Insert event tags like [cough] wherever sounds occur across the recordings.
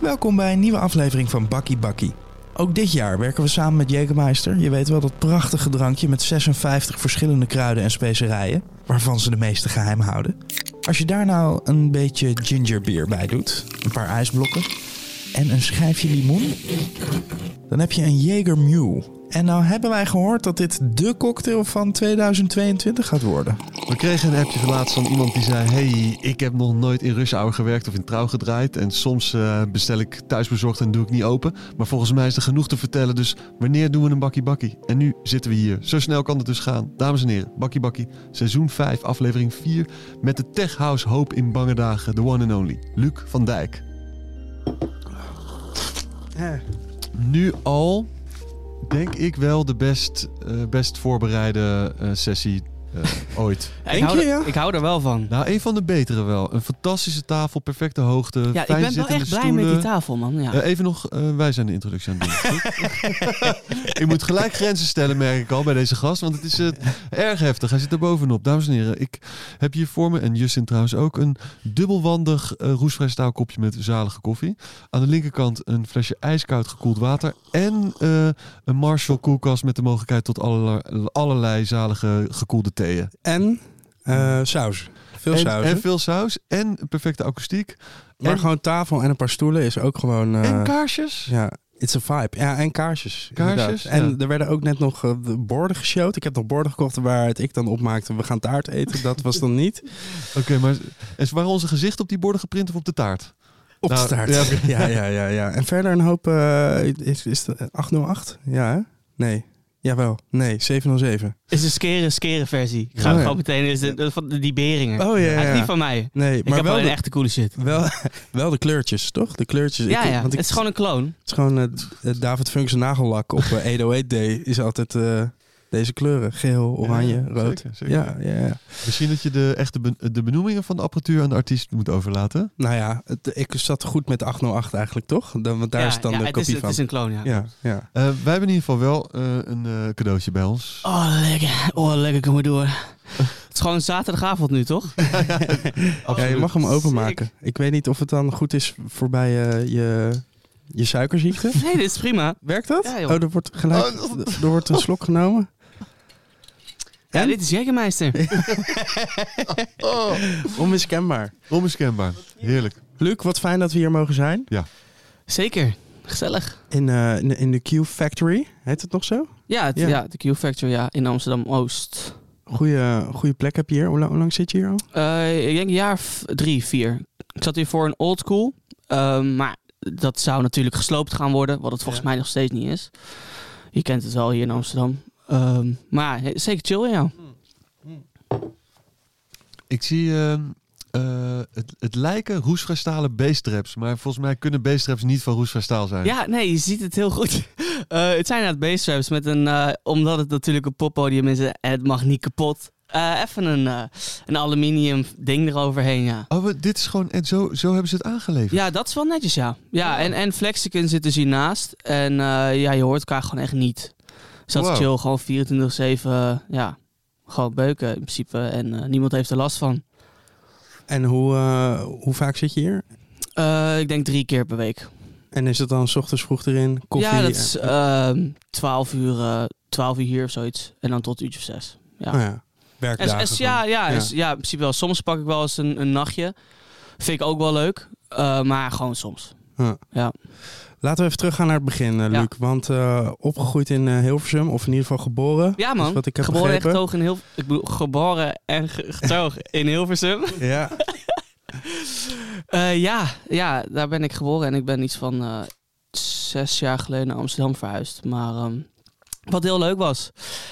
Welkom bij een nieuwe aflevering van Bakkie Bakkie. Ook dit jaar werken we samen met Jägermeister. Je weet wel dat prachtige drankje met 56 verschillende kruiden en specerijen, waarvan ze de meeste geheim houden. Als je daar nou een beetje gingerbeer bij doet, een paar ijsblokken en een schijfje limoen, dan heb je een Jaeger Mule. En nou hebben wij gehoord dat dit de cocktail van 2022 gaat worden. We kregen een appje laatst van iemand die zei: Hey, ik heb nog nooit in Rush gewerkt of in trouw gedraaid. En soms uh, bestel ik thuisbezorgd en doe ik niet open. Maar volgens mij is er genoeg te vertellen. Dus wanneer doen we een bakkie bakkie? En nu zitten we hier. Zo snel kan het dus gaan. Dames en heren, bakkie bakkie. Seizoen 5, aflevering 4. Met de Tech House Hoop in bange dagen. The one and only. Luc van Dijk. Nu al denk ik wel de best, uh, best voorbereide uh, sessie ooit. Ja, ik, hou je, ja? ik hou er wel van. Nou, een van de betere wel. Een fantastische tafel, perfecte hoogte. Ja, ik ben wel echt blij met die tafel, man. Ja. Uh, even nog, uh, wij zijn de introductie aan het doen. [laughs] ik moet gelijk grenzen stellen, merk ik al, bij deze gast. Want het is erg heftig. Hij zit er bovenop. Dames en heren, ik heb hier voor me, en Justin trouwens ook, een dubbelwandig roestvrij staalkopje met zalige koffie. Aan de linkerkant een flesje ijskoud gekoeld water. En een Marshall koelkast met de mogelijkheid tot allerlei, allerlei zalige gekoelde en uh, saus. Veel en, saus. En veel saus. En perfecte akoestiek. Maar gewoon tafel en een paar stoelen is ook gewoon... Uh, en kaarsjes. Ja, it's a vibe. Ja, en kaarsjes. Kaarsjes. En er werden ook net nog uh, borden geshowd. Ik heb nog borden gekocht waar het ik dan opmaakte. We gaan taart eten. Dat was dan niet. [laughs] Oké, okay, maar is, waren onze gezichten op die borden geprint of op de taart? Op nou, de taart. Ja. [laughs] ja, ja, ja, ja. En verder een hoop... Uh, is, is het 808? Ja, hè? Nee. Jawel, nee, 707. Is een skere, skere versie. Ik ga oh, ja. gewoon meteen, is de, de, van die beringen. Oh ja, ja. Niet van mij. Nee, ik maar heb wel een de, echte coole shit. Wel, [laughs] wel de kleurtjes, toch? De kleurtjes. Ja, ik, ja. Want ik, het is gewoon een kloon. Het is gewoon uh, David Funk's nagellak op [laughs] uh, 808 Day is altijd uh, deze kleuren. Geel, oranje, ja, rood. Zeker, zeker. Ja, ja, ja. Misschien dat je de echte ben, de benoemingen van de apparatuur aan de artiest moet overlaten. Nou ja, het, ik zat goed met de 808 eigenlijk, toch? Dan, want daar ja, is dan ja, de het kopie is, van. Het is een kloon, ja. ja, ja. Uh, wij hebben in ieder geval wel uh, een uh, cadeautje bij ons. Oh, lekker. Oh, lekker. Kom maar door. het is gewoon zaterdagavond nu, toch? [laughs] ja, je mag hem openmaken. Ik weet niet of het dan goed is voorbij je... Je suikerziekte? Nee, dit is prima. Werkt dat? Ja, oh, er wordt gelijk oh, er wordt een slok genomen. Ja, dit is Jägermeister. [laughs] oh. Onmiskenbaar. Onmiskenbaar. Heerlijk. Luc, wat fijn dat we hier mogen zijn. Ja. Zeker. Gezellig. In, uh, in, in de Q Factory, heet het nog zo? Ja, het, ja. ja de Q Factory ja, in Amsterdam-Oost. Goeie, goeie plek heb je hier. Hoe lang, hoe lang zit je hier al? Uh, ik denk een jaar drie, vier. Ik zat hier voor een old school. Uh, maar dat zou natuurlijk gesloopt gaan worden. Wat het volgens ja. mij nog steeds niet is. Je kent het wel hier in Amsterdam. Um, maar zeker chill, ja. Ik zie uh, uh, het, het lijken roestvrij stalen basetraps. Maar volgens mij kunnen basetraps niet van roestvrij staal zijn. Ja, nee, je ziet het heel goed. Uh, [laughs] het zijn inderdaad basetraps met een... omdat het natuurlijk een poppodium is en het mag niet kapot. even een, een aluminium ding eroverheen, ja. Oh, dit is gewoon... En zo, zo hebben ze het aangeleverd? Ja, dat is wel netjes, ja. Ja, en, en Flexicon zit dus hiernaast. En ja, je hoort elkaar gewoon echt niet. Dat wow. chill, gewoon 24-7, ja, gewoon beuken in principe. En uh, niemand heeft er last van. En hoe, uh, hoe vaak zit je hier? Uh, ik denk drie keer per week. En is het dan s ochtends vroeg erin, koffie? Ja, dat is uh, 12 uur, 12 uur hier of zoiets. En dan tot uurtje of zes. Ja. Oh ja. Werkdagen. En, en, ja, ja, ja. Is, ja, in principe wel. Soms pak ik wel eens een, een nachtje. Vind ik ook wel leuk. maar gewoon soms. Huh. Ja. Laten we even teruggaan naar het begin, uh, Luc. Ja. Want uh, opgegroeid in uh, Hilversum, of in ieder geval geboren. Ja, man. Wat ik heb geboren begrepen. en getogen in Hilversum. Ik bedoel, geboren en getogen in Hilversum. [laughs] Ja. [laughs] ja, ja, daar ben ik geboren en ik ben iets van zes jaar geleden naar Amsterdam verhuisd. Maar um, wat heel leuk was.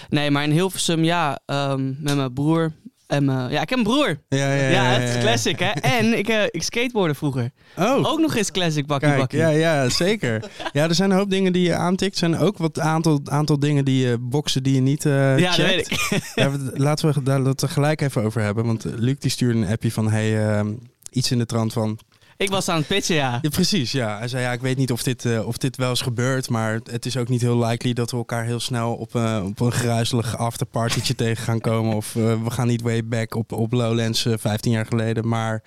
Nee, maar in Hilversum, ja, um, met mijn broer, en uh, ja, ik heb een broer. Ja, ja, ja. ja het is classic, hè. [laughs] En ik, uh, ik skateboarde vroeger. Oh. Ook nog eens classic bakkie Kijk, bakkie. Ja, ja, zeker. ja, er zijn een hoop dingen die je aantikt. Er zijn ook wat aantal, aantal dingen die je boksen die je niet uh, Ja, checkt. dat weet ik. [laughs] ja, laten we daar dat gelijk even over hebben. Want Luc die stuurde een appje van... Hey, iets in de trant van... Ik was aan het pitchen, ja. Ja, precies, ja. Hij zei, ja, ik weet niet of dit, eh, of dit wel eens gebeurt, maar het is ook niet heel likely dat we elkaar heel snel op, eh, op een geruiselig afterpartytje [laughs] tegen gaan komen. Of eh, we gaan niet way back op, op Lowlands eh, 15 jaar geleden. Maar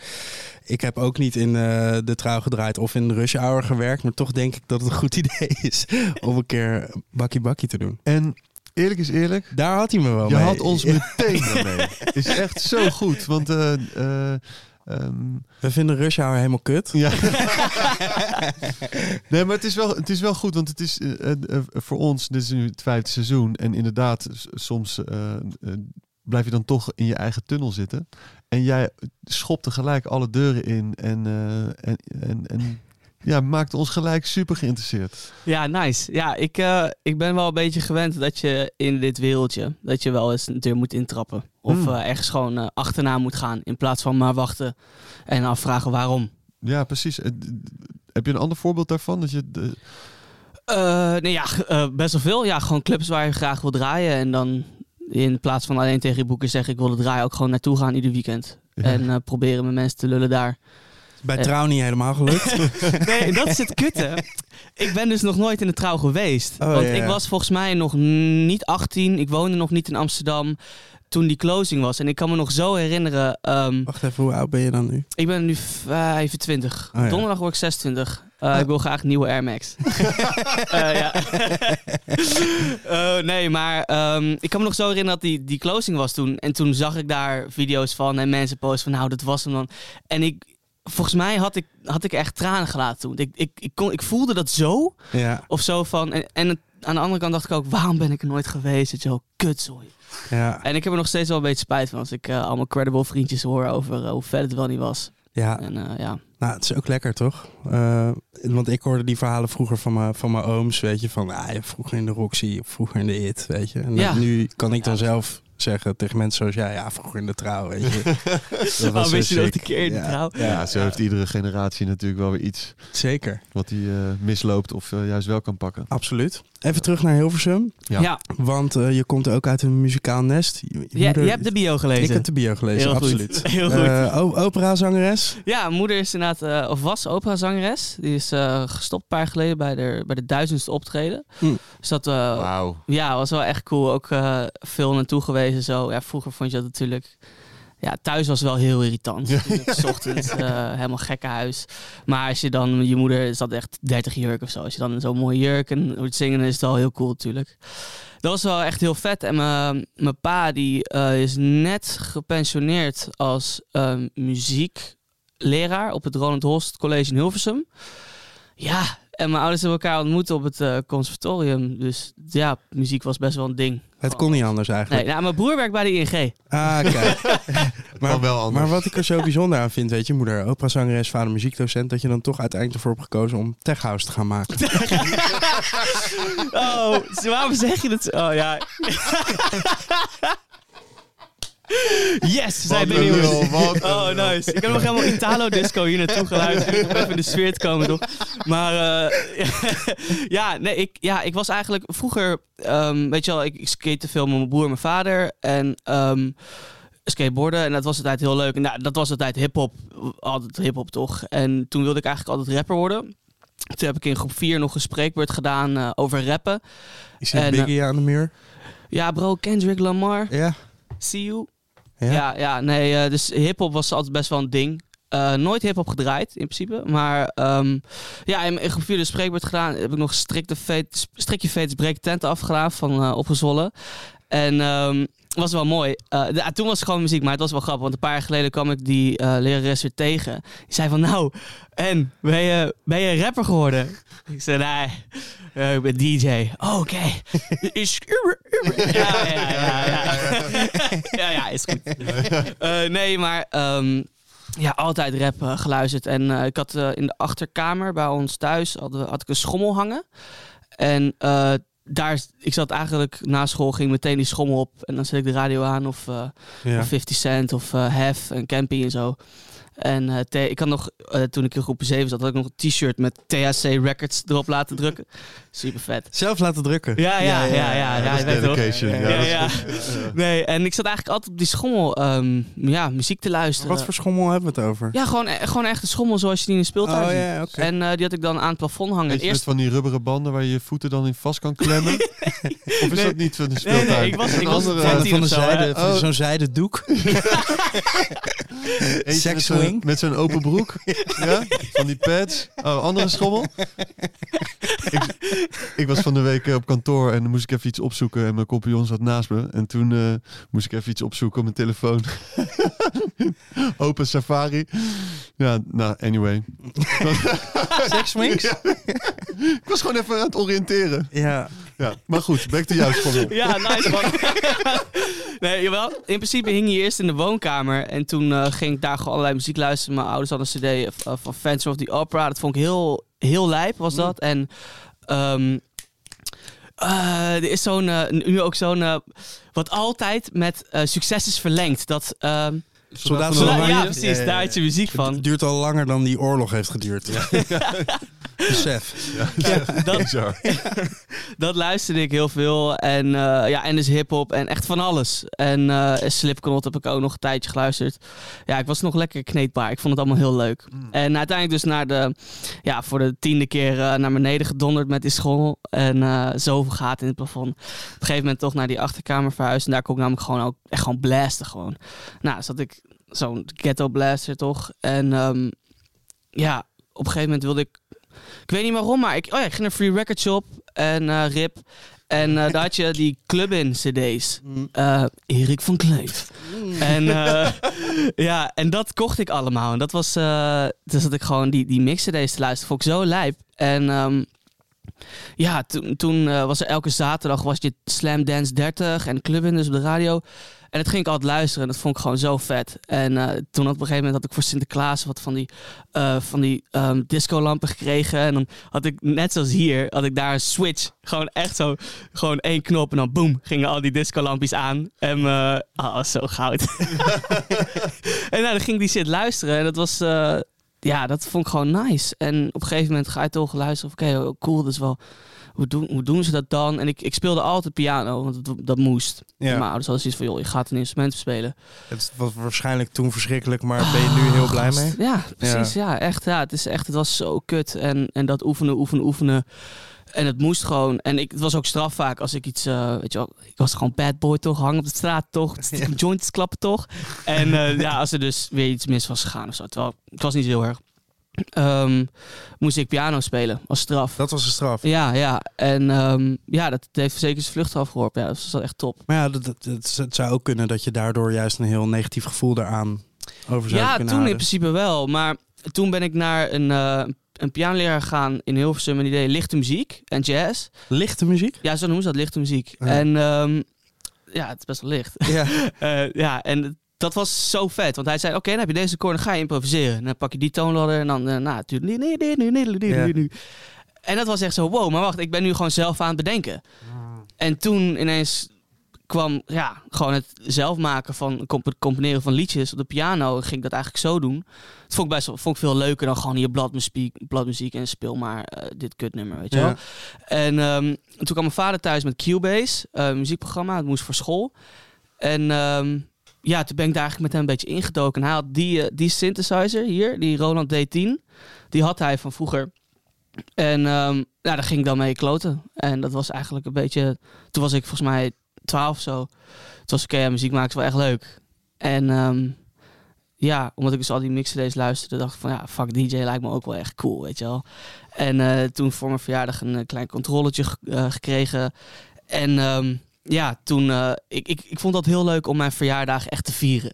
ik heb ook niet in eh, de trouw gedraaid of in de rush hour gewerkt. Maar toch denk ik dat het een goed [laughs] idee is om een keer bakkie bakkie te doen. En eerlijk is eerlijk, Daar had hij me wel je mee. had ons [laughs] meteen ermee. Is echt zo goed, want... eh, eh, ehm, We vinden rush hour helemaal kut. Ja. [laughs] nee, maar het is, wel, het is wel goed, want het is eh, eh, eh, voor ons, dit is nu het vijfde seizoen. En inderdaad, soms blijf je dan toch in je eigen tunnel zitten. En jij schopt gelijk alle deuren in en, en, en, en ja, maakt ons gelijk super geïnteresseerd. Ja, nice. Ja, ik, eh, ik ben wel een beetje gewend dat je in dit wereldje, dat je wel eens een deur moet intrappen. Of Hmm. eh, ergens gewoon eh, achterna moet gaan, in plaats van maar wachten en afvragen waarom. Ja, precies. Heb je een ander voorbeeld daarvan? Dat je, de- nee, ja, best wel veel. Ja, gewoon clubs waar je graag wil draaien. En dan in plaats van alleen tegen je boeken zeggen ik wil er draaien, ook gewoon naartoe gaan ieder weekend. Ja. En proberen met mensen te lullen daar. Bij trouw niet helemaal gelukt. [laughs] Nee, dat is het kutte. Ik ben dus nog nooit in de trouw geweest. Oh, want ja, ik was volgens mij nog niet 18. Ik woonde nog niet in Amsterdam toen die closing was. En ik kan me nog zo herinneren. ehm, Wacht even, hoe oud ben je dan nu? ik ben nu 25. Oh, ja. Donderdag word ik 26. Eh, Ah. Ik wil graag nieuwe Air Max. [laughs] Eh. Eh, [laughs] nee, maar ehm, ik kan me nog zo herinneren dat die, die closing was toen. En toen zag ik daar video's van en mensen posten van nou, dat was hem dan. En ik, volgens mij had ik, had ik echt tranen gelaten toen. Ik, ik, ik, kon, ik voelde dat zo. Ja, Of zo van. En, en het- aan de andere kant dacht ik ook, waarom ben ik er nooit geweest? Het is zo kutzooi. ja, En ik heb er nog steeds wel een beetje spijt van als ik eh, allemaal credible vriendjes hoor over eh, hoe vet het wel niet was. ja. En eh, ja. Nou, het is ook lekker, toch? Want ik hoorde die verhalen vroeger van mijn, van mijn ooms, weet je. Van, ah, vroeger in de Roxy, of vroeger in de IT, weet je. En Ja. nu kan ik dan Ja. zelf zeggen tegen mensen zoals jij, ja, vroeger in de trouw, weet je. [laughs] Dat Oh, wist je sick. een keer in de Ja. trouw? ja, zo heeft iedere generatie natuurlijk wel weer iets Zeker, wat hij eh, misloopt of eh, juist wel kan pakken. absoluut. Even terug naar Hilversum, Ja. Ja, want eh, je komt ook uit een muzikaal nest. Je, je Ja, moeder- je hebt de bio gelezen. Ik heb de bio gelezen, Heel goed. absoluut. [laughs] Heel goed. Eh, operazangeres? Ja, moeder is inderdaad, eh, of was operazangeres. Die is eh, gestopt een paar jaar geleden bij de, bij de duizendste optreden. Hm. Dus dat eh, Wauw. ja, was wel echt cool. Ook eh, veel naartoe geweest zo. Ja, vroeger vond je dat natuurlijk... Ja, thuis was wel heel irritant. Ja. [laughs] 's ochtends eh, helemaal gekke huis. Maar als je dan, je moeder zat echt 30 jurk of zo. Als je dan zo'n mooie jurk en hoort zingen, is het wel heel cool natuurlijk. Dat was wel echt heel vet. En mijn pa die eh, is net gepensioneerd als ehm, muziekleraar op het Ronald Holst College in Hilversum. Ja, en mijn ouders hebben elkaar ontmoet op het eh, conservatorium. Dus ja, muziek was best wel een ding. Het kon niet anders eigenlijk. Nee, nou, mijn broer werkt bij de ING. Ah, kijk. [laughs] kan wel anders. Maar wat ik er zo bijzonder aan vind, weet je, moeder, operazangeres, vader muziekdocent, dat je dan toch uiteindelijk ervoor hebt gekozen om tech house te gaan maken. [laughs] Oh, waarom zeg je dat? zo? Oh ja. [laughs] Yes, zijn een Oh, nice. Ik heb nog helemaal Italo-disco hier naartoe geluisterd. Even in de sfeer te komen, toch? Maar eh, [laughs] ja, nee, ik, ja, ik was eigenlijk vroeger... ehm, weet je wel, ik, ik skate veel met mijn broer en mijn vader. En ehm, skateboarden. En dat was altijd heel leuk. En nou, dat was altijd hip-hop. Altijd hip-hop, toch? En toen wilde ik eigenlijk altijd rapper worden. Toen heb ik in groep 4 nog een spreekbeurt gedaan eh, over rappen. Je ziet En, Biggie aan de muur. Ja, bro, Kendrick Lamar. Ja. See you. Ja. Ja, nee, eh, dus hip-hop was altijd best wel een ding. Eh, nooit hip-hop gedraaid in principe. Maar ehm, ja, in, in groep 4 de spreekbeurt gedaan. Heb ik nog strikte vet, strikje Fates break tent afgedaan van eh opgezwollen. En ehm was wel mooi. Eh, de- toen was het gewoon muziek, maar het was wel grappig. Want een paar jaar geleden kwam ik die eh lerares weer tegen. Die zei van, nou, en, ben je, ben je rapper geworden? Ik zei, nee, eh, ik ben DJ. Oh, oké. [laughs] Is... Ja, ja, ja, ja. ja, [laughs] ja, is goed. [laughs] Nee, maar ehm, ja, altijd rap geluisterd. En ik had in de achterkamer bij ons thuis had, had ik een schommel hangen. En daar, ik zat eigenlijk na school, ging meteen die schommel op. En dan zet ik de radio aan of, Ja. of 50 Cent of eh Hef en Campy en zo. En T- ik had nog, toen ik in groep 7 zat, had ik nog een t-shirt met THC Records erop laten drukken. Super vet. Zelf laten drukken. Ja, ja, ja, ja. ja, dedication. Ja, Ja, dat is ja. goed. Nee, en ik zat eigenlijk altijd op die schommel ehm, ja, muziek te luisteren. Wat voor schommel hebben we het over? Ja, gewoon, e- gewoon echt een schommel zoals je die in een speeltuin oh ziet. ja, oké. En eh, die had ik dan aan het plafond hangen. En Weet je, met eerst... van die rubberen banden waar je je voeten dan in vast kan klemmen? [laughs] Of is Nee. dat niet van de Nee, nee, speeltuin? ik was- Een ik was andere- van de zo, zijde, van Oh. zo'n zijde doek. [laughs] Sex swing. Met zo'n open broek. ja? Van die pads. Oh, andere schommel. ik, [laughs] ik was van de week eh, op kantoor en dan moest ik even iets opzoeken. En mijn compagnon zat naast me. En toen eh, moest ik even iets opzoeken op mijn telefoon. [laughs] open Safari. Ja, nou, anyway. [laughs] Sex swings? Ik was gewoon even aan het oriënteren. Ja. Ja, maar goed, back to jouw schommel. Ja, nice man. [laughs] nee, jawel. In principe hing hij eerst in de woonkamer. En toen eh, ging ik daar gewoon allerlei muziek luisteren. Mijn ouders hadden een cd van Phantom of the Opera. Dat vond ik heel, heel lijp, was dat. En ehm, eh, er is zo'n, eh, nu ook zo'n, eh, wat altijd met succes is verlengd. Dat, ehm, Soldaat Zodat- van Oranje? ja, precies. Ja, ja, ja. Daar had je muziek van. Het duurt al langer dan die oorlog heeft geduurd. [laughs] Besef. dat-. [laughs] [laughs] Dat luisterde ik heel veel. En, eh, ja, en dus hip-hop en echt van alles. En eh Slipknot heb ik ook nog een tijdje geluisterd. Ja, ik was nog lekker kneedbaar. Ik vond het allemaal heel leuk. En uiteindelijk dus naar de, ja, voor de tiende keer eh, naar beneden gedonderd met die school. En eh zoveel gaten in het plafond. Op een gegeven moment toch naar die achterkamer verhuisd. En daar kon ik namelijk gewoon ook echt gewoon blasten gewoon. Nou, zat ik zo'n ghetto blaster toch. En ehm, ja, op een gegeven moment wilde ik ik weet niet waarom, maar ik, oh ja, ik ging naar Free Record Shop en eh, RIP. En eh, daar had je die club-in cd's. Eh, Erik van Kleef. En eh, [laughs] ja, en dat kocht ik allemaal. En dat was, dus dat ik gewoon die, die mix cd's te luisteren, vond ik zo lijp. En ehm, ja, toen, toen was er elke zaterdag was je Slam Dance 30 en club-in dus op de radio. En dat ging ik altijd luisteren en dat vond ik gewoon zo vet. En eh, toen op een gegeven moment had ik voor Sinterklaas wat van die, eh van die ehm, discolampen gekregen. En dan had ik, net zoals hier, had ik daar een switch. Gewoon echt zo, gewoon één knop en dan boem, gingen al die discolampjes aan. En uh, oh, zo goud. [laughs] [laughs] en nou, dan ging ik die shit luisteren en dat was... ja, dat vond ik gewoon nice. En op een gegeven moment ga je toch luisteren. Oké, oh, cool, dus wel. Hoe doen, hoe doen ze dat dan? En ik, ik speelde altijd piano, want dat, dat moest. Ja. Mijn ouders hadden zoiets van, joh, je gaat een instrument spelen. Het was waarschijnlijk toen verschrikkelijk, maar ben je nu heel blij mee? Ja, precies. Ja, echt. Ja, het, is echt, het was zo kut. En, en dat oefenen, oefenen, oefenen. En het moest gewoon. En ik, het was ook straf vaak als ik iets, uh, weet je wel, ik was gewoon bad boy toch, hangen op de straat toch, [laughs] joints klappen toch. En uh, ja, als er dus weer iets mis was gegaan of zo. Terwijl, het was niet heel erg. Um, moest ik piano spelen als straf. Dat was een straf? Ja, ja. En um, ja, dat heeft zeker zijn vlucht afgeworpen. Ja, dat was echt top. Maar ja, dat, dat, dat, het zou ook kunnen dat je daardoor juist een heel negatief gevoel daaraan over zou ja, kunnen toen houden. in principe wel. Maar toen ben ik naar een, uh, een pianoleraar gegaan in Hilversum. En die deed lichte muziek en jazz. Lichte muziek? Ja, zo noemen ze dat, lichte muziek. Ja. En um, ja, het is best wel licht. Ja, uh, [laughs] ja en dat was zo vet. Want hij zei, oké, okay, dan heb je deze koor, dan ga je improviseren. En dan pak je die toonladder en dan, uh, nou, natuurlijk... Nee, nee, nee, nee, nee, nee. En dat was echt zo, wow, maar wacht, ik ben nu gewoon zelf aan het bedenken. En toen ineens kwam, ja, gewoon het zelf maken van, comp componeren van liedjes op de piano. Ging ik dat eigenlijk zo doen. Dat vond ik best vond ik veel leuker dan gewoon hier bladmuziek, bladmuziek en speel maar uh, dit kutnummer, weet je ja. wel. En um, toen kwam mijn vader thuis met Cubase, uh, een muziekprogramma. Het moest voor school. En... Um, ja, toen ben ik daar eigenlijk met hem een beetje ingedoken. En hij had die, uh, die synthesizer hier, die Roland D10. Die had hij van vroeger. En um, nou, daar ging ik dan mee kloten. En dat was eigenlijk een beetje... Toen was ik volgens mij 12 of zo. Toen was oké, okay, ja, muziek maken wel echt leuk. En um, ja, omdat ik dus al die mixcd's luisterde, dacht ik van ja, fuck, DJ lijkt me ook wel echt cool, weet je wel. En uh, toen voor mijn verjaardag een klein controletje gekregen. En um, ja, toen, uh, ik, ik, ik vond dat heel leuk om mijn verjaardag echt te vieren.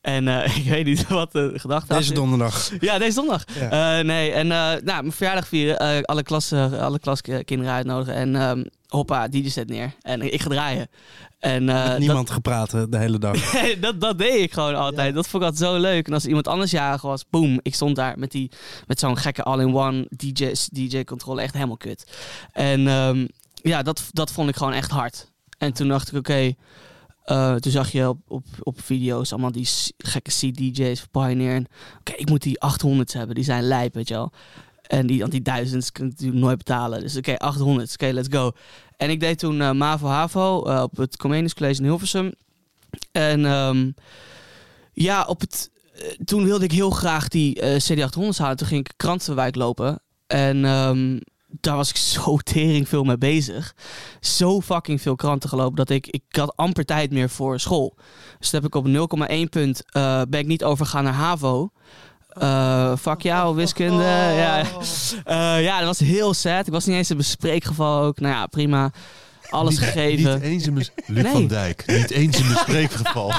En uh, [laughs] ik weet niet [laughs] wat de gedachte Deze donderdag. Ja, deze donderdag. Ja. Uh, nee, en nou, mijn verjaardag vieren, alle, klas, alle klaskinderen uitnodigen en um, hoppa, DJ zet neer. En ik ga draaien. En, Met niemand dat, gepraat de hele dag. [laughs] dat, dat deed ik gewoon altijd. Ja. Dat vond ik altijd zo leuk. En als iemand anders jarig was, boem, ik stond daar met, die, met zo'n gekke all-in-one DJ-controle. DJ echt helemaal kut. En um, ja, dat, dat vond ik gewoon echt hard. En toen dacht ik, oké, okay, Eh, toen zag je op, op, op video's allemaal die gekke C-DJ's van Pioneer. Oké, ik moet die 800's hebben, die zijn lijp, weet je wel. En die, want die duizends kun ik natuurlijk nooit betalen. Dus oké, 800, oké, let's go. En ik deed toen eh, MAVO-HAVO eh, op het Comenius College in Hilversum. En ehm, ja, op het, toen wilde ik heel graag die eh CD800's halen. Toen ging ik Krantenwijk lopen. En ehm, daar was ik [laughs] zo tering veel mee bezig. Zo fucking veel kranten gelopen dat ik, ik had amper tijd meer voor school. Dus heb ik op 0,1 punt eh, ben ik niet overgegaan naar HAVO. Eh fuck jou, wiskunde. Ja, [laughs] Eh, ja, dat was heel sad. Ik was niet eens een bespreekgeval ook. Nou ja, prima. Alles Niet- gegeven. Niet eens een Luc Nee. van Dijk. Niet eens een [laughs] bespreekgeval.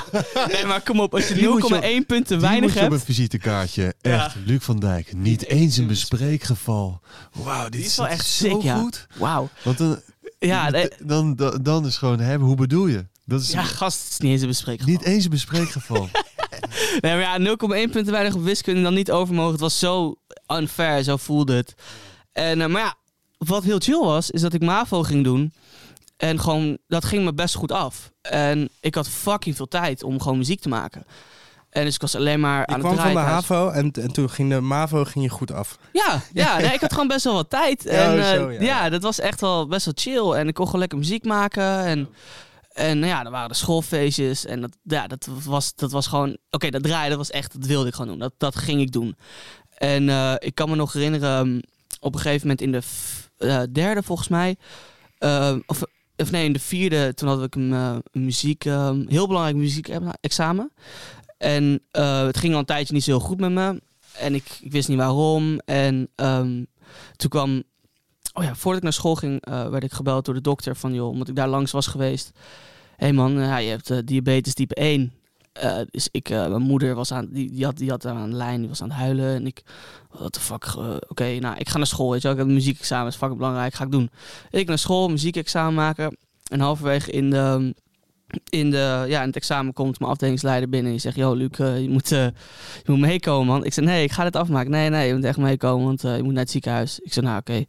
Nee, maar kom op. Als je Die moet je 0,1 op- punten weinig je op hebt. een visitekaartje. Ja. Echt, Luc van Dijk. Niet eens een bespreekgeval. Wauw, dit Die is wel echt zo sick, ja. goed. Wauw. Want dan, Ja, nee, dan, dan, dan is gewoon, hè, hoe bedoel je? Dat is ja, gast, het is niet eens een bespreekgeval. niet eens een bespreekgeval. [laughs] Nee, maar ja, 0,1 punten weinig op wiskunde dan niet overmogen. Het was zo unfair, zo voelde het. En, eh, maar ja, wat heel chill was, is dat ik MAVO ging doen. En gewoon, dat ging me best goed af. En ik had fucking veel tijd om gewoon muziek te maken. En dus ik was alleen maar aan kwam het van de draaien. thuis. HAVO en, en toen ging de MAVO ging je goed af. Ja, ja [laughs] nee, ik had gewoon best wel wat tijd. En Oh, eh, zo, ja, ja. dat was echt wel best wel chill. En ik kon gewoon lekker muziek maken. En, en nou ja, er waren de schoolfeestjes. En dat, ja, dat, was, dat was gewoon... Oké, dat draaien, dat was echt... Dat wilde ik gewoon doen. Dat, dat ging ik doen. En eh, ik kan me nog herinneren... um, Op een gegeven moment in de eh, derde, volgens mij... eh, of, of nee, in de vierde... Toen had ik een, eh, een muziek... eh, heel belangrijk muziek-examen. En eh, het ging al een tijdje niet zo heel goed met me. En ik, ik wist niet waarom. En ehm, toen kwam... Oh ja, voordat ik naar school ging, eh, werd ik gebeld door de dokter van... joh, omdat ik daar langs was geweest. Hé hey man, ja, je hebt diabetes type 1. Eh, dus ik, eh, mijn moeder was aan, die, die, had, die had aan de lijn, die was aan het huilen. En ik, what the fuck, eh, oké, nou, ik ga naar school, weet je wel. Ik heb een muziekexamen, is fucking belangrijk, ga ik doen. Ik naar school, muziekexamen maken. En halverwege in de, in, de, ja, in het examen komt mijn afdelingsleider binnen. En die zegt, yo Luc, je, moet, je moet meekomen, man. Ik zeg, nee, ik ga dit afmaken. Nee, nee, je moet echt meekomen, want je moet naar het ziekenhuis. Ik zeg, nou, oké.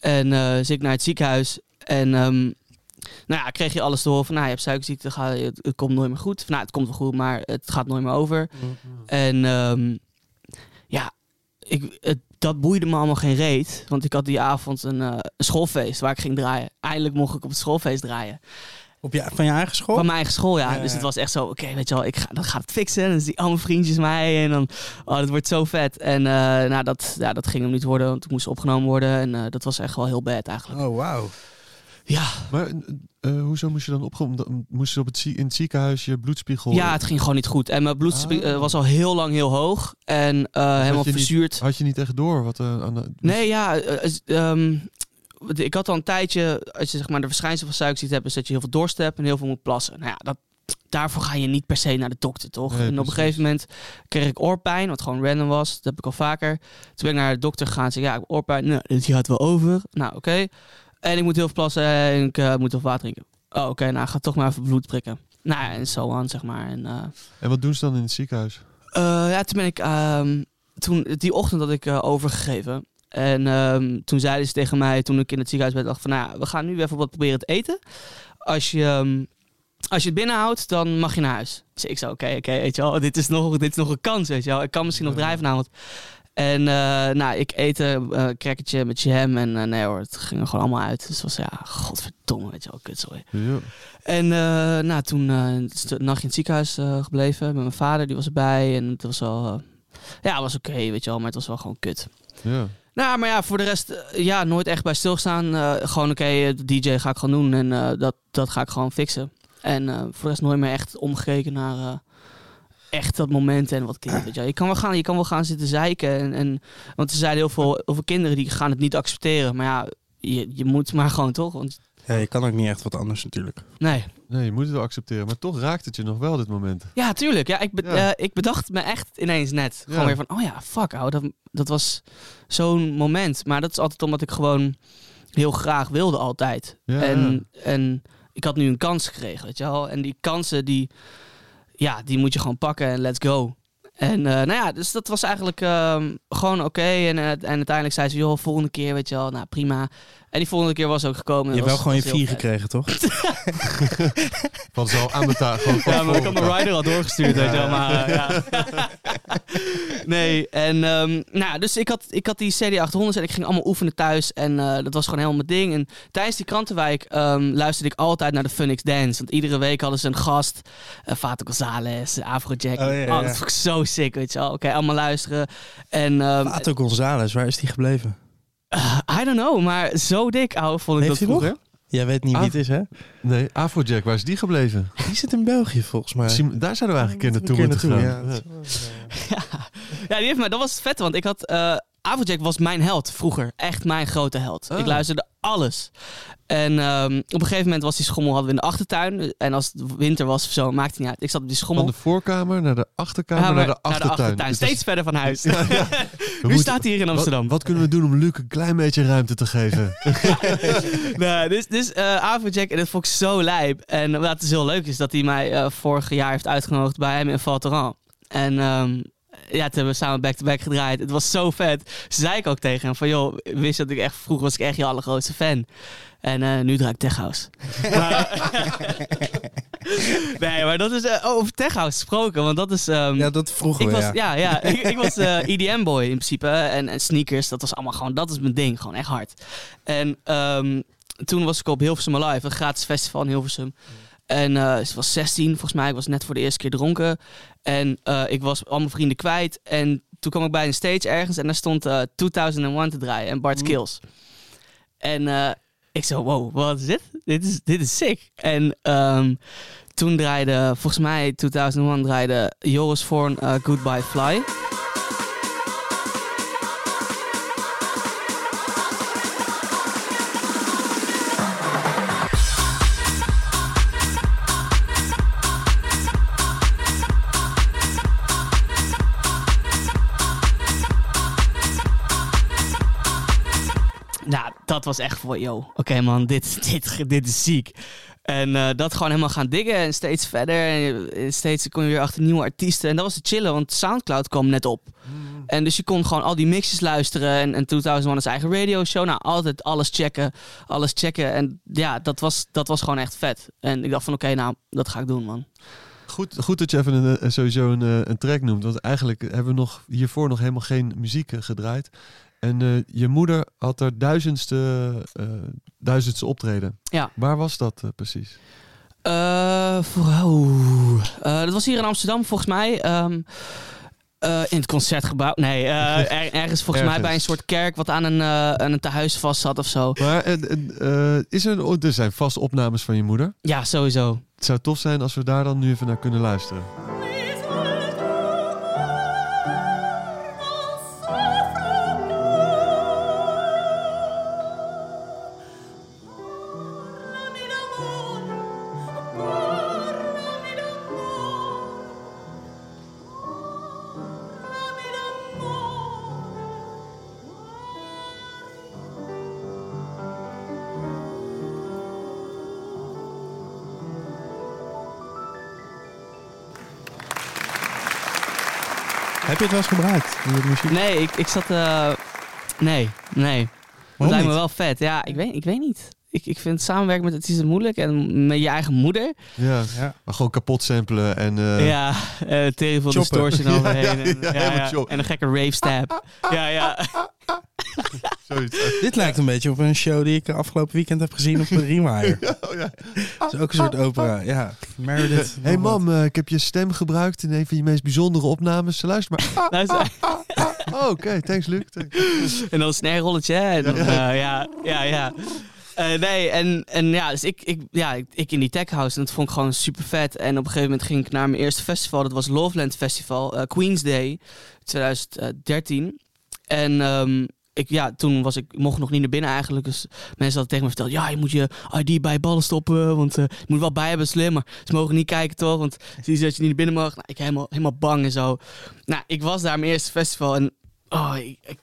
En zit ik naar het ziekenhuis. En ehm, nou ja, kreeg je alles te horen van, nou, je hebt suikerziekte, ga, het, het komt nooit meer goed. Van, nou, het komt wel goed, maar het gaat nooit meer over. En ehm, ja, ik, het, dat boeide me allemaal geen reet. Want ik had die avond een, eh, een schoolfeest waar ik ging draaien. Eindelijk mocht ik op het schoolfeest draaien. Op je, van je eigen school? Van mijn eigen school, ja. Ja, Dus het was echt zo, oké, weet je wel, ik ga, dan gaat het fixen. En dan zie ik allemaal vriendjes mij. En dan, oh, dat wordt zo vet. En eh, nou, dat, ja, dat ging hem niet worden, want ik moest opgenomen worden. En eh, dat was echt wel heel bad eigenlijk. Oh, wauw. Ja, maar eh, hoezo moest je dan opgekomen? Moest je op het, in het ziekenhuis je bloedspiegel... ja, het ging gewoon niet goed. En mijn bloed Ah. eh, was al heel lang heel hoog. En eh, helemaal niet- verzuurd. Had je niet echt door wat aan de... Nee, ja. eh, ehm, ik had al een tijdje, als je zeg maar de verschijnsel van suikerziekte hebt, is dat je heel veel dorst hebt en heel veel moet plassen. Nou ja, dat, daarvoor ga je niet per se naar de dokter, toch? Nee, en op een gegeven moment kreeg ik oorpijn, wat gewoon random was. Dat heb ik al vaker. Toen ben ik naar de dokter gegaan en zei, ja, ik heb oorpijn. Nou, dit gaat wel over. Nou, oké. En ik moet heel veel plassen en ik eh, moet heel veel water drinken. Oh, oké, nou, ga toch maar even bloed prikken. Nou ja, en zo aan, zeg maar. En, eh, En wat doen ze dan in het ziekenhuis? eh, ja, toen ben ik... ehm, toen, die ochtend had ik overgegeven. En ehm, toen zeiden ze tegen mij, toen ik in het ziekenhuis ben, dacht van... Nou, we gaan nu even wat proberen te eten. Als je, ehm, als je het binnenhoudt, dan mag je naar huis. Dus ik zei, oké, oké, weet je wel, dit is, nog, dit is nog een kans, weet je wel. Ik kan misschien nog draaien vanavond. En eh, nou, ik eet een uh, crackertje met jam en eh, nee hoor, het ging er gewoon allemaal uit. Dus het was ja, godverdomme, weet je wel, kutzooi. Ja. En uh, nou, toen is de nacht in het ziekenhuis gebleven met mijn vader, die was erbij. En het was wel, uh, ja, was oké, okay, weet je wel, maar het was wel gewoon kut. Ja. Nou, maar ja, voor de rest, ja, nooit echt bij stilstaan. Gewoon oké, okay, DJ ga ik gewoon doen en dat, dat ga ik gewoon fixen. En voor de rest nooit meer echt omgekeken naar echt dat moment en wat kinderen. Weet je, kan wel gaan, je kan wel gaan zitten zeiken. En, en, want er zijn heel veel, veel kinderen die gaan het niet accepteren. Maar ja, je, je moet maar gewoon toch. Want ja, je kan ook niet echt wat anders natuurlijk. Nee. Nee, je moet het wel accepteren. Maar toch raakt het je nog wel dit moment. Ja, tuurlijk. Ja, ik, be Ja. uh, ik bedacht me echt ineens net. Ja. Gewoon weer van, oh ja, fuck, ouwe, dat, dat was zo'n moment. Maar dat is altijd omdat ik gewoon heel graag wilde altijd. Ja, en, en ik had nu een kans gekregen, weet je wel. En die kansen, die, ja, die moet je gewoon pakken en let's go. En uh, nou ja, dus dat was eigenlijk uh, gewoon oké. En, uh, en uiteindelijk zei ze, joh, volgende keer, weet je wel, nou prima. En die volgende keer was ook gekomen. Je hebt wel gewoon was vier gekregen, toch? [laughs] Van zo aan. Gewoon van Ja, maar ik had mijn rider al doorgestuurd, weet je wel. Maar, ja. [laughs] nee, en um, nou, dus ik had, ik had die CD800 en ik ging allemaal oefenen thuis. En uh, dat was gewoon helemaal mijn ding. En tijdens die krantenwijk um, luisterde ik altijd naar de Funix Dance. Want iedere week hadden ze een gast. Uh, Vato González, Afrojack. Oh, ja, ja. Oh, dat vond ik zo sick, weet je wel. Oké, okay, allemaal luisteren. En, um, Vato González, waar is die gebleven? Uh, I don't know, maar zo dik, ouwe, vond ik Heeft dat vroeger. Nog? Jij weet niet wie Af- het is, hè? Nee, Afrojack, waar is die gebleven? Die zit in België, volgens mij. Sim- Daar zouden we eigenlijk een keer Een naartoe moeten gaan. ja. Ja. [laughs] ja, die heeft dat was het vet, want ik had... Uh, Afrojack was mijn held vroeger. Echt mijn grote held. Oh. Ik luisterde alles. En um, op een gegeven moment was die schommel hadden we in de achtertuin. En als het winter was of zo, maakte het niet uit. Ik zat op die schommel. Van de voorkamer naar de achterkamer Ja, naar maar de achtertuin. Dus Steeds is- verder van huis. [laughs] Ja, [laughs] moeten- staat hier in Amsterdam? Wat, wat kunnen we doen om Luc een klein beetje ruimte te geven? [laughs] nee, dus dus uh, Afrojack, en dat vond ik zo lijp. En wat is heel leuk is dat hij mij uh, vorig jaar heeft uitgenodigd bij hem in Valteran. En um, ja, toen hebben we samen back-to-back gedraaid. Het was zo vet. Ze zei ik ook tegen hem van, joh, wist dat ik echt, vroeger was ik echt je allergrootste fan. En uh, nu draai ik Tech House. [laughs] [laughs] nee, maar dat is uh, over Tech House gesproken, want dat is... Um, ja, dat vroegen ik was, ja. ja. ja, [laughs] ik, ik was uh, EDM-boy in principe. En, en sneakers, dat was allemaal gewoon, dat is mijn ding. Gewoon echt hard. En um, toen was ik op Hilversum Alive, een gratis festival in Hilversum. En uh, het was 16, volgens mij. Ik was net voor de eerste keer dronken. En uh, ik was al mijn vrienden kwijt. En toen kwam ik bij een stage ergens en daar stond uh, 2001 te draaien en Bart Skills. En uh, ik zo, wow, wat is dit? Dit is, dit is sick. En um, toen draaide, volgens mij 2001 draaide Joris Voorn uh, Goodbye Fly. Dat was echt voor, yo, oké okay man, dit, dit, dit is ziek. En uh, dat gewoon helemaal gaan diggen en steeds verder. En steeds kom je weer achter nieuwe artiesten. En dat was het chillen, want Soundcloud kwam net op. Mm. En dus je kon gewoon al die mixes luisteren. En, en 2001 zijn eigen radio show. Nou, altijd alles checken. Alles checken. En ja, dat was, dat was gewoon echt vet. En ik dacht van, oké, okay, nou, dat ga ik doen, man. Goed, goed dat je even een, een, sowieso een, een track noemt. Want eigenlijk hebben we nog, hiervoor nog helemaal geen muziek gedraaid. En uh, je moeder had er duizendste, uh, duizendste optreden. Ja. Waar was dat uh, precies? Oh, dat was hier in Amsterdam volgens mij. Um, in het concertgebouw. Nee, [laughs] er, ergens volgens ergens. mij bij een soort kerk wat aan een, aan een tehuis vast zat of zo. Maar is er, een, er zijn vast opnames van je moeder? Ja, sowieso. Het zou tof zijn als we daar dan nu even naar kunnen luisteren. Het wel eens gebruikt? Nee, ik, ik zat... Uh, nee, nee. Dat lijkt me wel vet. Ja, ik weet, ik weet niet. Ik, ik vind samenwerken met het is moeilijk. En met je eigen moeder. Ja, ja. maar gewoon kapot samplen en... Uh... Ja, uh, tegen veel distortion [laughs] overheen. Ja, ja, en, ja, ja, en een gekke rave stab. ja, ja. [laughs] Dit lijkt een beetje op een show die ik afgelopen weekend heb gezien op de [laughs] ja, oh ja. Dat is ook een soort opera. Ja, Meredith. hey mam, uh, ik heb je stem gebruikt in een van je meest bijzondere opnames. Luister maar. Luister. oh, Oké, okay. thanks Luc. Thanks. En dan een snijrolletje. En dan, ja, uh, ja, ja. Uh, nee, en, en ja, dus ik, ik, ja, ik, in die tech house en dat vond ik gewoon super vet. En op een gegeven moment ging ik naar mijn eerste festival. Dat was Loveland Festival, uh, Queen's Day 2013. En um, ik, ja, toen was ik, mocht nog niet naar binnen eigenlijk. Dus mensen hadden tegen me verteld, ja, je moet je ID bij ballen stoppen. Want uh, je moet wel bij hebben, slim. Maar ze mogen niet kijken, toch? Want zie je dat je niet naar binnen mag. Nou, ik helemaal, helemaal bang en zo. Nou, ik was daar mijn eerste festival. En oh, ik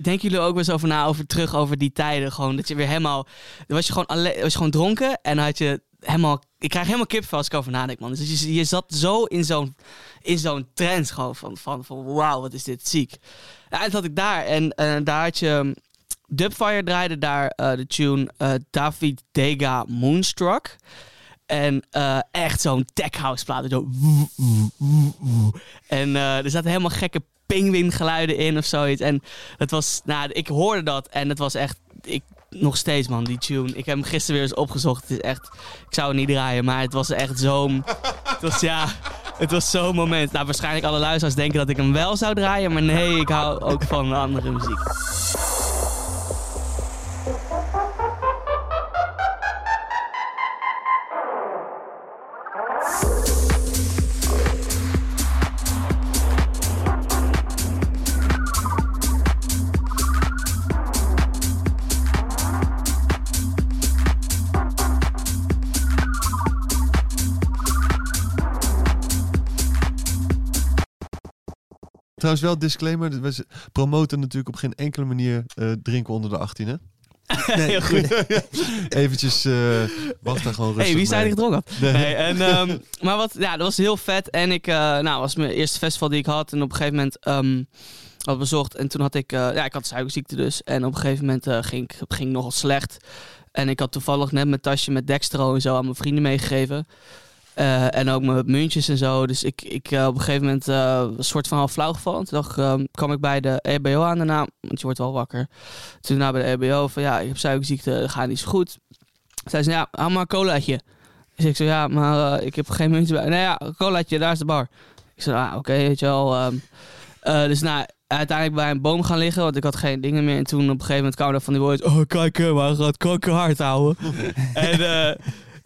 Denken jullie ook wel eens over na, over terug over die tijden? Gewoon dat je weer helemaal. Was je gewoon, was je gewoon dronken en had je helemaal. Ik krijg helemaal kipvel als ik over nadenk, man. Dus je, je zat zo in zo'n in zo'n trend gewoon van, van, van wauw, wat is dit ziek. En dat had ik daar. En uh, daar had je Dubfire draaide daar eh, de tune eh, David Dega Moonstruck. En eh, echt zo'n tech house plaat. Zo. En eh, er zaten helemaal gekke pingwinggeluiden in of zoiets. En het was, nou, ik hoorde dat en het was echt, ik, nog steeds man, die tune. Ik heb hem gisteren weer eens opgezocht. Het is echt, ik zou het niet draaien, maar het was echt zo'n, het was ja, het was zo'n moment. Nou, waarschijnlijk alle luisteraars denken dat ik hem wel zou draaien, maar nee, ik hou ook van andere muziek. Trouwens wel disclaimer, we promoten natuurlijk op geen enkele manier eh, drinken onder de 18 hè? [laughs] Heel goed. [laughs] Eventjes, eh wacht daar gewoon rustig hey, wie zei die gedronken had? Nee. Nee, en, ehm, [laughs] maar wat, ja, dat was heel vet. En ik, eh, nou, was mijn eerste festival die ik had. En op een gegeven moment ehm had bezocht. En toen had ik, ja, ik had suikerziekte dus. En op een gegeven moment ging ik ging nogal slecht. En ik had toevallig net mijn tasje met Dextro en zo aan mijn vrienden meegegeven. Eh, en ook mijn muntjes en zo. Dus ik, ik eh, op een gegeven moment eh, een soort van half flauw gevallen. Toen dacht, ehm, kwam ik bij de EBO aan daarna. Want je wordt wel wakker. Toen daarna bij de EBO van ja, ik heb suikerziekte, dat gaat niet zo goed. Zei ze, ja, haal maar een colaatje. Dus ik zei, ja, maar ik heb geen muntje bij. Nee, ja, colaatje, daar is de bar. Ik zei, ah, oké, weet je wel. ehm. Eh, dus nou, uiteindelijk bij een boom gaan liggen, want ik had geen dingen meer. En toen op een gegeven moment kwamen er van die boys, oh kijk, maar gaat kanker hard houden. [laughs] en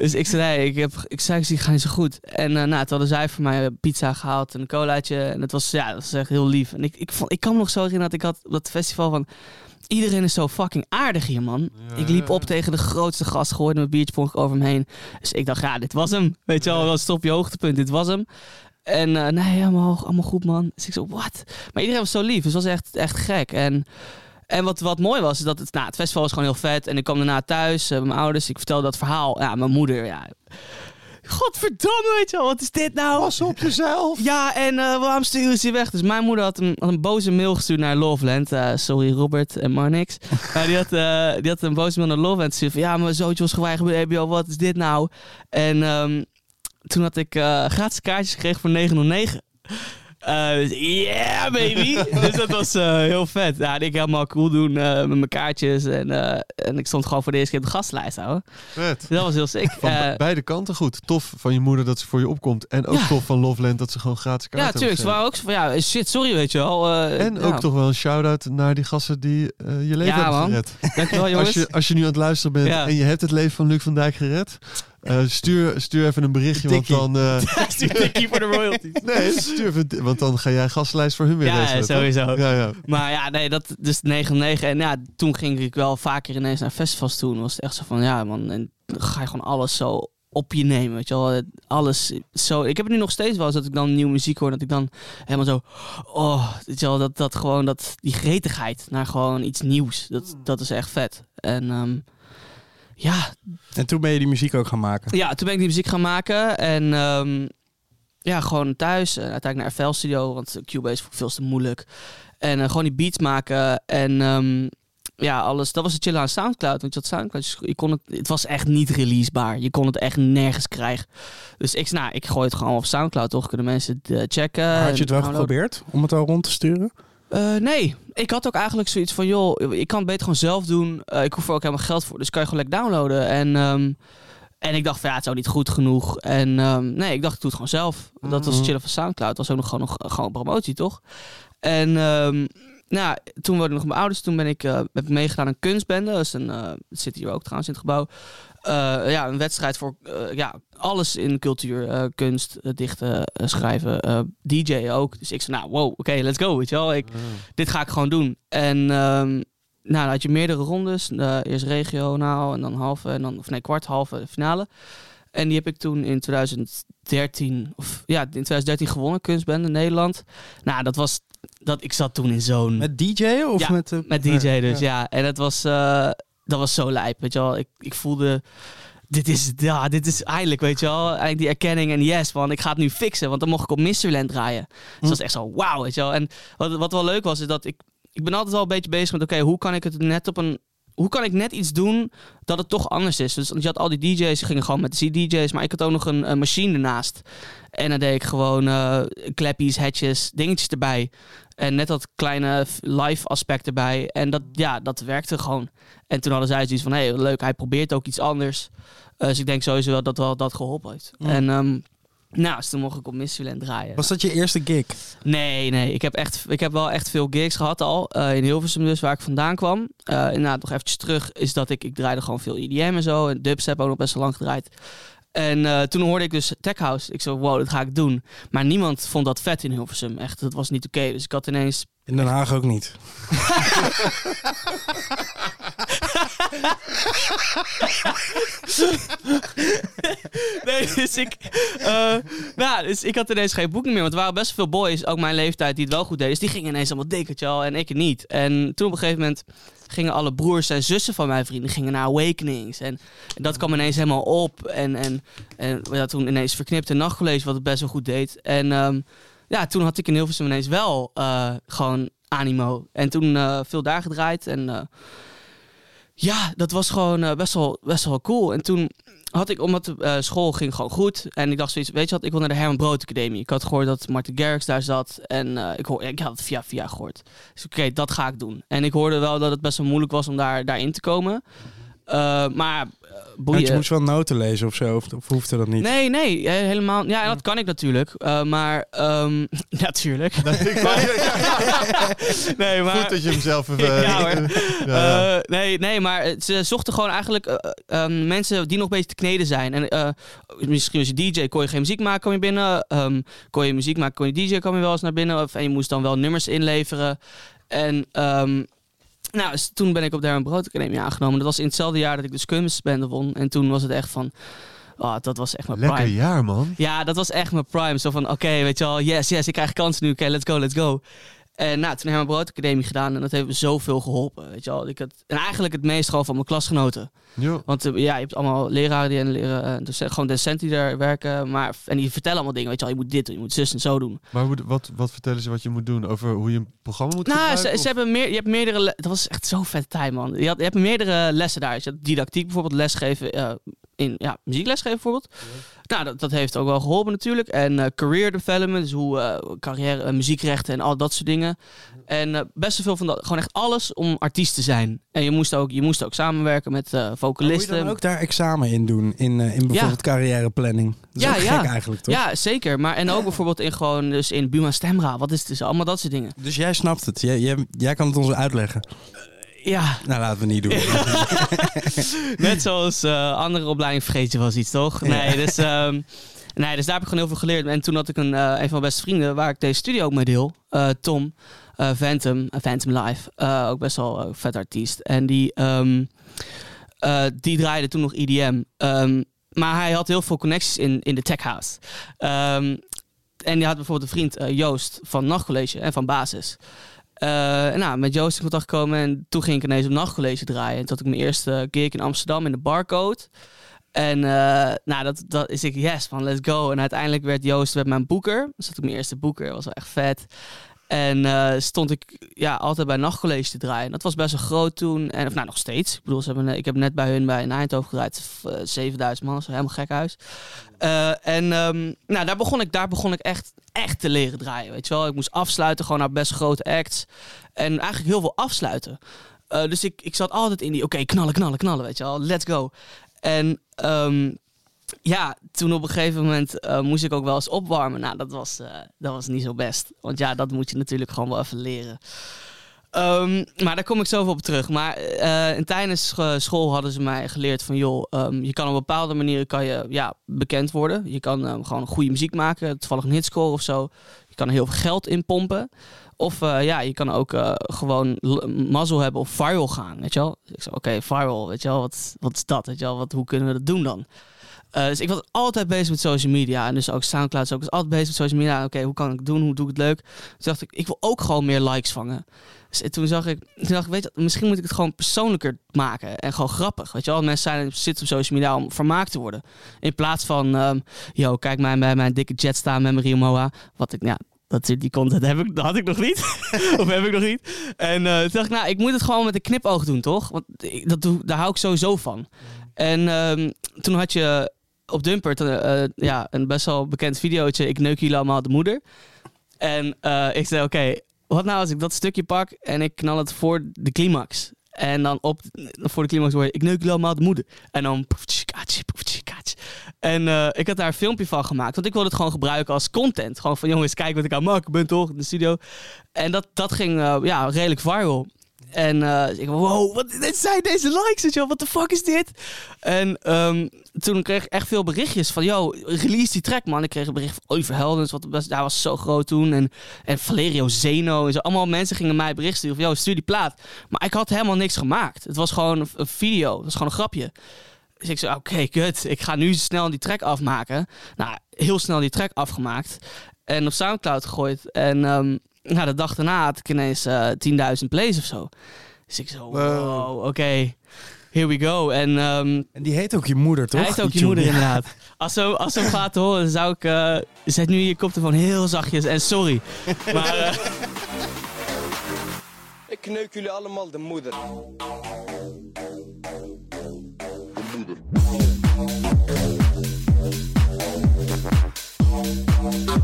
dus ik zei, nee, ik, heb, ik zei, ik zie ga niet zo goed. En eh, nou, toen hadden zij voor mij pizza gehaald en een colaatje. En het was, ja, dat was echt heel lief. En ik, ik, vond, ik kan me nog zo herinneren dat ik had op dat festival van... Iedereen is zo fucking aardig hier, man. Ja, ik liep op tegen de grootste gast, gooide mijn biertje ik over hem heen. Dus ik dacht, ja, dit was hem. Weet je wel, dat stop je hoogtepunt, dit was hem. En eh, nee, allemaal, allemaal goed, man. Dus ik zo, wat? Maar iedereen was zo lief, dus het was echt, echt gek. En, en wat, wat mooi was, is dat het, nou, het festival was gewoon heel vet. En ik kwam daarna thuis, eh, bij mijn ouders, ik vertelde dat verhaal. Ja, mijn moeder, ja... Godverdomme, weet je wel, wat is dit nou? Pas op jezelf! Ja, en eh, waarom sturen ze je weg? Dus mijn moeder had een, had een boze mail gestuurd naar Loveland. Eh, sorry Robert en Marnix. [laughs] Maar die, had, eh, die had een boze mail naar Loveland gestuurd. Van, ja, mijn zoontje was geweigerd bij EBO. Wat is dit nou? En ehm, toen had ik eh, gratis kaartjes gekregen voor 909. Dus yeah, baby! [laughs] dus dat was eh, heel vet. Ja, en ik helemaal cool doen eh, met mijn kaartjes. En, en ik stond gewoon voor de eerste keer op de gastlijst, houden. Vet. Dus dat was heel sick. Van be- beide kanten goed. Tof van je moeder dat ze voor je opkomt. En ook Ja. tof van Loveland dat ze gewoon gratis kaarten ja, tuurlijk. Ze waren ook zo van, ja, shit, sorry, weet je wel. En ja. ook toch wel een shout-out naar die gasten die je leven Ja, hebben gered. Dankjewel, jongens. [laughs] Als je, als je nu aan het luisteren bent en je hebt het leven van Luc van Dijk gered, eh, stuur, stuur even een berichtje, want dan... eh, [laughs] Stuur tikkie voor de royalties. [laughs] nee, stuur even, want dan ga jij gastlijst voor hun weer Ja, toch? sowieso. Ja, ja. Maar ja, nee, dat dus 9 En ja, toen ging ik wel vaker ineens naar festivals toe. En was het echt zo van, ja man, en dan ga je gewoon alles zo op je nemen, weet je wel. Alles zo. Ik heb het nu nog steeds wel eens dat ik dan nieuwe muziek hoor, dat ik dan helemaal zo, oh, weet je wel, dat, dat gewoon, dat, die gretigheid naar gewoon iets nieuws. Dat, dat is echt vet. En ehm, ja, En toen ben je die muziek ook gaan maken. Ja, toen ben ik die muziek gaan maken. En ehm, ja, gewoon thuis. En uiteindelijk naar FL Studio, want Cubase vond ik veel te moeilijk. En eh, gewoon die beats maken. En ehm, ja, alles. Dat was het chillen aan Soundcloud. Want je had Soundcloud. dus je kon het, het was echt niet releasebaar. Je kon het echt nergens krijgen. Dus ik, nou, ik gooi het gewoon op Soundcloud, toch? Kunnen mensen het eh, checken. Had je het wel geprobeerd om het al rond te sturen? Eh, nee, ik had ook eigenlijk zoiets van, joh, ik kan het beter gewoon zelf doen. Eh, ik hoef er ook helemaal geld voor, dus kan je gewoon lekker downloaden. En, ehm, en ik dacht van, ja, het is ook niet goed genoeg. En ehm, nee, ik dacht, ik doe het gewoon zelf. Dat was Mhm. chillen van Soundcloud. Dat was ook nog gewoon, nog, gewoon promotie, toch? En ehm, nou, toen woonde ik nog mijn ouders. Toen ben ik, eh, heb ik meegedaan aan kunstbende. Dat is een, eh, zit hier ook trouwens in het gebouw. Eh, ja, een wedstrijd voor eh, ja, alles in cultuur. eh, kunst, dichten, schrijven, DJ ook. Dus ik zei, nou, wow, oké, let's go, weet je wel. Ik, dit ga ik gewoon doen. En ehm, nou, dan had je meerdere rondes. Eerst regionaal en dan halve, en dan, of nee, kwart, halve, finale. En die heb ik toen in 2013, of ja, in 2013 gewonnen, kunstbende Nederland. Nou, dat was, dat, ik zat toen in zo'n... Met DJ of Ja, met... Met DJ dus, ja. ja. En dat was, dat was zo lijp, weet je wel. Ik, ik voelde, dit is, ja, dit is eindelijk, weet je wel. Eindelijk die erkenning en yes, man, ik ga het nu fixen. Want dan mocht ik op Mysteryland draaien. Dus dat was echt zo, wauw, weet je wel. En wat, wat wel leuk was, is dat ik... ik ben altijd wel een beetje bezig met, oké, hoe kan ik het net op een hoe kan ik net iets doen dat het toch anders is? Dus je had al die DJ's, die gingen gewoon met de DJ's, maar ik had ook nog een, een machine ernaast. En dan deed ik gewoon uh, kleppies, hatches, dingetjes erbij. En net dat kleine live aspect erbij. En dat, ja, dat werkte gewoon. En toen hadden zij zoiets van, hé, hey, leuk, hij probeert ook iets anders. Uh, dus ik denk sowieso wel dat wel dat geholpen heeft. Mm. En um, nou, dus toen mocht ik op Missylent draaien. Was dat je eerste gig? Nee, nee. Ik heb, echt, ik heb wel echt veel gigs gehad al. Uh, in Hilversum dus, waar ik vandaan kwam. Uh, inderdaad, nog eventjes terug, is dat ik... Ik draaide gewoon veel EDM en zo. En dubstep ook nog best wel lang gedraaid. En uh, toen hoorde ik dus Tech House. Ik zo, wow, dat ga ik doen. Maar niemand vond dat vet in Hilversum. Echt, dat was niet oké. Okay. Dus ik had ineens... In Den Haag ook niet. [laughs] [laughs] nee, dus ik, uh, nou, dus ik had ineens geen boeking meer. Want er waren best veel boys, ook mijn leeftijd, die het wel goed deden. Dus die gingen ineens allemaal dikketje al en ik niet. En toen op een gegeven moment gingen alle broers en zussen van mijn vrienden gingen naar Awakenings. En, dat kwam ineens helemaal op. En, en, en ja, toen ineens verknipte nachtcollege, wat het best wel goed deed. En um, ja, toen had ik in Hilversum ineens wel uh, gewoon animo. En toen uh, veel daar gedraaid. En ja, dat was gewoon uh, best, wel, best wel cool. En toen had ik, omdat de uh, school ging gewoon goed. En ik dacht zoiets, weet je wat, ik wil naar de Herman Brood Academie. Ik had gehoord dat Martin Garrix daar zat. En uh, ik, hoor, ik had het via via gehoord. Dus oké, dat ga ik doen. En ik hoorde wel dat het best wel moeilijk was om daar, daarin te komen. Uh, maar boeien. je moest wel noten lezen of zo, of, of hoefde dat niet? Nee, nee, helemaal. Ja, dat kan ik natuurlijk. Uh, maar, um, natuurlijk. nee, maar... Goed dat je hem zelf even... [laughs] ja. Uh, [laughs] nee, nee, maar ze zochten gewoon eigenlijk uh, um, mensen die nog een beetje te kneden zijn. En misschien als je DJ kon je geen muziek maken, kom je binnen. Um, kon je muziek maken, kon je DJ, kwam je wel eens naar binnen. Of, en je moest dan wel nummers inleveren. En... Nou, toen ben ik op de Herman Brood Academie aangenomen. Dat was in hetzelfde jaar dat ik de Skummes-bende won. En toen was het echt van... Oh, dat was echt mijn Lekker prime. jaar, man. Ja, dat was echt mijn prime. Zo van, oké, okay, weet je wel, yes, yes, ik krijg kans nu. Oké, okay, let's go, let's go. En nou, toen hebben we Brood Academie gedaan en dat heeft me zoveel geholpen. Weet je wel. Ik had, en eigenlijk het meest gewoon van mijn klasgenoten. Jo. Want uh, ja, je hebt allemaal leraren die en leren, dus gewoon docenten die daar werken. Maar, en die vertellen allemaal dingen. Weet je wel, je moet dit doen, je moet zus en zo doen. Maar hoe, wat, wat vertellen ze wat je moet doen? Over hoe je een programma moet nou, ze, ze, hebben meer, je hebt meerdere... Dat was echt zo vet tijd, man. Je, had, je hebt meerdere lessen daar. Dus je hebt didactiek bijvoorbeeld, lesgeven... Uh, in ja, muziekles geven bijvoorbeeld. Ja. Nou, dat, dat heeft ook wel geholpen natuurlijk. En uh, career development, dus hoe uh, carrière, uh, muziekrechten en al dat soort dingen. En best veel van dat, gewoon echt alles om artiest te zijn. En je moest ook, je moest ook samenwerken met vocalisten. Moet je dan ook daar examen in doen, in, in bijvoorbeeld ja. carrièreplanning? Dat is ja, ja. gek eigenlijk, toch? Ja, zeker. Maar en ook bijvoorbeeld in gewoon, dus in Buma Stemra, wat is het dus? Allemaal dat soort dingen. Dus jij snapt het, jij, jij, jij kan het ons uitleggen. Ja. Nou, laten we niet doen. [laughs] Net zoals uh, andere opleiding vergeet je wel eens iets, toch? Nee, dus, um, nee, dus daar heb ik gewoon heel veel geleerd. En toen had ik een, uh, een van mijn beste vrienden, waar ik deze studio ook mee deel, uh, Tom, Phantom, Phantom Live. ook best wel een vet artiest. En die, um, die draaide toen nog EDM. Um, maar hij had heel veel connecties in, in de tech house. en die had bijvoorbeeld een vriend, Joost, van Nachtcollege en van Basis. Uh, nou, met Joost in contact gekomen en toen ging ik ineens op nachtcollege draaien. En toen had ik mijn eerste gig in Amsterdam in de Barcode. En uh, nou, dat, dat is ik, yes, van let's go. En uiteindelijk werd Joost werd mijn boeker. Dus dat ik mijn eerste boeker, was wel echt vet. En uh, stond ik ja, altijd bij nachtcollege te draaien. Dat was best wel groot toen. En, of nou, nog steeds. Ik bedoel, ze hebben, ik heb net bij hun bij Eindhoven gedraaid. 7000 man, dat is helemaal gek huis. Uh, en um, nou, daar begon ik, daar begon ik echt, echt te leren draaien. Weet je wel, ik moest afsluiten, gewoon naar best grote acts. En eigenlijk heel veel afsluiten. Dus ik, ik zat altijd in die, oké, knallen, knallen, knallen, weet je wel. Let's go. En um, ja, toen op een gegeven moment uh, moest ik ook wel eens opwarmen. Nou, dat was, uh, dat was niet zo best. Want ja, dat moet je natuurlijk gewoon wel even leren. Um, maar daar kom ik zoveel op terug. Maar uh, tijdens school hadden ze mij geleerd van... joh, um, je kan op bepaalde manieren kan je, ja, bekend worden. Je kan um, gewoon goede muziek maken. Toevallig een hitscore of zo. Je kan er heel veel geld in pompen. Of ja, je kan ook gewoon mazzel hebben of viral gaan, weet je wel. Ik zei, oké, viral, weet je wel. Wat, wat is dat, weet je wel. Wat, hoe kunnen we dat doen dan? Uh, dus ik was altijd bezig met social media. En dus ook Soundcloud. Ook. Ik was altijd bezig met social media. Oké, okay, hoe kan ik het doen? Hoe doe ik het leuk? Toen dacht ik, ik wil ook gewoon meer likes vangen. Dus toen zag ik, toen dacht ik, weet je, misschien moet ik het gewoon persoonlijker maken. En gewoon grappig. Weet je wel, mensen zijn, zitten op social media om vermaakt te worden. In plaats van, um, yo, kijk mij bij mijn dikke jet staan met Mario Moa. Wat ik, ja, dat, die content heb ik, dat had ik nog niet. [laughs] of heb ik nog niet. En eh, toen dacht ik, nou, ik moet het gewoon met een knipoog doen, toch? Want ik- dat doe, daar hou ik sowieso van. En ehm, toen had je op Dumpert eh, eh, ja, een best wel bekend videootje. Ik neuk jullie allemaal de moeder. En eh, ik zei, oké, wat nou als ik dat stukje pak en ik knal het voor de climax. En dan op, voor de climax hoor je, ik neuk jullie allemaal de moeder. En dan... En ik had daar een filmpje van gemaakt. Want ik wilde het gewoon gebruiken als content. Gewoon van, jongens, kijk wat ik aan het maken ben, toch? In de studio. En dat, dat ging ja, redelijk viral. En eh, ik wow, wat zijn deze likes, wel? What the fuck is dit? En ehm, toen kreeg ik echt veel berichtjes van, yo, release die track, man. Ik kreeg een bericht van Oliver wat hij was zo groot toen. En, en Valerio Zeno en zo. Allemaal mensen gingen mij bericht sturen van, yo, stuur die plaat. Maar ik had helemaal niks gemaakt. Het was gewoon een, video, het was gewoon een grapje. Dus ik zei, oké, kut. Ik ga nu snel die track afmaken. Nou, heel snel die track afgemaakt. En op Soundcloud gegooid. En ehm, nou, de dag daarna had ik ineens eh 10.000 plays of zo. Dus ik zo, wow, oké. Here we go. En ehm, En die heet ook je moeder, toch? hij heet ook Die je moeder tune? inderdaad. Als ze, als ze hem [laughs] gaat horen, zou ik... eh, zet nu je koptelefoon heel zachtjes en sorry. Maar eh, Ik kneuk jullie allemaal de moeder.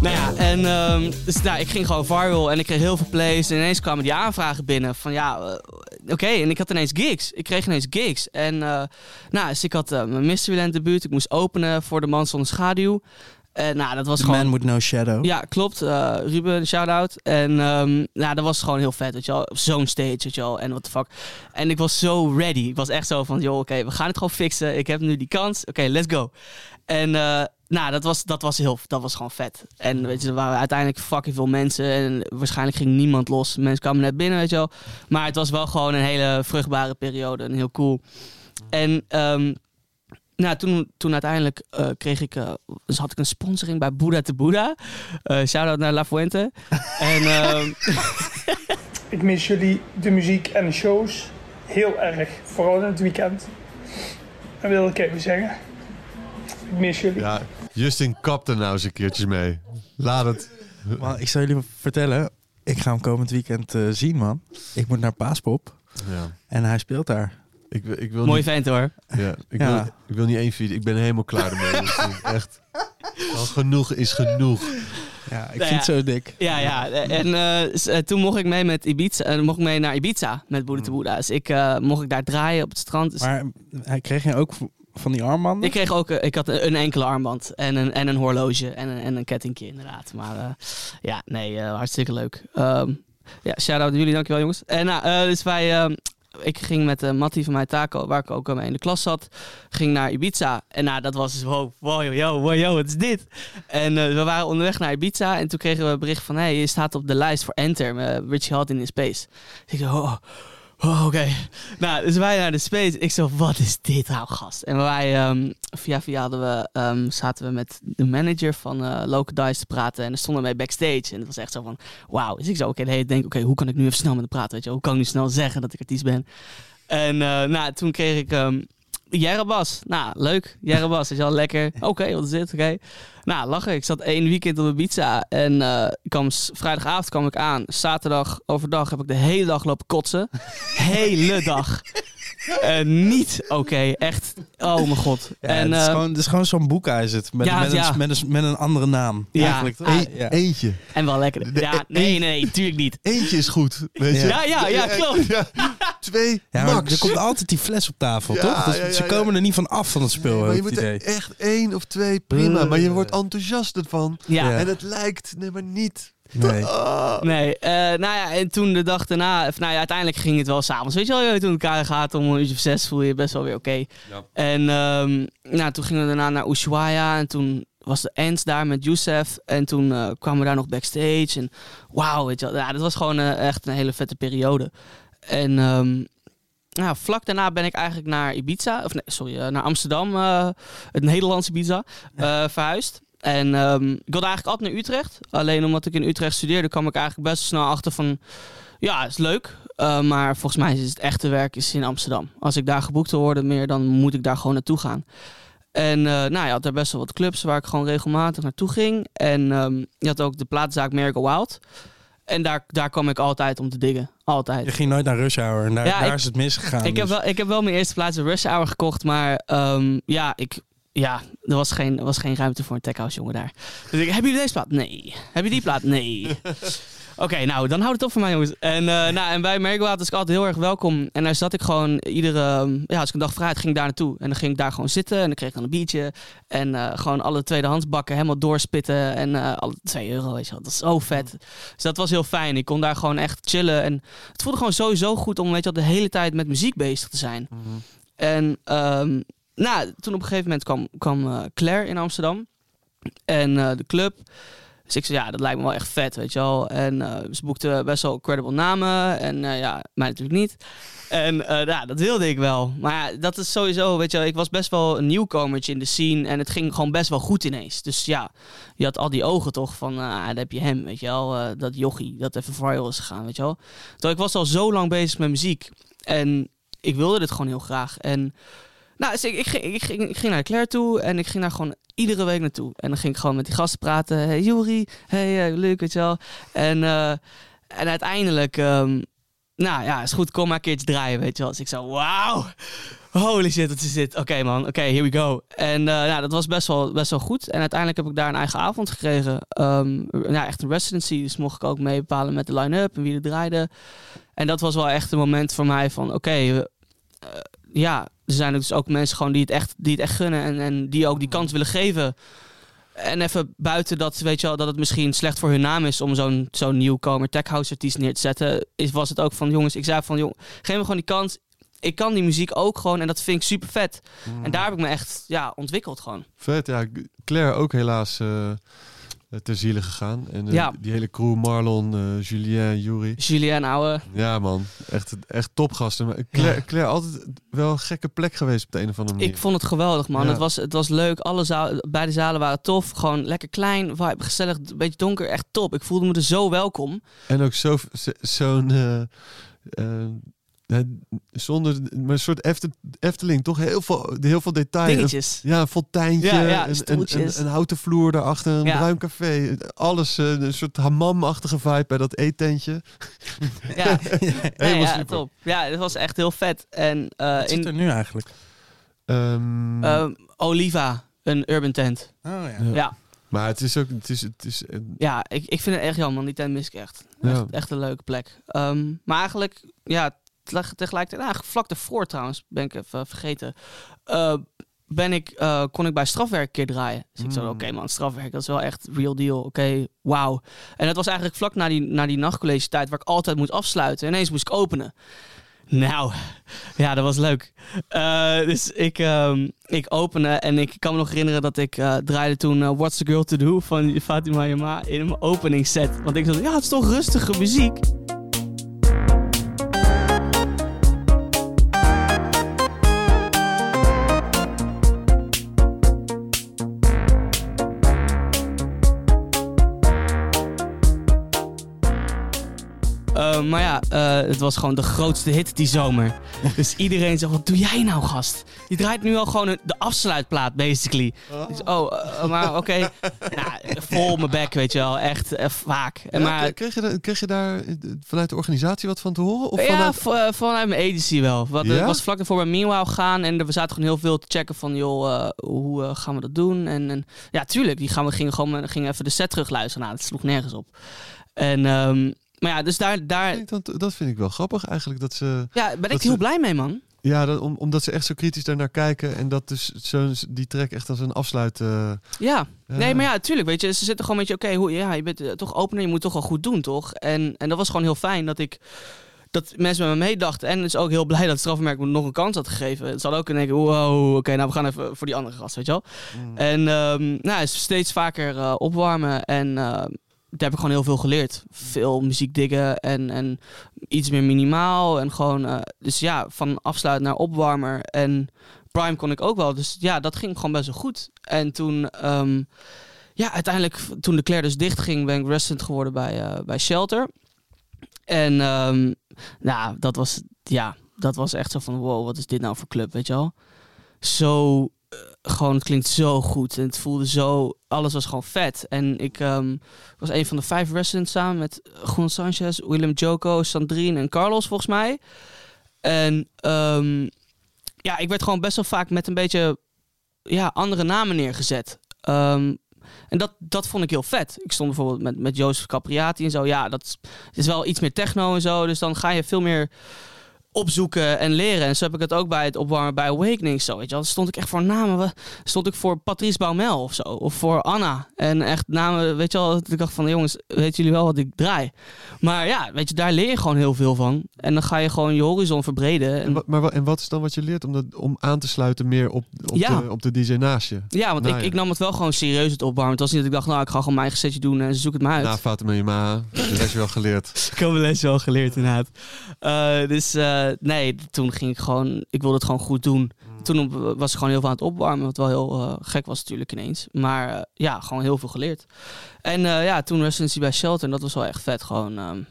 Nou ja, en ehm, dus, nou, ik ging gewoon viral en ik kreeg heel veel plays. En ineens kwamen die aanvragen binnen van ja, eh, oké. En ik had ineens gigs. Ik kreeg ineens gigs. En eh, nou, dus ik had eh, mijn Mysteryland debuut. Ik moest openen voor de Man Zonder Schaduw. En nou, dat was The gewoon... Man with no shadow. Ja, klopt. Eh, Ruben, shout-out. En ehm, nou, dat was gewoon heel vet, weet je wel. Zo'n stage, weet je wel. En what the fuck. En ik was zo ready. Ik was echt zo van, joh, oké, we gaan het gewoon fixen. Ik heb nu die kans. Oké, let's go. En nou, dat was, dat, was heel, dat was gewoon vet. En weet je, er waren uiteindelijk fucking veel mensen. En waarschijnlijk ging niemand los. Mensen kwamen net binnen, weet je wel. Maar het was wel gewoon een hele vruchtbare periode. En heel cool. En... ehm, nou, toen, toen uiteindelijk eh, kreeg ik, eh, dus had ik een sponsoring bij Buddha te Buddha. Eh Shout-out naar La Fuente. [laughs] en ehm, [laughs] Ik mis jullie de muziek en de shows heel erg, vooral in het weekend. Dat wil ik even zeggen. Ik mis jullie. Ja, Justin kapt er nou eens een keertjes mee. Laat het. Maar ik zal jullie vertellen, ik ga hem komend weekend eh, zien, man. Ik moet naar Paaspop Ja. en hij speelt daar. Ik, wil- ik wil mooi niet, vent hoor. ja, ik, Ja. Wil, ik wil niet één video. Ik ben helemaal klaar mee. Justin. Echt. Al genoeg is genoeg. Ja, ik Nou vind ja. het zo dik. Ja, ja. En eh, eh, toen mocht ik mee met Ibiza. en mocht ik mee naar Ibiza met Boede te Boeddha. Dus ik eh, mocht ik daar draaien op het strand. Dus Maar hij kreeg je ook van die armbanden? ik kreeg ook eh, ik had een enkele armband en een, en een horloge en een, en een kettingje inderdaad. Maar eh, ja, nee, eh, hartstikke leuk. Ehm, ja, shout-out jullie, dankjewel jongens. En nou, dus wij... ehm, ik ging met uh, Mattie van mij Taco, waar ik ook mee in de klas zat, ging naar Ibiza. En nou, dat was dus wow, wow, yo, wow, yo, wat is dit? En we waren onderweg naar Ibiza en toen kregen we een bericht van, hey, je staat op de lijst voor Enter, met Richie Hawtin in Space. Ik dacht, oh, oh oké. Nou, dus wij naar de Space. Ik zo, wat is dit nou, gast? En wij, ehm, via via hadden we, ehm, zaten we met de manager van eh Local Dice te praten en er stonden wij backstage. En het was echt zo van, wauw. Dus ik zo, oké, okay, denk, oké, hoe kan ik nu even snel met hem praten, weet je? Hoe kan ik nu snel zeggen dat ik artiest ben? En eh, nou, toen kreeg ik um, Jerrebas. Nou, leuk. Jerrebas is al lekker. [laughs] Oké, wat is dit? Oké. Nou, lachen. Ik zat één weekend op Ibiza. En uh, ik kwam, vrijdagavond kwam ik aan. Zaterdag overdag heb ik de hele dag lopen kotsen. [laughs] hele dag. Uh, niet oké, okay. echt. Oh mijn god. Ja, en, het, is gewoon, het is gewoon zo'n boek is het. Met, ja, met, ja. Een, met, een, met een andere naam. Ja. Eigenlijk, toch? E ja. Eentje. En wel lekker. Ja, nee, nee, tuurlijk niet. Eentje is goed. Weet je? Ja, ja, ja, klopt. Ja, twee, ja, max. Er komt altijd die fles op tafel, Ja, toch? Dus ja, ja, ze ja. komen er niet van af van het spul. Nee, maar je moet er idee. echt één of twee, prima. Maar je wordt enthousiast ervan. Ja. Ja. En het lijkt, nee, maar niet. Nee. [laughs] Nee, uh, nou ja, en toen de dag daarna, of nou ja, uiteindelijk ging het wel s'avonds. Weet je wel, toen elkaar gaat om een uurtje of zes voel je je best wel weer oké. Okay. Ja. En um, nou, toen gingen we daarna naar Ushuaia en toen was de Ends daar met Youssef. En toen uh, kwamen we daar nog backstage. En wauw, weet je wel, ja, dat was gewoon uh, echt een hele vette periode. En um, nou, vlak daarna ben ik eigenlijk naar Ibiza, of nee, sorry, uh, naar Amsterdam, het Nederlandse Ibiza, ja. verhuisd. En um, ik wilde eigenlijk altijd naar Utrecht. Alleen omdat ik in Utrecht studeerde, kwam ik eigenlijk best snel achter van... Ja, is leuk. Uh, maar volgens mij is het echte werk is in Amsterdam. Als ik daar geboekt wil worden meer, dan moet ik daar gewoon naartoe gaan. En eh, nou, je had er best wel wat clubs waar ik gewoon regelmatig naartoe ging. En ehm, je had ook de platenzaak Miracle Wild. En daar, daar kwam ik altijd om te diggen. Altijd. Je ging nooit naar Rush Hour en daar, Ja, daar ik- is het misgegaan. Ik heb, dus- wel, ik heb wel mijn eerste plaats in Rush Hour gekocht, maar ehm, ja, ik, ja, er was geen, er was geen ruimte voor een tech house jongen daar. Dus ik, hebben jullie deze plaat? Nee. Heb je die plaat? Nee. [laughs] Oké, nou, dan houdt het op voor mij, jongens. En, eh, nou, en bij Merkwater was ik altijd heel erg welkom. En daar zat ik gewoon iedere... ehm, Ja, als ik een dag vrij had, ging ik daar naartoe. En dan ging ik daar gewoon zitten en dan kreeg ik dan een biertje. En eh, gewoon alle tweedehands bakken helemaal doorspitten. En eh alle 2 euro, weet je wel. Dat is zo vet. Dus dat was heel fijn. Ik kon daar gewoon echt chillen. En het voelde gewoon sowieso goed om, weet je wel, de hele tijd met muziek bezig te zijn. En ehm, nou, toen op een gegeven moment kwam, kwam eh, Claire in Amsterdam. En eh, de club. Dus ik zei, ja, dat lijkt me wel echt vet, weet je wel. En eh, ze boekten best wel credible namen. En ja, mij natuurlijk niet. En ja, dat wilde ik wel. Maar ja, dat is sowieso, weet je wel, ik was best wel een nieuwkomertje in de scene. En het ging gewoon best wel goed ineens. Dus ja, je had al die ogen toch van, ah, daar heb je hem, weet je wel. dat jochie, dat even viral is gegaan, weet je wel. Terwijl ik was al zo lang bezig met muziek. En ik wilde dit gewoon heel graag. En nou, dus ik, ik, ging, ik, ging, ik naar Claire toe en ik ging daar gewoon iedere week naartoe. En dan ging ik gewoon met die gasten praten. Hey Juri, hey, eh, leuk, weet je wel. En, eh, en uiteindelijk, ehm, nou ja, is goed, kom maar een keertje draaien, weet je wel. Dus ik zo, wauw, holy shit, wat is dit? Oké man, oké, here we go. En eh, nou, dat was best wel, best wel goed. En uiteindelijk heb ik daar een eigen avond gekregen. Ja, echt een residency, dus mocht ik ook mee bepalen met de line-up en wie er draaide. En dat was wel echt een moment voor mij van, oké, ja, er zijn dus ook mensen gewoon die het echt, die het echt gunnen en, en die ook die kans willen geven. En even buiten dat, weet je wel, dat het misschien slecht voor hun naam is om zo'n zo'n nieuwkomer tech house artiest neer te zetten, is, was het ook van jongens, ik zei van jong, geef me gewoon die kans. Ik kan die muziek ook gewoon en dat vind ik super vet. En daar heb ik me echt ja, ontwikkeld gewoon. Vet, ja. Claire ook helaas eh ter ziele gegaan. En eh, Ja. die hele crew, Marlon, eh, Julien, Jury. Julien ouwe. Ja man, echt, echt topgasten. Maar Claire, Claire altijd wel een gekke plek geweest op de een of andere manier. Ik vond het geweldig, man. Ja. Het, was, het was leuk. Alle zaal, beide zalen waren tof. Gewoon lekker klein, vibe, gezellig, een beetje donker. Echt top. Ik voelde me er zo welkom. En ook zo- zo- zo'n... zonder, maar een soort Efte- Efteling, toch heel veel, heel veel detail. Dingetjes. Ja, een fonteintje, Ja, ja, een, een, een, een houten vloer daarachter, een Ja. bruin café. Alles, eh, een soort hammam-achtige vibe bij dat eetentje. Ja, [laughs] ja, Helemaal ja, super. top. Ja, het was echt heel vet. En eh, Wat zit in er nu eigenlijk? Ehm, eh, Oliva, een urban tent. Oh ja. Ja. Ja, maar het is ook... Het is, het is, eh, ja ik, ik vind het echt jammer. Die tent mis ik echt. Ja. Echt, echt een leuke plek. Ehm, maar eigenlijk, ja, tegelijkertijd, eigenlijk vlak daarvoor trouwens, ben ik even vergeten. eh, ben ik, eh, kon ik bij strafwerk een keer draaien. Dus ik zo, Mm. oké man, strafwerk, dat is wel echt real deal. Oké, wauw. En dat was eigenlijk vlak na die, na die nachtcollege tijd waar ik altijd moet afsluiten. En ineens moest ik openen. Nou, [laughs] ja, dat was leuk. Eh, dus ik, ehm, ik opende en ik kan me nog herinneren dat ik draaide toen What's the Girl to Do van Fatima Yama in mijn openingsset. Want ik dacht, ja, het is toch rustige muziek. Eh, maar ja, eh, het was gewoon de grootste hit die zomer. [laughs] Dus iedereen zegt, wat doe jij nou, gast? Je draait nu al gewoon een- de afsluitplaat, basically. Dus, oh, eh, maar oké. [laughs] nou, vol mijn bek, weet je wel. Echt eh, vaak. Ja, maar, kreeg, je, kreeg je daar vanuit de organisatie wat van te horen? Of ja, vanuit... mijn agency wel. Wat, Ja? Was vlak daarvoor bij Meanwhile gegaan en we zaten gewoon heel veel te checken van, joh, hoe gaan we dat doen? En, en ja, tuurlijk, die gaan we gingen gewoon gingen even de set terugluisteren. Nou, dat sloeg nergens op. En, ehm, maar ja, dus daar, daar dat, dat vind ik wel grappig eigenlijk. Dat ze, ja, ben ik heel ze- blij mee, man. ja, dat, om, omdat ze echt zo kritisch daarnaar kijken. En dat dus zo, die track echt als een afsluit... eh, Ja, nee, maar ja, tuurlijk, weet je, ze zitten gewoon met je, oké, ja, je bent eh, toch opener, je moet toch wel goed doen, toch? En, en dat was gewoon heel fijn dat ik, dat mensen met me meedachten. En dus ook heel blij dat Strafmerk me nog een kans had gegeven. Ze hadden ook kunnen denken, wow, oké, nou we gaan even voor die andere gast, weet je wel? mm. En ehm nou, is steeds vaker eh, opwarmen en daar heb ik gewoon heel veel geleerd. Veel muziek diggen en, en iets meer minimaal. En gewoon, eh, dus ja, van afsluit naar opwarmer. En Prime kon ik ook wel. Dus ja, dat ging gewoon best wel goed. En toen, ehm, ja, uiteindelijk, toen de Claire dus dicht ging, ben ik resident geworden bij, eh, bij Shelter. En ehm, nou, dat was, ja, dat was echt zo van, wow, wat is dit nou voor club, weet je wel? Zo gewoon, het klinkt zo goed. En het voelde zo, alles was gewoon vet. En ik ehm, was een van de vijf residents samen met Juan Sanchez, Willem Joko, Sandrine en Carlos volgens mij. En ehm, ja, ik werd gewoon best wel vaak met een beetje ja, andere namen neergezet. Ehm, en dat, dat vond ik heel vet. Ik stond bijvoorbeeld met, met Jozef Capriati en zo. Ja, dat is wel iets meer techno en zo. Dus dan ga je veel meer opzoeken en leren. En zo heb ik het ook bij het opwarmen bij Awakening. Zo, weet je wel. Dan stond ik echt voor namen. we- Stond ik voor Patrice Baumel of zo. Of voor Anna. En echt namen, weet je wel. dat Ik dacht van, jongens, weten jullie wel wat ik draai? Maar ja, weet je, daar leer je gewoon heel veel van. En dan ga je gewoon je horizon verbreden. En, En, maar, en wat is dan wat je leert om, dat, om aan te sluiten meer op, op, Ja. de, op de DJ naast je? ja, want Nou ik, ik nam het wel gewoon serieus, het opwarmen. Het was niet dat ik dacht, nou, ik ga gewoon mijn eigen setje doen en zoek het maar uit. Na fouten met je ma, de rest wel geleerd. [laughs] Ik heb mijn les wel geleerd inderdaad. Eh, dus eh, nee, toen ging ik gewoon, ik wilde het gewoon goed doen. Toen op- was ik gewoon heel veel aan het opwarmen, wat wel heel eh, gek was natuurlijk ineens. Maar eh, ja, gewoon heel veel geleerd. En eh, ja, toen residency bij Shelter, en dat was wel echt vet. Gewoon, ehm,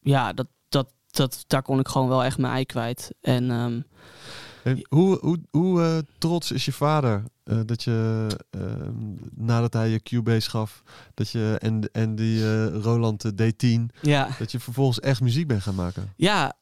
ja, dat, dat, dat, daar kon ik gewoon wel echt mijn ei kwijt. En ehm, En hoe hoe, hoe eh, trots is je vader eh, dat je, ehm, nadat hij je Cubase gaf, dat je en, en die eh, Roland eh, D10, ja, dat je vervolgens echt muziek bent gaan maken? ja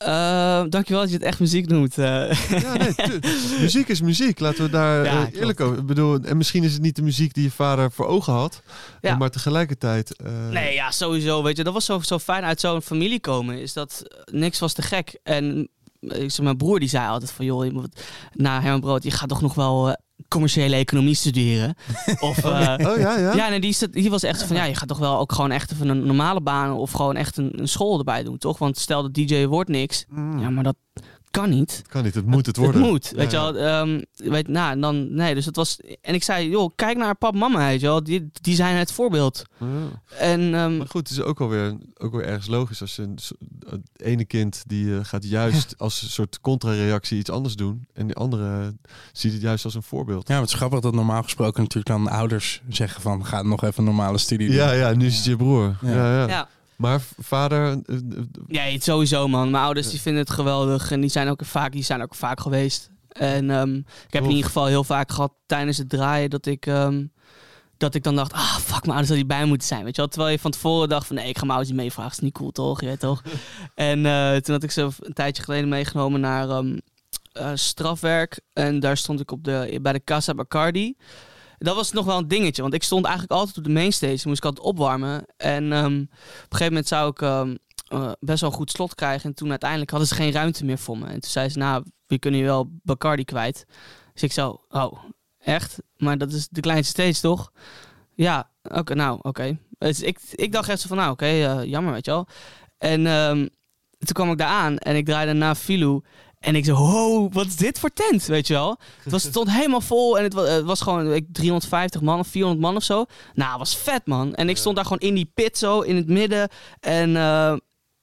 dankjewel dat je het echt muziek noemt. Ja, nee, [laughs] muziek is muziek. Laten we daar Ja, eerlijk over. Ik bedoel, en misschien is het niet de muziek die je vader voor ogen had, Ja. maar tegelijkertijd. Nee, ja, sowieso. Weet je, dat was zo, zo fijn uit zo'n familie komen. Is dat niks was te gek. En ik zeg, mijn broer die zei altijd van... joh, je moet, na Herman Brood, je gaat toch nog wel commerciële economie studeren? [laughs] of... eh, Oh ja, ja. ja, nee, die was echt van... ja, je gaat toch wel ook gewoon echt even een normale baan... of gewoon echt een, een school erbij doen, toch? Want stel dat DJ wordt niks. Mm, Ja, maar dat kan niet. kan niet, het moet het worden. Het moet, weet Ja, je wel. ehm, weet, nou, en dan, nee, dus het was... En ik zei, joh, kijk naar pap mama, weet je wel. Die, die zijn het voorbeeld. Ja. En ehm, Maar goed, het is ook alweer, ook weer ergens logisch als je een, het ene kind die eh, gaat juist [laughs] als een soort contra-reactie iets anders doen. En die andere ziet het juist als een voorbeeld. Ja, het is grappig dat normaal gesproken natuurlijk dan ouders zeggen van ga nog even een normale studie doen. Ja, ja, nu is het je broer. Ja. Ja. Maar vader, eh, Ja, het sowieso man. Mijn ouders die vinden het geweldig en die zijn ook vaak, die zijn ook vaak geweest. En ehm, ik heb in ieder geval heel vaak gehad tijdens het draaien dat ik, ehm, dat ik dan dacht, ah fuck, mijn ouders hadden bij moeten zijn. Weet je wel? Terwijl je van tevoren dacht van nee, ik ga mijn ouders niet meevragen, is niet cool toch? Je weet toch? [laughs] en eh, toen had ik ze een tijdje geleden meegenomen naar ehm, eh, strafwerk en daar stond ik op de, bij de Casa Bacardi. Dat was nog wel een dingetje, want ik stond eigenlijk altijd op de mainstage. Moest ik altijd opwarmen. En ehm, op een gegeven moment zou ik ehm, eh, best wel goed slot krijgen. En toen uiteindelijk hadden ze geen ruimte meer voor me. En toen zei ze, nou, we kunnen je wel Bacardi kwijt. Dus ik zo, oh, echt? Maar dat is de kleinste stage, toch? Ja, oké, nou, oké. Dus ik, ik dacht echt zo van, nou, oké, eh, jammer, weet je wel. En ehm, toen kwam ik daar aan en ik draaide na Filou. En ik zo, ho, wat is dit voor tent, weet je wel? Het was, het stond helemaal vol en het was, het was gewoon ik, 350 man of 400 man of zo. Nou, het was vet, man. En ik stond daar gewoon in die pit zo, in het midden. En, eh,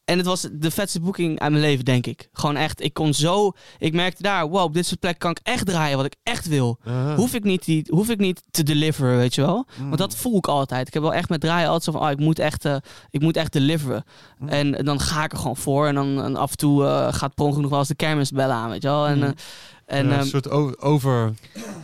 en het was de vetste boeking uit mijn leven, denk ik. Gewoon echt, ik kon zo... Ik merkte daar, wow, op dit soort plek kan ik echt draaien wat ik echt wil. Hoef ik niet, die, hoef ik niet te deliveren, weet je wel? Want dat voel ik altijd. Ik heb wel echt met draaien altijd zo van, oh, ik moet echt, eh, ik moet echt deliveren. En dan ga ik er gewoon voor. En dan en af en toe eh, gaat ongeluk nog wel eens de kermisbellen aan, weet je wel? En, eh, en Ja, ehm, een soort over,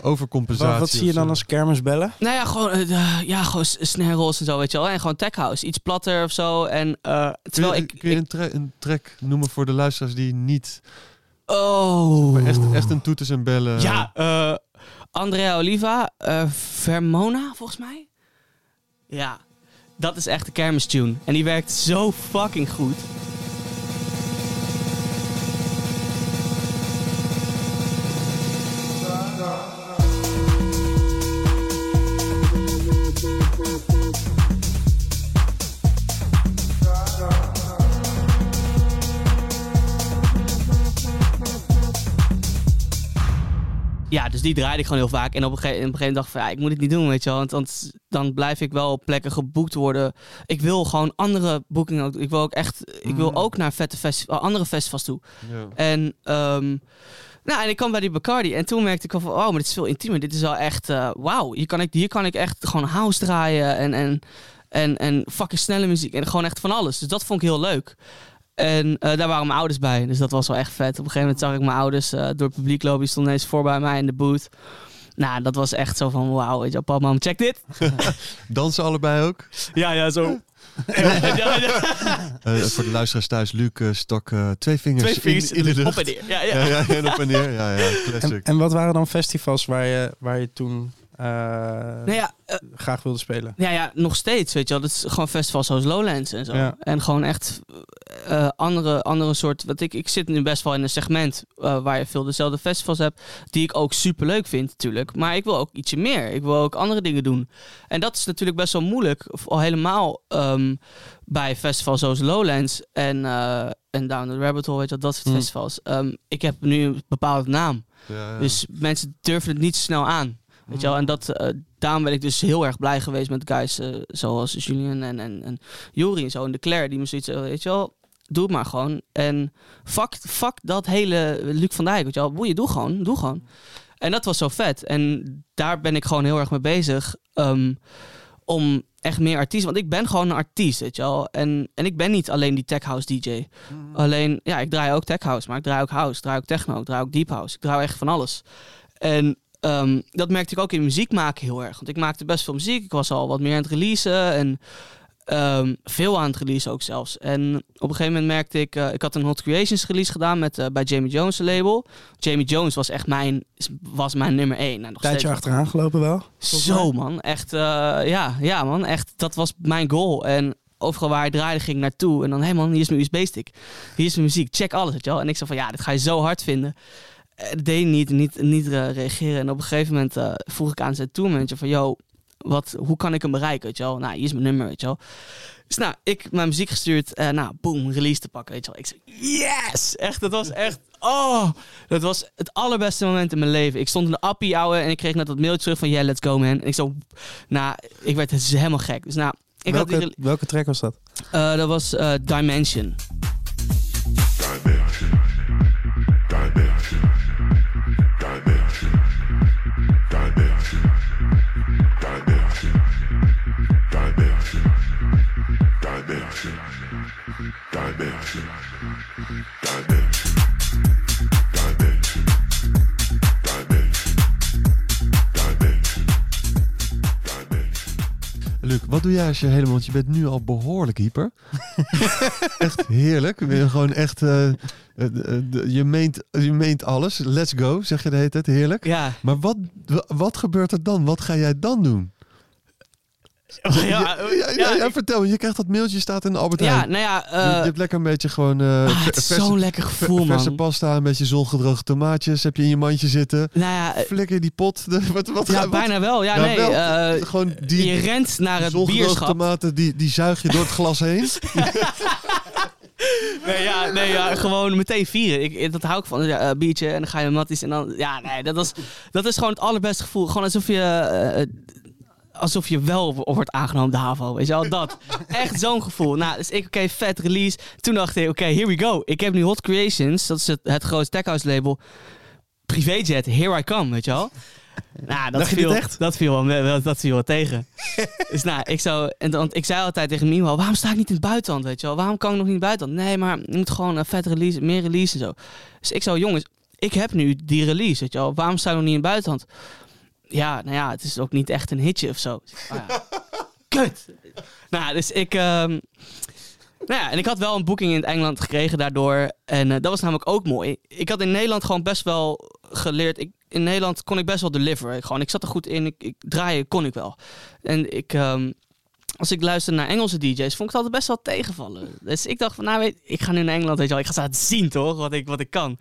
overcompensatie. Wat, wat zie je dan zo. als kermisbellen? Nou ja, gewoon, eh, ja, gewoon s- snare rolls en zo, weet je wel. En gewoon tech house. Iets platter of zo. En eh, Kun terwijl je, ik... kun je ik- een, tra- een track noemen voor de luisteraars die niet... oh. Maar echt, echt een toeters en bellen... Ja, eh, Andrea Oliva, eh, Vermona, volgens mij. Ja, dat is echt de kermistune. En die werkt zo fucking goed. Die draaide ik gewoon heel vaak. En op een gegeven, op een gegeven moment dacht ik van, ja, ik moet het niet doen, weet je wel. Want, want dan blijf ik wel op plekken geboekt worden. Ik wil gewoon andere boekingen ook. Ik wil ook echt, ik wil Mm. ook naar vette festival, andere festivals toe. Ja. En, ehm, nou, en ik kwam bij die Bacardi en toen merkte ik al van, oh, maar dit is veel intiemer. Dit is wel echt, eh, wauw. Hier kan ik, hier kan ik echt gewoon house draaien en, en, en, en fucking snelle muziek. En gewoon echt van alles. Dus dat vond ik heel leuk. En eh, daar waren mijn ouders bij. Dus dat was wel echt vet. Op een gegeven moment zag ik mijn ouders eh, door het publiek lopen. Die stonden ineens voor bij mij in de booth. Nou, dat was echt zo van, wauw, weet je, wel, pap, mam, check dit. [laughs] Dansen allebei ook? Ja, ja, zo. [laughs] ja, ja. Eh, voor de luisteraars thuis, Luc stok eh, twee vingers, Twee vingers in, in de op lucht. en neer. Ja, ja. Ja, ja, en op en neer. Ja, ja, En, classic. en wat waren dan festivals waar je, waar je toen Nou ja, eh, graag wilde spelen? Ja, ja, nog steeds, weet je wel. Dat is gewoon festivals zoals Lowlands en zo. Ja. En gewoon echt eh, andere, andere soort... Wat ik, ik zit nu best wel in een segment eh, waar je veel dezelfde festivals hebt... die ik ook super leuk vind natuurlijk. Maar ik wil ook ietsje meer. Ik wil ook andere dingen doen. En dat is natuurlijk best wel moeilijk. of Al helemaal ehm, bij festivals zoals Lowlands en, eh, en Down the Rabbit Hole, weet je wel, dat soort Hmm. festivals. Ehm, ik heb nu een bepaalde naam. Ja, ja. Dus mensen durven het niet zo snel aan. Weet je wel? En dat, eh, daarom ben ik dus heel erg blij geweest met guys eh, zoals Julian en, en, en Juri en zo. En de Claire die me zoiets, eh, weet je wel, doe het maar gewoon. En fuck, fuck dat hele Luc van Dijk, weet je wel. Boeien, doe gewoon, doe gewoon. En dat was zo vet. En daar ben ik gewoon heel erg mee bezig. ehm, om echt meer artiesten. Want ik ben gewoon een artiest, weet je wel. En, en ik ben niet alleen die tech house DJ. Alleen, ja, ik draai ook tech house, maar ik draai ook house, ik draai ook techno, ik draai ook deep house. Ik draai echt van alles. En ehm, dat merkte ik ook in muziek maken heel erg. Want ik maakte best veel muziek. Ik was al wat meer aan het releasen en ehm, veel aan het releasen ook zelfs. En op een gegeven moment merkte ik, eh, ik had een Hot Creations release gedaan met, eh, bij Jamie Jones' label. Jamie Jones was echt mijn, was mijn nummer één. Nou, nog Tijdje steeds. achteraan gelopen wel? Zo man, echt, eh, ja, ja man, echt, dat was mijn goal. En overal waar hij draaide ging ik naartoe. En dan, hé hey man, hier is mijn USB-stick. Hier is mijn muziek, check alles, weet je wel. En ik zei van, ja, dit ga je zo hard vinden. Eh, deed niet, niet, niet reageren. En op een gegeven moment eh, vroeg ik aan zijn tourmanager van, yo, wat, hoe kan ik hem bereiken, weet je wel. Nou, hier is mijn nummer, weet je wel. Dus nou, ik mijn muziek gestuurd. eh nou, boom, release te pakken, weet je wel. Ik zei, yes! Echt, dat was echt, oh! Dat was het allerbeste moment in mijn leven. Ik stond in de appie, ouwe, en ik kreeg net dat mailtje terug van, yeah, let's go, man. En ik zo, nou, ik werd dus helemaal gek. Dus nou, ik had die welke, welke track was dat? dat was Dimension. Luc, wat doe jij als je helemaal... Want je bent nu al behoorlijk hyper. [laughs] echt heerlijk. Gewoon echt... eh, eh, eh, je, meent, je meent alles. Let's go, zeg je de hele tijd. Heerlijk. Ja. Maar wat, wat gebeurt er dan? Wat ga jij dan doen? Ja, ja, ja, ja, ja, vertel. Je krijgt dat mailtje, staat in de Albert ja, Heijn. nou ja, je, eh, je hebt lekker een beetje gewoon... eh, ah, het is verse- zo'n lekker gevoel, verse man. pasta, een beetje zongedroogde tomaatjes. Heb je in je mandje zitten. Nou ja, eh, Flikker die pot. [laughs] Wat, wat, ja wat- bijna wel. Ja, Ja, nee. wel. gewoon die, je rent naar het bierschap. tomaten, die, die zuig je door het glas heen. [laughs] [laughs] Nee, ja, nee, ja, gewoon meteen vieren. Ik, dat hou ik van. Ja, eh, biertje en dan ga je met matties en dan... Ja, nee, dat, was, dat is gewoon het allerbeste gevoel. Gewoon alsof je... alsof je wel wo- wordt aangenomen de HAVO. Weet je wel, dat. Echt zo'n gevoel. Nou, dus ik, oké, vet release. Toen dacht ik, oké, here we go. Ik heb nu Hot Creations. Dat is het, het grootste tech house label. Privéjet, here I come, weet je wel. Nou, dat viel, echt? dat viel wel, dat viel wel tegen. [laughs] dus nou, ik zou, en dan, ik zei altijd tegen Mimo, waarom sta ik niet in het buitenland, weet je wel? Waarom kan ik nog niet in het buitenland? Nee, maar je moet gewoon een vet release, meer release en zo. Dus ik zou, jongens, ik heb nu die release, weet je wel? Waarom sta ik nog niet in het buitenland? Ja, nou ja, het is ook niet echt een hitje of zo. Oh ja. [laughs] Kut! Nou, dus ik... ehm, nou ja, en ik had wel een boeking in het Engeland gekregen daardoor. En eh, dat was namelijk ook mooi. Ik had in Nederland gewoon best wel geleerd. Ik, in Nederland kon ik best wel deliveren. Gewoon, ik zat er goed in. Ik, ik draaien kon ik wel. En ik, ehm, als ik luisterde naar Engelse DJ's, vond ik het altijd best wel tegenvallen. Dus ik dacht van, nou weet ik ga nu naar Engeland, weet je wel. Ik ga ze laten zien, toch? Wat ik, wat ik kan.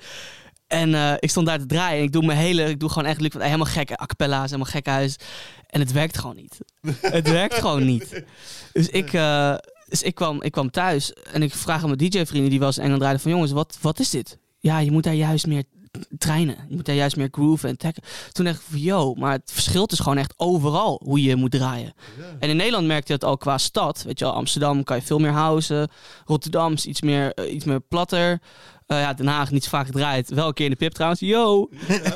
En eh, ik stond daar te draaien en ik doe mijn hele, ik doe gewoon echt Luc van- helemaal gekke a cappella's, helemaal gek huis. En het werkt gewoon niet. [laughs] het werkt gewoon niet. Dus ik, eh, dus ik, kwam, ik kwam thuis en ik vraag aan mijn DJ-vrienden die wel eens in Engeland draaiden van jongens, wat, wat is dit? Ja, je moet daar juist meer trainen. Je moet daar juist meer groove en tech. Toen dacht ik van, yo, maar het verschilt is gewoon echt overal hoe je moet draaien. En in Nederland merkte je het al qua stad. Weet je wel, Amsterdam kan je veel meer houden. Rotterdam is iets meer, eh, iets meer platter. Eh, ja, Den Haag niet zo vaak gedraaid. Wel een keer in de pip trouwens. Yo!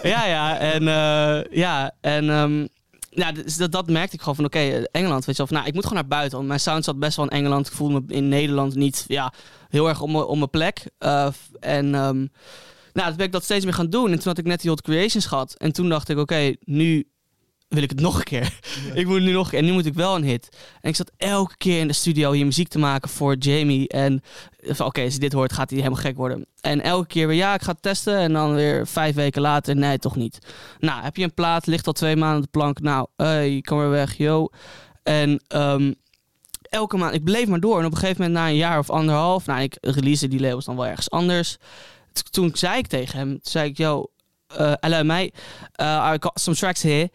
ja, ja. En, ja, en ehm, ja, dus dat, dat merkte ik gewoon van, oké, eh, Engeland, weet je wel. Nou, ik moet gewoon naar buiten. Want mijn sound zat best wel in Engeland. Ik voelde me in Nederland niet ja, heel erg om, mijn- om mijn plek. En ehm, nou, toen ben ik dat steeds meer gaan doen. En toen had ik net die Hot Creations gehad. En toen dacht ik, oké, nu wil ik het nog een keer. ik moet nu nog een keer. En nu moet ik wel een hit. En ik zat elke keer in de studio hier muziek te maken voor Jamie. En van, oké, als hij dit hoort, gaat hij helemaal gek worden. En elke keer weer, ja, ik ga het testen. En dan weer vijf weken later, nee, toch niet. Nou, heb je een plaat, ligt al twee maanden op de plank. Nou, hey, kom weer weg, yo. En ehm, elke maand, ik bleef maar door. En op een gegeven moment, na een jaar of anderhalf, nou, ik release die labels dan wel ergens anders. Toen zei ik tegen hem, toen zei ik, yo, uh, mate, uh, I got some tracks here.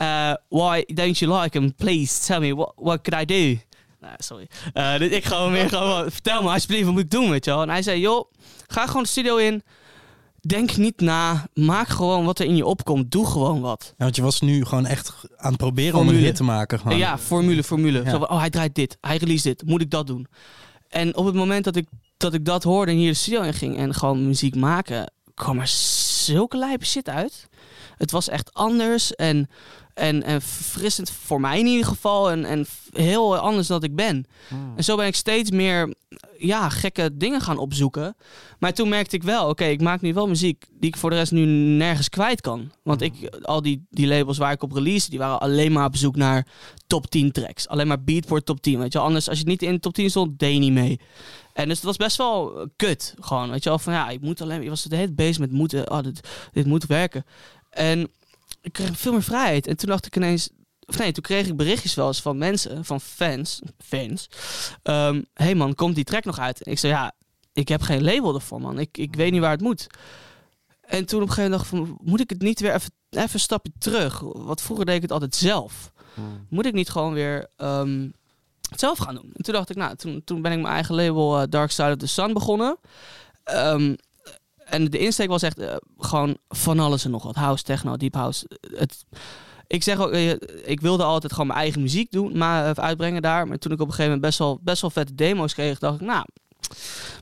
Uh, why don't you like them? Please tell me, what, what could I do? Nou, sorry. Uh, dus ik gewoon weer gewoon, vertel me alsjeblieft, wat moet ik doen, weet je wel? En hij zei, joh, ga gewoon de studio in. Denk niet na. Maak gewoon wat er in je opkomt. Doe gewoon wat. Ja, want je was nu gewoon echt aan het proberen om een hit te maken. Gewoon. Ja, formule, formule. Ja. Zo oh, hij draait dit. Hij release dit. Moet ik dat doen? En op het moment dat ik dat, ik dat hoorde en hier de studio in ging en gewoon muziek maken, kwam er zulke lijpe shit uit. Het was echt anders en, en, en verfrissend voor mij in ieder geval. En, en heel anders dan ik ben. En zo ben ik steeds meer ja, gekke dingen gaan opzoeken. Maar toen merkte ik wel, oké, ik maak nu wel muziek die ik voor de rest nu nergens kwijt kan. Want ik, al die, die labels waar ik op release, die waren alleen maar op zoek naar top 10 tracks. Alleen maar Beatport top 10, weet je wel. Anders, als je niet in de top 10 stond, deed je niet mee. En dus dat was best wel eh, kut, gewoon, weet je wel. Van ja, ik moet alleen, je was de hele bezig met moeten, oh, dit, dit moet werken. En ik kreeg veel meer vrijheid. En toen dacht ik ineens, of nee, toen kreeg ik berichtjes wel eens van mensen, van fans, fans. Hé hey man, komt die track nog uit? En ik zei, ja, ik heb geen label ervoor man. Ik, ik weet niet waar het moet. En toen op een gegeven moment dacht ik van, moet ik het niet weer even, even een stapje terug? Want vroeger deed ik het altijd zelf. Moet ik niet gewoon weer ehm, het zelf gaan doen? En toen dacht ik, nou, toen, toen ben ik mijn eigen label eh, Dark Side of the Sun begonnen. Ehm, en de insteek was echt eh, gewoon van alles en nog wat. House, techno, deep house. Het, ik zeg ook, eh, ik wilde altijd gewoon mijn eigen muziek doen, maar eh, uitbrengen daar. Maar toen ik op een gegeven moment best wel, best wel vette demo's kreeg, dacht ik, nou,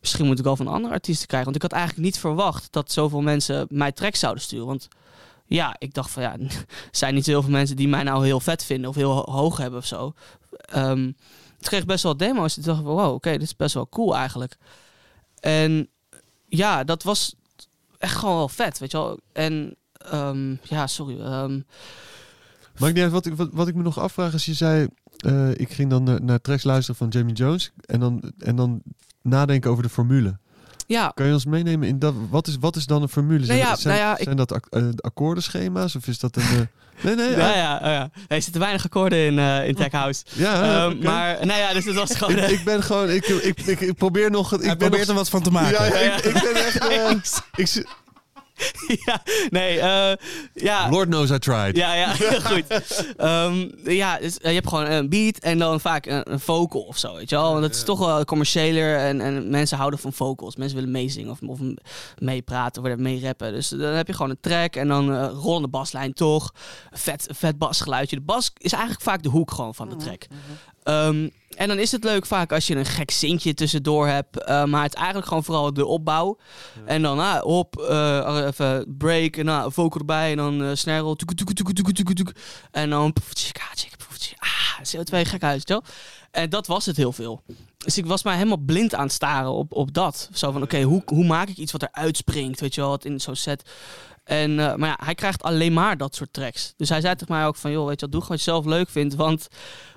misschien moet ik wel van andere artiesten krijgen. Want ik had eigenlijk niet verwacht dat zoveel mensen mij tracks zouden sturen. Want ja, ik dacht van ja, [laughs] er zijn niet zoveel mensen die mij nou heel vet vinden of heel ho- hoog hebben of zo. Ehm toen kreeg ik best wel demo's. Toen dacht ik, wow, oké, dit is best wel cool eigenlijk. En ja, dat was echt gewoon wel vet, weet je wel. En ehm, ja, sorry. uit, wat ik, wat, wat ik me nog afvraag is, je zei, eh, ik ging dan naar, naar tracks luisteren van Jamie Jones en dan, en dan nadenken over de formule. Ja, Kan je ons meenemen in dat, wat is, wat is dan een formule? Zijn, Nou ja, dat- zijn, nou ja, ik- zijn dat ak- eh, akkoordenschema's of is dat een... eh, [laughs] nee, nee, ja, ja, oh ja. Er zitten weinig akkoorden in, eh in Tech House. ja, Ehm, oké. Maar, nou ja, dus het was gewoon... ik, eh, ik ben gewoon, ik, ik, ik, ik probeer nog... Ik probeert nog, er wat van te maken. Ja, ja, Ja, ik, ik ben [laughs] echt... eh, [laughs] ik, [laughs] ja, nee, eh, ja. Lord knows I tried. Ja, ja, [laughs] heel goed. Ehm, ja, dus, eh, je hebt gewoon een beat en dan vaak een, een vocal of zo, weet je wel. Want dat is toch wel commerciëler en, en mensen houden van vocals. Mensen willen meezingen of, of meepraten of meerappen. Dus dan heb je gewoon een track en dan eh rollende baslijn toch. Een vet, vet basgeluidje. De bas is eigenlijk vaak de hoek gewoon van de track. Ehm, en dan is het leuk vaak als je een gek zintje tussendoor hebt. eh, maar het is eigenlijk gewoon vooral de opbouw. En dan ah, op, eh, even break, en ah, vocal erbij. En dan eh toek, toek, toek. En dan poef, tjik, ah, tjik, poef, tjik, ah, CO2 gek uit. En dat was het heel veel. Dus ik was mij helemaal blind aan het staren op, op dat. Zo van, oké, hoe, hoe maak ik iets wat er uitspringt, weet je wel, wat in zo'n set. En, eh, maar ja, hij krijgt alleen maar dat soort tracks. Dus hij zei tegen mij ook van, joh, weet je wat, doe gewoon wat je zelf leuk vindt. Want,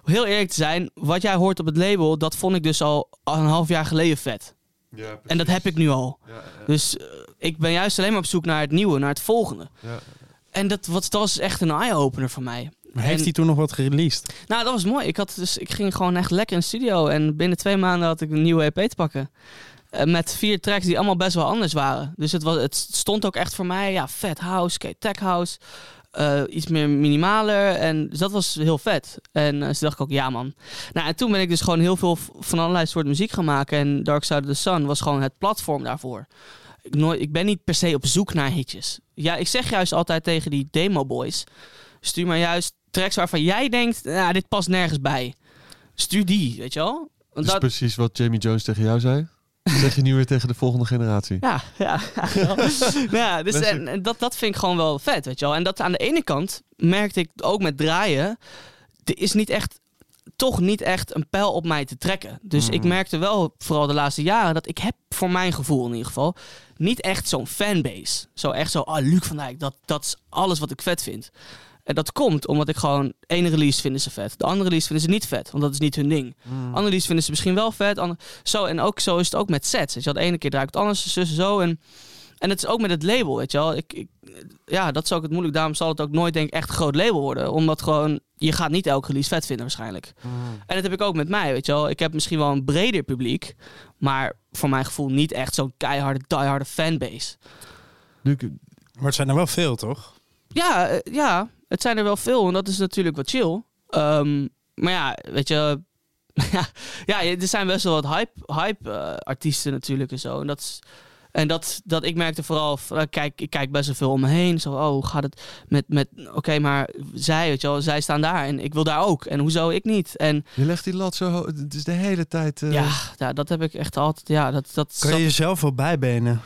heel eerlijk te zijn, wat jij hoort op het label, dat vond ik dus al een half jaar geleden vet. En dat heb ik nu al. Dus eh, ik ben juist alleen maar op zoek naar het nieuwe, naar het volgende. Ja. En dat, wat, dat was echt een eye-opener voor mij. Maar heeft En- hij toen nog wat gereleased? Nou, dat was mooi. Ik, had dus, ik ging gewoon echt lekker in de studio. En binnen twee maanden had ik een nieuwe EP te pakken. Eh, met vier tracks die allemaal best wel anders waren. Dus het, was, het stond ook echt voor mij, ja, vet house, tech house. eh, iets meer minimaler. En dus dat was heel vet. En uh, toen dacht ik ook, ja man. Nou, en toen ben ik dus gewoon heel veel van allerlei soort muziek gaan maken. En Dark Side of the Sun was gewoon het platform daarvoor. Ik, nooit, ik ben niet per se op zoek naar hitjes. Ja, ik zeg juist altijd tegen die demo boys. Stuur maar juist tracks waarvan jij denkt, nou, dit past nergens bij. Stuur die, weet je wel? Want Dat is dat, precies wat Jamie Jones tegen jou zei. Dat zeg je nu weer tegen de volgende generatie. ja, ja. Nou [laughs] ja, dus en, en dat, dat vind ik gewoon wel vet, weet je wel. En dat aan de ene kant merkte ik ook met draaien, er is niet echt toch niet echt een pijl op mij te trekken. Dus ik Mhm. merkte wel, vooral de laatste jaren, dat ik heb voor mijn gevoel in ieder geval niet echt zo'n fanbase. Zo echt zo, ah, Luc van Dijk, dat, dat is alles wat ik vet vind. En dat komt omdat ik gewoon, ene release vinden ze vet. De andere release vinden ze niet vet, want dat is niet hun ding. Andere release vinden ze misschien wel vet. zo, en ook zo is het ook met sets. Weet je wel, de ene keer draai ik het anders, zus zo. En, en het is ook met het label, weet je wel. Ik, ik, ja, dat is ook het moeilijk. Daarom zal het ook nooit, denk ik, echt een groot label worden. Omdat gewoon, je gaat niet elke release vet vinden waarschijnlijk. En dat heb ik ook met mij, weet je wel. Ik heb misschien wel een breder publiek. Maar voor mijn gevoel niet echt zo'n keiharde, dieharde fanbase. Maar het zijn er wel veel, toch? Ja, eh, ja, het zijn er wel veel en dat is natuurlijk wat chill. Ehm, maar ja, weet je, [laughs] ja, er zijn best wel wat hype, hype artiesten natuurlijk en zo. En dat is, en dat, dat ik merkte vooral, eh, kijk, ik kijk best wel veel om me heen. Zo, oh, gaat het met, met oké, maar zij, weet je wel, zij staan daar en ik wil daar ook. En hoezo ik niet? En je legt die lat zo hoog. Het is de hele tijd... eh, ja, ja, dat heb ik echt altijd, ja, dat, dat Kan je jezelf wel bijbenen?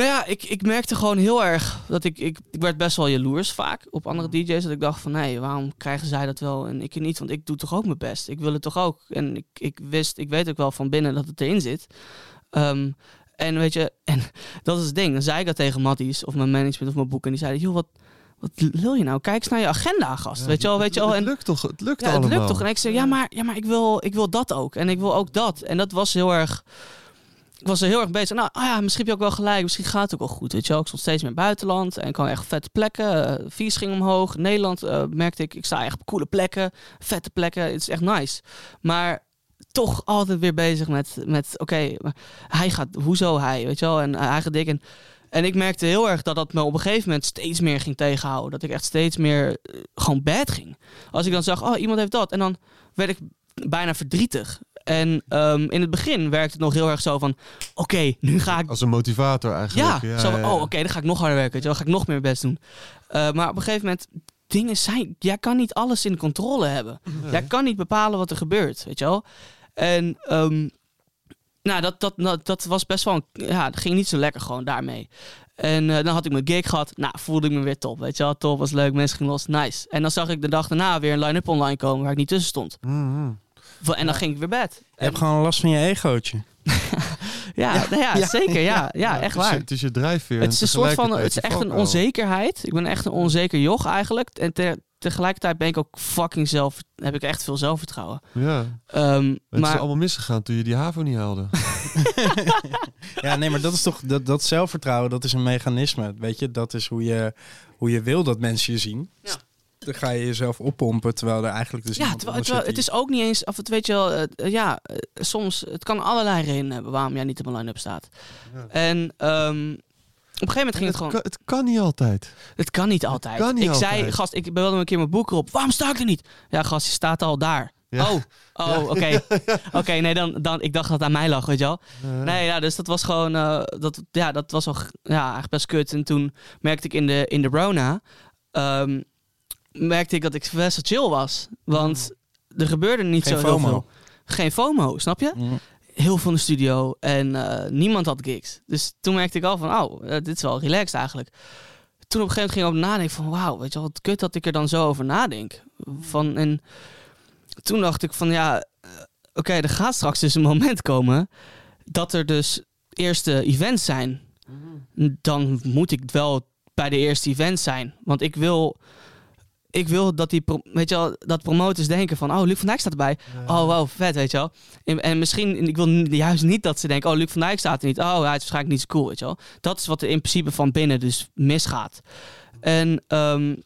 Nou ja, ik, ik merkte gewoon heel erg dat ik, ik, ik werd best wel jaloers vaak op andere DJ's. Dat ik dacht van, nee, waarom krijgen zij dat wel en ik niet? Want ik doe toch ook mijn best. Ik wil het toch ook. En ik, ik wist, ik weet ook wel van binnen dat het erin zit. Ehm, en weet je, [laughs] en dat is het ding. Dan zei ik dat tegen Matties of mijn management of mijn boek. En die zeiden, joh, wat, wat wil je nou? Kijk eens naar je agenda, gast. ja, weet je wel, weet je wel. Het En, lukt toch? Het lukt ja, het allemaal. lukt toch? En ik zei, ja, maar, ja, maar ik, wil, ik wil dat ook. En ik wil ook dat. En dat was heel erg... Ik was er heel erg bezig. Nou, ah ja, misschien heb je ook wel gelijk. Misschien gaat het ook wel goed. Weet je wel. Ik stond steeds meer buitenland. En kwam echt vette plekken. Vies ging omhoog. Nederland eh, merkte ik, ik sta echt op coole plekken. Vette plekken. Het is echt nice. Maar toch altijd weer bezig met, met oké, hij gaat, hoezo hij? Weet je wel. En hij gaat dik. En, en ik merkte heel erg dat dat me op een gegeven moment steeds meer ging tegenhouden. Dat ik echt steeds meer eh, gewoon bad ging. Als ik dan zag, oh, iemand heeft dat. En dan werd ik bijna verdrietig. En ehm, in het begin werkte het nog heel erg zo van... Oké, nu ga ik... Als een motivator eigenlijk. Ja, zo van, ja, ja. oh oké, dan ga ik nog harder werken. Weet je wel, ga ik nog meer best doen. Uh, maar op een gegeven moment... Dingen zijn... Jij kan niet alles in controle hebben. Nee. Jij kan niet bepalen wat er gebeurt, weet je wel. En... Um, nou, dat, dat, dat, dat was best wel... Een, ja, dat ging niet zo lekker gewoon daarmee. En uh, dan had ik mijn gig gehad. Nou, voelde ik me weer top. Weet je wel, top, was leuk, mensen gingen los, nice. En dan zag ik de dag daarna weer een line-up online komen waar ik niet tussen stond. Mm -hmm. En dan ging ik weer bed. Je hebt gewoon last van je egootje. [laughs] ja, ja, nou ja, ja, zeker. Ja, ja, ja echt waar. Het is je drijfveer. Het is een soort van, het is echt een onzekerheid. Ik ben echt een onzeker joch eigenlijk. En te, tegelijkertijd ben ik ook fucking zelf, heb ik echt veel zelfvertrouwen. Ja. Um, het maar is allemaal misgegaan toen je die HAVO niet haalde. [laughs] [laughs] ja, nee, maar dat is toch, dat, dat zelfvertrouwen, dat is een mechanisme. Weet je, dat is hoe je, hoe je wil dat mensen je zien. Ja. Dan ga je jezelf oppompen, terwijl er eigenlijk dus Ja, terwijl, terwijl het is ook niet eens, of het weet je wel, uh, ja, uh, soms, het kan allerlei redenen hebben waarom jij niet op een line-up staat. Ja. En um, op een gegeven moment ging het, het gewoon... Kan, het kan niet altijd. Het kan niet altijd. Kan niet ik altijd. zei, gast, ik belde een keer mijn boek erop. Waarom sta ik er niet? Ja, gast, je staat al daar. Ja. Oh, [laughs] oh, [laughs] ja. oké. Okay. Oké, okay, nee, dan, dan, ik dacht dat het aan mij lag, weet je wel. Uh. Nee, ja, dus dat was gewoon, uh, dat, ja, dat was al, ja, eigenlijk best kut. En toen merkte ik in de, in de Rona, um, merkte ik dat ik best wel chill was. Want er gebeurde niet Geen zo FOMO. veel. Geen FOMO, snap je? Mm. Heel veel in de studio en uh, niemand had gigs. Dus toen merkte ik al van, oh, dit is wel relaxed eigenlijk. Toen op een gegeven moment ging ik op nadenken van, wauw, weet je wel, wat kut dat ik er dan zo over nadenk. Van, en toen dacht ik van, ja, oké, okay, er gaat straks dus een moment komen dat er dus eerste events zijn. Mm. Dan moet ik wel bij de eerste events zijn. Want ik wil, ik wil dat die, weet je wel, dat promoters denken van, oh, Luc van Dijk staat erbij. Oh, wow, vet, weet je wel. En, en, misschien, ik wil juist niet dat ze denken, oh, Luc van Dijk staat er niet. Oh, hij is waarschijnlijk niet zo cool, weet je wel. Dat is wat er in principe van binnen dus misgaat. En, um,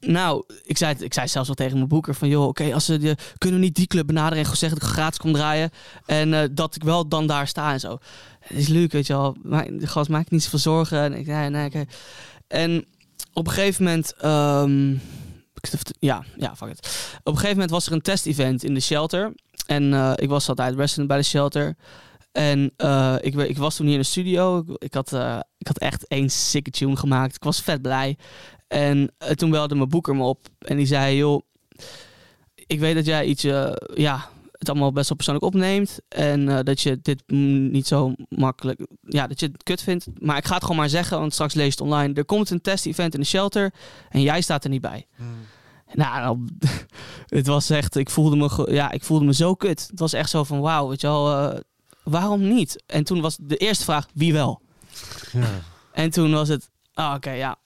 nou, ik zei, ik zei zelfs wel tegen mijn boeker van, joh, oké, okay, als ze de, kunnen we niet die club benaderen en zeggen dat ik gratis kom draaien en uh, dat ik wel dan daar sta en zo. Het is leuk, weet je wel. Maar de gast maakt niet zoveel zorgen. En ik nee, nee, okay. En op een gegeven moment, um, ja, ja, fuck it. Op een gegeven moment was er een test-event in de shelter en uh, ik was altijd resident bij de shelter. En uh, ik, ik, was toen hier in de studio. Ik, ik had, uh, ik had echt één sikke tune gemaakt. Ik was vet blij. En toen belde mijn boeker me op. En die zei, joh, ik weet dat jij iets, ja, het allemaal best wel persoonlijk opneemt. En uh, dat je dit niet zo makkelijk, ja, dat je het kut vindt. Maar ik ga het gewoon maar zeggen, want straks lees je het online. Er komt een test-event in de shelter en jij staat er niet bij. Hmm. Nou, [laughs] het was echt, ik voelde me, ja, ik voelde me zo kut. Het was echt zo van, wauw, weet je wel, eh, waarom niet? En toen was de eerste vraag, wie wel? Ja. En toen was het, ah, oké, ja,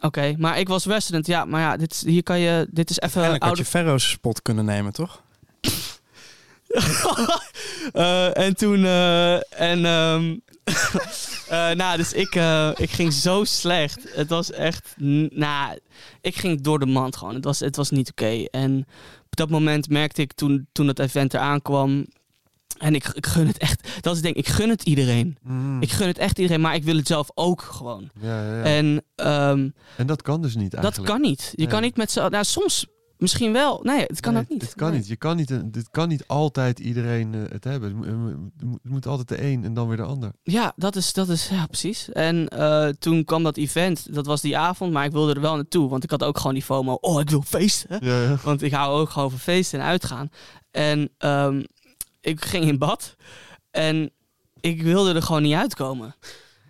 oké. Maar ik was resident, ja, maar ja, dit, hier kan je, dit is even Eigenlijk had je Ferro's spot kunnen nemen, toch? [laughs] [laughs] Eh, en toen, eh, en, ehm, [laughs] eh, nou, dus ik, ik ging zo slecht. Het was echt, nou, ik ging door de mand gewoon. Het was, het was niet oké. En op dat moment merkte ik toen, toen het event eraan kwam. En ik, ik gun het echt, dat is het ding, ik gun het iedereen. Mm. Ik gun het echt iedereen, maar ik wil het zelf ook gewoon. ja, ja, ja. En ehm, En dat kan dus niet dat eigenlijk. kan niet. Je Nee. kan niet met z'n, nou soms misschien wel. Nee, het kan Nee, ook niet. Dit kan Nee. niet. Je kan niet, dit kan niet altijd iedereen eh, het hebben. Het moet, het het altijd de een en dan weer de ander. Ja, dat is, dat is ja, precies. En eh, toen kwam dat event, dat was die avond, maar ik wilde er wel naartoe, want ik had ook gewoon die FOMO, oh, ik wil feesten. Ja, ja. Want ik hou ook gewoon van feesten en uitgaan. En ehm, ik ging in bad en ik wilde er gewoon niet uitkomen.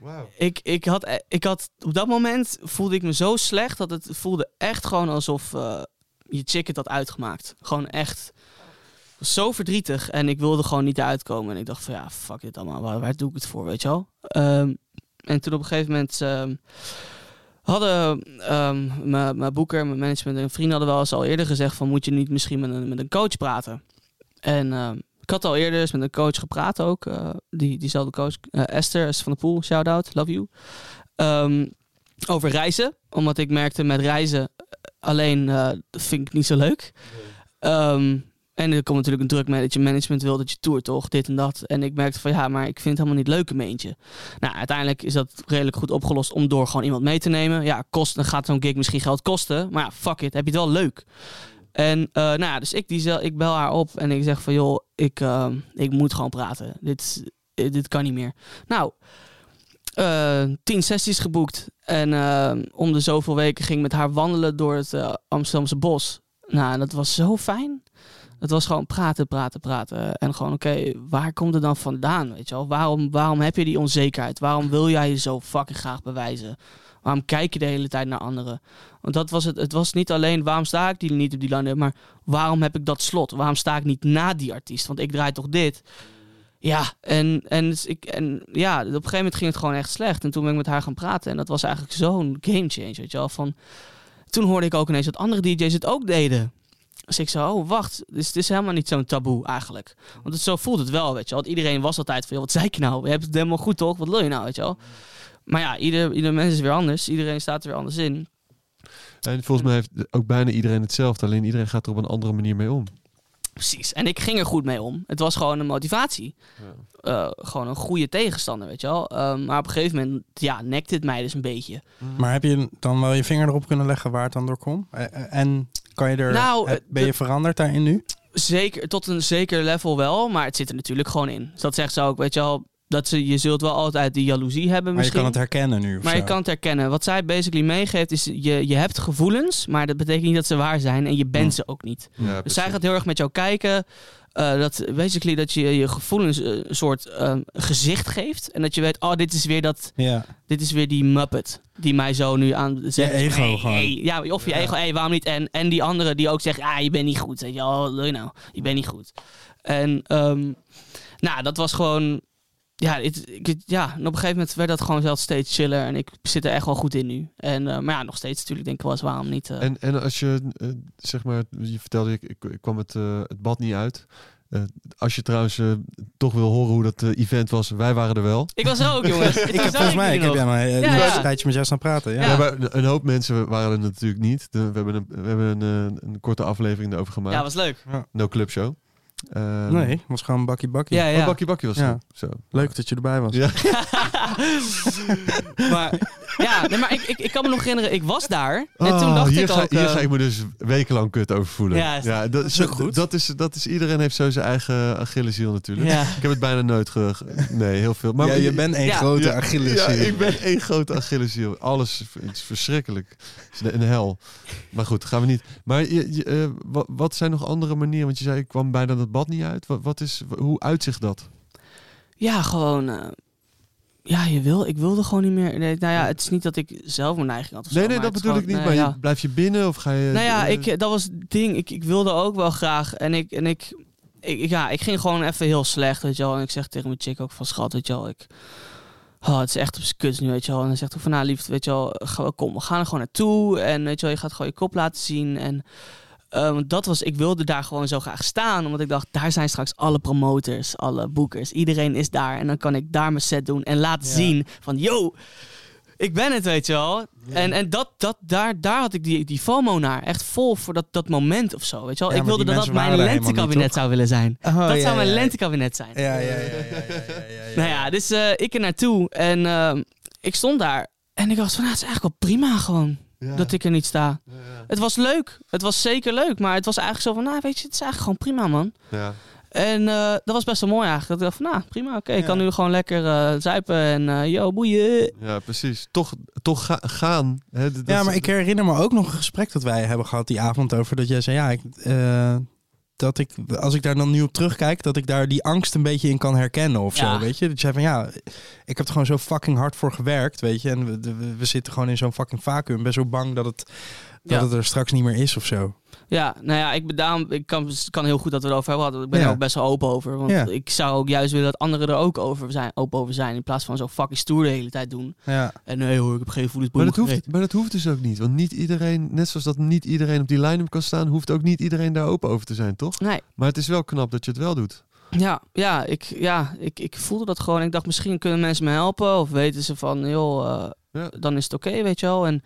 Wauw. Ik, ik, had, e- ik had, op dat moment voelde ik me zo slecht dat het voelde echt gewoon alsof eh, je chick had uitgemaakt. Gewoon echt zo verdrietig en ik wilde gewoon niet uitkomen. En ik dacht van ja, fuck dit allemaal, waar, doe ik het voor, weet je wel? Ehm, en toen op een gegeven moment ehm, hadden ehm, mijn boeker, mijn management en vrienden hadden wel eens al eerder gezegd van moet je niet misschien met een, met een coach praten. En ik had al eerder eens met een coach gepraat ook. eh, die, diezelfde coach, eh, Esther is van de Poel, shout out, love you. Over reizen, omdat ik merkte met reizen alleen eh, dat vind ik niet zo leuk. Ehm, en er komt natuurlijk een druk mee dat je management wil dat je toert, toch? Dit en dat. En ik merkte van ja, maar ik vind het helemaal niet leuk in mijn eentje. Nou, uiteindelijk is dat redelijk goed opgelost om door gewoon iemand mee te nemen. Ja, kost, dan gaat zo'n gig misschien geld kosten. Maar ja, fuck it, heb je het wel leuk. En eh, nou ja, dus ik, die, ik bel haar op en ik zeg van joh, ik, eh, ik moet gewoon praten. Dit, dit kan niet meer. Nou, tien sessies geboekt. En eh, om de zoveel weken ging ik met haar wandelen door het eh, Amsterdamse bos. Nou, dat was zo fijn. Het was gewoon praten, praten, praten. En gewoon, oké, waar komt het dan vandaan? Weet je wel? Waarom, waarom heb je die onzekerheid? Waarom wil jij je zo fucking graag bewijzen? Waarom kijk je de hele tijd naar anderen? Want dat was het. Het was niet alleen waarom sta ik die niet op die line, maar waarom heb ik dat slot? Waarom sta ik niet na die artiest? Want ik draai toch dit. Ja, en, en, dus ik, en ja, op een gegeven moment ging het gewoon echt slecht. En toen ben ik met haar gaan praten. En dat was eigenlijk zo'n game change, weet je wel. Van, toen hoorde ik ook ineens dat andere DJ's het ook deden. Dus ik zo, oh wacht, dus het is helemaal niet zo'n taboe eigenlijk. Want het, zo voelt het wel, weet je wel. Want iedereen was altijd van, wat zei ik nou? Je hebt het helemaal goed toch? Wat wil je nou, weet je wel? Maar ja, ieder, ieder mens is weer anders. Iedereen staat er weer anders in. En volgens mij heeft ook bijna iedereen hetzelfde. Alleen iedereen gaat er op een andere manier mee om. Precies. En ik ging er goed mee om. Het was gewoon een motivatie. Eh, gewoon een goede tegenstander, weet je wel. Ehm, maar op een gegeven moment, ja, nekte het mij dus een beetje. Maar heb je dan wel je vinger erop kunnen leggen waar het dan door komt? Eh, eh, En kan je er, Nou, ben je de- veranderd daarin nu? Zeker, tot een zeker level wel, maar het zit er natuurlijk gewoon in. Dus dat zegt ze ook, weet je wel, dat ze, je zult wel altijd die jaloezie hebben Maar je misschien. kan het herkennen nu. of maar je zo. kan het herkennen. Wat zij basically meegeeft is, je, je hebt gevoelens, maar dat betekent niet dat ze waar zijn en je bent ze ook niet. Ja, Dus zij gaat heel erg met jou kijken. eh, dat basically dat je je gevoelens eh, een soort ehm, gezicht geeft. En dat je weet, oh, dit is weer dat, Ja. dit is weer die Muppet. Die mij zo nu aan zegt. ego hey, gewoon. hey. ja, of je ego, hey, waarom niet? En, en die andere die ook zegt, ah, je bent niet goed. Weet je, oh, je nou? Je bent niet goed. En ehm, nou, dat was gewoon. Ja, het, ik, ja, en op een gegeven moment werd dat gewoon zelfs steeds chiller. En ik zit er echt wel goed in nu. En, eh, maar ja, nog steeds natuurlijk denk ik wel eens, waarom niet? eh, En, en als je, eh, zeg maar, je vertelde, ik, ik, ik kwam het, eh, het bad niet uit. Eh, als je trouwens eh, toch wil horen hoe dat event was, wij waren er wel. Ik was er ook, jongens. [laughs] Ik heb volgens mij, ik heb jij maar Ja, een tijdje met jou staan praten. Ja. Ja. Ja, maar een hoop mensen waren er natuurlijk niet. De- we hebben een, we hebben een, een korte aflevering erover gemaakt. Ja, was leuk. No Club Show. Ehm, Nee, het was gewoon bakkie bakkie. Ja, Oh. Bakkie Bakkie was Ja. Zo. Leuk dat je erbij was. Ja. [laughs] maar ja, nee, maar ik, ik, ik kan me nog herinneren, ik was daar. En Oh, toen dacht hier ik ga, ook... Hier eh, ga ik me dus wekenlang kut over voelen. Ja, is- dat, is ook goed. Dat is, dat is, iedereen heeft zo zijn eigen Achilleshiel natuurlijk. ja. Ik heb het bijna nooit ge... ge- Nee, heel veel. Maar ja, je bent een Ja. grote Ja, Achilleshiel. Ja, ik ben één grote Achilleshiel. Alles is- verschrikkelijk. Het is een hel. Maar goed, gaan we niet. Maar je, je, eh, wat, wat zijn nog andere manieren? Want je zei, ik kwam bijna dat bad niet uit. Wat, wat is, hoe uitzicht dat? Ja, gewoon. eh, ja, je wil, ik wilde gewoon niet meer. Nee, nou ja, het is niet dat ik zelf mijn neiging had. Of Nee, zo, nee, dat bedoel ik niet. Maar nee, je, blijf je binnen of ga je... Nou ja, eh, ik, dat was het ding. Ik, ik wilde ook wel graag. En ik, en ik, ik, ja, ik ging gewoon even heel slecht, weet je wel. En ik zeg tegen mijn chick ook van schat, weet je wel. Ik, oh, het is echt op kuts nu, weet je wel. En dan zegt hij van, nou lief, weet je wel, kom, we gaan er gewoon naartoe. En weet je wel, je gaat gewoon je kop laten zien. En eh, want dat was, ik wilde daar gewoon zo graag staan. Omdat ik dacht, daar zijn straks alle promoters, alle boekers. Iedereen is daar. En dan kan ik daar mijn set doen en laten Ja. zien van, yo, ik ben het, weet je wel. En, en dat, dat, daar, daar had ik die, die FOMO naar. Echt vol voor dat, dat moment of zo, weet je wel. Ja, ik wilde dat dat mijn lentekabinet zou willen zijn. Oh, dat zou mijn lentekabinet zijn. Ja, ja, ja, ja, ja, ja, ja, ja. Nou ja, dus eh, ik er naartoe en ehm, ik stond daar. En ik dacht van, nou, het is eigenlijk wel prima gewoon ja, dat ik er niet sta. ja, ja. Het was leuk. Het was zeker leuk. Maar het was eigenlijk zo van, nou weet je, het is eigenlijk gewoon prima man. Ja. En eh, dat was best wel mooi eigenlijk. Dat ik dacht van, nou prima, oké. Ik Ja. kan nu gewoon lekker eh, zuipen en eh yo, boeien. Ja, precies. Toch, toch ga- gaan. Hè, dat Ja, maar ik herinner me ook nog een gesprek dat wij hebben gehad die avond over dat jij zei, ja, ik, eh, dat ik, als ik daar dan nu op terugkijk, dat ik daar die angst een beetje in kan herkennen of Ja. zo, weet je? Dat jij van, ja, ik heb er gewoon zo fucking hard voor gewerkt, weet je? En we, we, we zitten gewoon in zo'n fucking vacuüm. Ben zo bang dat het, dat Ja. het er straks niet meer is of zo. Ja, nou ja, ik, daarom, ik kan, kan heel goed dat we het over hebben gehad. Ik ben Ja. er ook best wel open over. Want Ja. ik zou ook juist willen dat anderen er ook over zijn, open over zijn. In plaats van zo fucking stoer de hele tijd doen. Ja. En nee hoor, ik heb geen voelens Maar dat, hoeft, maar dat hoeft dus ook niet. Want niet iedereen, net zoals dat niet iedereen op die line-up kan staan, hoeft ook niet iedereen daar open over te zijn, toch? Nee, Maar het is wel knap dat je het wel doet. ja, ja, ik, ja ik, ik voelde dat gewoon. Ik dacht, misschien kunnen mensen me helpen. Of weten ze van, joh, eh, Ja. dan is het oké, weet je wel. En,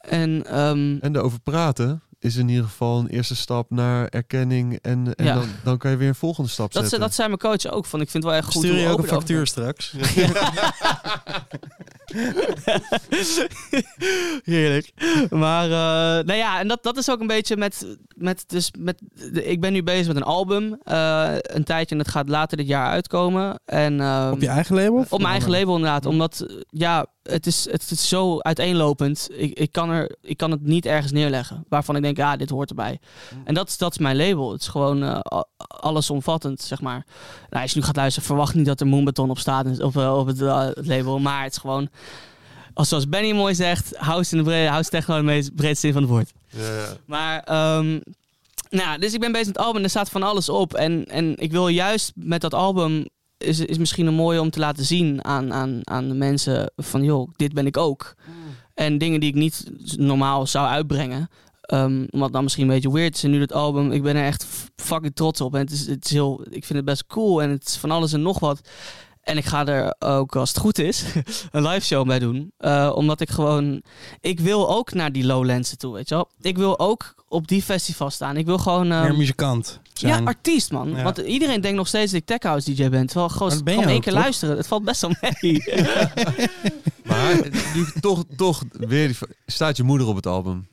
en ehm, En erover praten is in ieder geval een eerste stap naar erkenning. En, en Ja. dan, dan kan je weer een volgende stap dat, ze- zetten. dat zei mijn coach ook. Van, ik vind het wel echt goed Stuur je ook een factuur straks? [laughs] Heerlijk. Maar, eh, nou ja, en dat, dat is ook een beetje met, met, dus met, de- ik ben nu bezig met een album, eh, een tijdje en het gaat later dit jaar uitkomen. En, ehm, Op je eigen label? op mijn eigen label inderdaad, omdat, eh, ja, het is, het is zo uiteenlopend. Ik, ik, kan er, ik kan het niet ergens neerleggen, waarvan ik denk, ja, dit hoort erbij. En dat, is- dat is mijn label. Het is gewoon a- allesomvattend, zeg maar. Nou, als je nu gaat luisteren, verwacht niet dat er Moonbeton op staat op, eh, op het, eh, het label, maar het is gewoon... Als zoals Benny mooi zegt, house in de brede, house techno in de meest breedste zin van het woord. Ja, ja. Maar, ehm, nou, dus ik ben bezig met het album en er staat van alles op. En, en ik wil juist met dat album, is, is misschien een mooie om te laten zien aan, aan, aan de mensen van, joh, dit ben ik ook. En dingen die ik niet normaal zou uitbrengen. Ehm omdat dan misschien een beetje weird is. En nu dat album, ik ben er echt fucking trots op. En het is, het is heel, ik vind het best cool. En het is van alles en nog wat. En ik ga er ook, als het goed is, [laughs] een live show bij doen. Eh, omdat ik gewoon... Ik wil ook naar die Lowlandsen toe, weet je wel. Ik wil ook op die festival staan. Ik wil gewoon... ehm, Meer muzikant zijn. ja, artiest, man. Ja. Want iedereen denkt nog steeds dat ik tech house DJ ben. Terwijl, gewoon, ben één keer toch? luisteren. Het valt best wel mee. [laughs] Maar nu toch, toch weer, die- staat je moeder op het album. [laughs]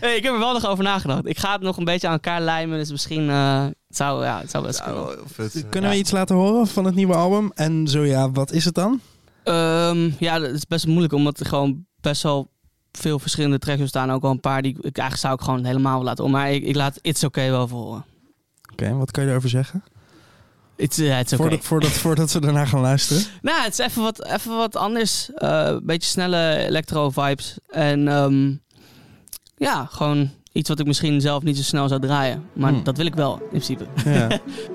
hey, ik heb er wel nog over nagedacht. Ik ga het nog een beetje aan elkaar lijmen. Dus misschien... eh, het, zou, ja, het zou best vet. Kunnen we iets laten horen van het nieuwe album? En zo ja, wat is het dan? Ehm, ja, dat is best moeilijk. Omdat er gewoon best wel veel verschillende tracks staan. Ook wel een paar die... Ik, eigenlijk zou ik gewoon helemaal willen laten horen. Maar ik, ik laat It's Okay wel voor horen. Oké, wat kan je erover zeggen? It's, uh, it's okay. Voordat, voordat, voordat we daarna gaan luisteren. [laughs] Nou, het is even wat, even wat anders. Eh, Een beetje snelle electro-vibes. En ehm, ja, gewoon iets wat ik misschien zelf niet zo snel zou draaien. Maar Hmm. dat wil ik wel, in principe. Ja. [laughs]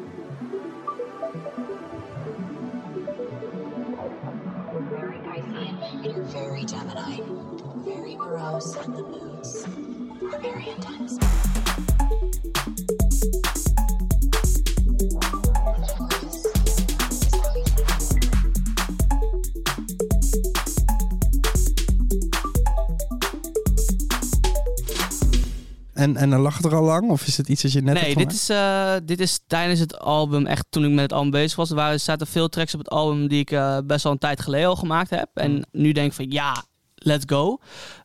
En, en dan lag het er al lang? Of is het iets dat je net nee, dit is, eh, dit is tijdens het album, echt toen ik met het album bezig was. Er waren, er zaten veel tracks op het album die ik eh, best wel een tijd geleden al gemaakt heb. En nu denk ik van ja, let's go.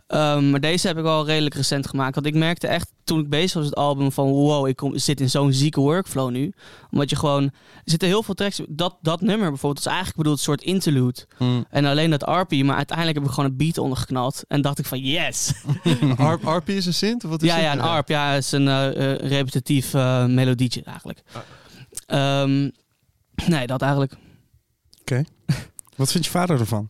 Ehm, maar deze heb ik al redelijk recent gemaakt. Want ik merkte echt toen ik bezig was met het album van wow, ik kom, zit in zo'n zieke workflow nu. Omdat je gewoon, er zitten heel veel tracks. Dat, dat nummer bijvoorbeeld is eigenlijk bedoeld een soort interlude. Mm. En alleen dat RP, maar uiteindelijk heb ik gewoon een beat ondergeknald. En dacht ik van yes. [laughs] R- RP is een synth? Of wat is Ja, het? ja, een ARP. Ja, is een eh, eh, repetitief eh, melodietje eigenlijk. Ehm, nee, dat eigenlijk. [laughs] Wat vindt je vader ervan?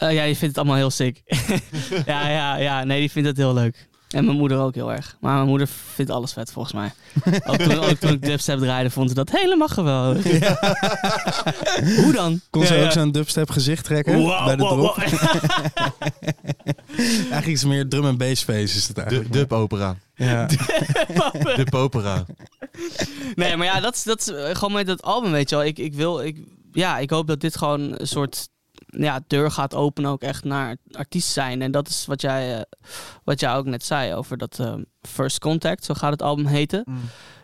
Eh, ja, die vindt het allemaal heel sick. [laughs] ja, ja, ja. Nee, die vindt het heel leuk. En mijn moeder ook heel erg. Maar mijn moeder vindt alles vet, volgens mij. ook, toen, ook toen ik dubstep draaide, vond ze dat helemaal geweldig. [laughs] Hoe dan? Kon ze Ja, ook ja. zo'n dubstep gezicht trekken Wow, bij de wow, drop? wow. [laughs] Eigenlijk is het meer drum en bass face is het eigenlijk. dub opera. Ja. Dub opera. Nee, maar ja, dat is, dat is gewoon met dat album, weet je wel. Ik, ik wil, ik, ja, ik hoop dat dit gewoon een soort ja, deur gaat openen ook echt naar artiest zijn. En dat is wat jij, eh, wat jij ook net zei over dat eh, First Contact, zo gaat het album heten. Mm.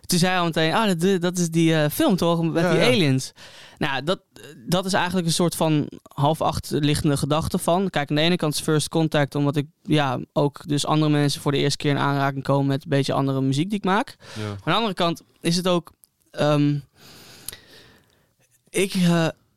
Toen zei hij al meteen, ah, dat, dat is die eh, film toch, met Ja, die ja. aliens. Nou, dat, dat is eigenlijk een soort van half achterliggende gedachte van. Kijk, aan de ene kant is First Contact, omdat ik ja, ook dus andere mensen voor de eerste keer in aanraking komen met een beetje andere muziek die ik maak. Ja. Aan de andere kant is het ook. ehm, ik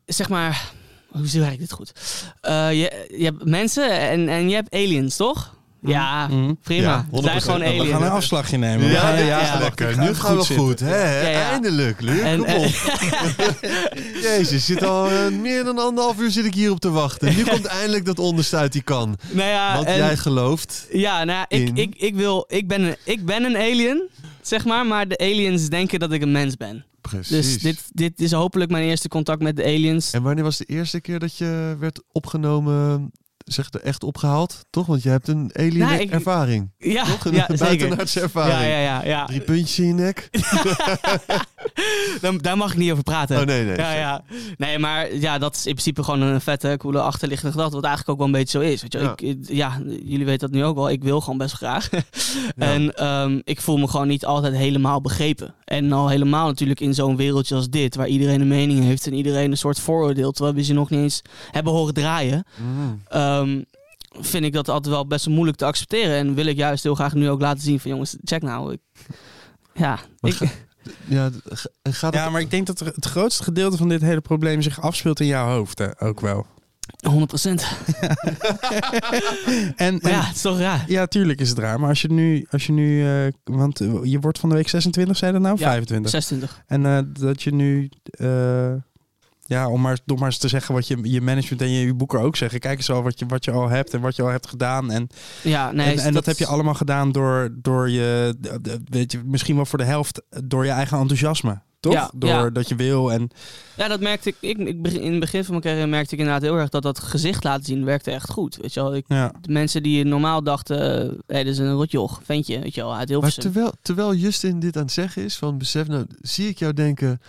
zeg maar. Hoe werkt dit goed? Eh, je, je hebt mensen en, en je hebt aliens, toch? Ja, Mhm. prima. Ja, Het zijn 100%. gewoon We gaan aliens. een afslagje nemen. We Ja, ja, ja. lekker. Het Nu gaat gaan we goed goed. Hè? Ja, ja. Eindelijk, Luc. En- Kom en- op. [laughs] Jezus, zit al eh, meer dan anderhalf uur zit ik hier op te wachten. Nu komt eindelijk dat onderste uit die kan. nou ja, Want en- jij gelooft. ja, nou, ja, ik, in- ik, ik, wil, ik, ben een, ik ben een alien, zeg maar, maar de aliens denken dat ik een mens ben. Precies. Dus dit, dit is hopelijk mijn eerste contact met de aliens. En wanneer was de eerste keer dat je werd opgenomen, zeg er echt opgehaald? Toch? Want je hebt een alien Nou, ik- ervaring. Ja, Toch? Een ja buitenaardse ervaring. Ja, ja, ja. ja. Drie puntjes in je nek? [laughs] [laughs] Dan, daar mag ik niet over praten. Oh nee, nee. Ja, ja. Nee, maar ja, dat is in principe gewoon een vette, coole achterliggende gedachte. Wat eigenlijk ook wel een beetje zo is. Weet je? Ja. Ik, ja, jullie weten dat nu ook wel. Ik wil gewoon best graag. [laughs] En ehm, ik voel me gewoon niet altijd helemaal begrepen. En al helemaal natuurlijk in zo'n wereldje als dit, waar iedereen een mening heeft en iedereen een soort vooroordeel, terwijl we ze nog niet eens hebben horen draaien. Mm. Ehm, vind ik dat altijd wel best moeilijk te accepteren. En wil ik juist heel graag nu ook laten zien van jongens, check nou. Ik, [laughs] ja, ik, ga- Ja, gaat. Ja, maar ik denk dat er het grootste gedeelte van dit hele probleem zich afspeelt in jouw hoofd. Hè? Ook wel. 100 procent. En, [laughs] en Maar ja, het is toch raar. Ja, tuurlijk is het raar. Maar als je nu, als je nu eh, want eh, je wordt van de week 26, zei dat nou? Ja, 25. 26. En eh, dat je nu, eh, ja, om maar, om maar eens te zeggen wat je, je management en je, je boeker ook zeggen. Kijk eens al wat je, wat je al hebt en wat je al hebt gedaan. En, Ja, nee, en, en dat, heb je allemaal gedaan door, door je, weet je, misschien wel voor de helft door je eigen enthousiasme. Toch? Ja, door ja. dat je wil en Ja, dat merkte ik, ik, ik. begin- In het begin van mijn carrière merkte ik inderdaad heel erg dat dat gezicht laten zien werkte echt goed. Weet je wel, ik, ja. de mensen die normaal dachten, hé, hey, dit is een rotjoch, ventje, weet je wel, uit Maar Hilversum. terwijl, terwijl Justin dit aan het zeggen is, van besef nou, zie ik jou denken,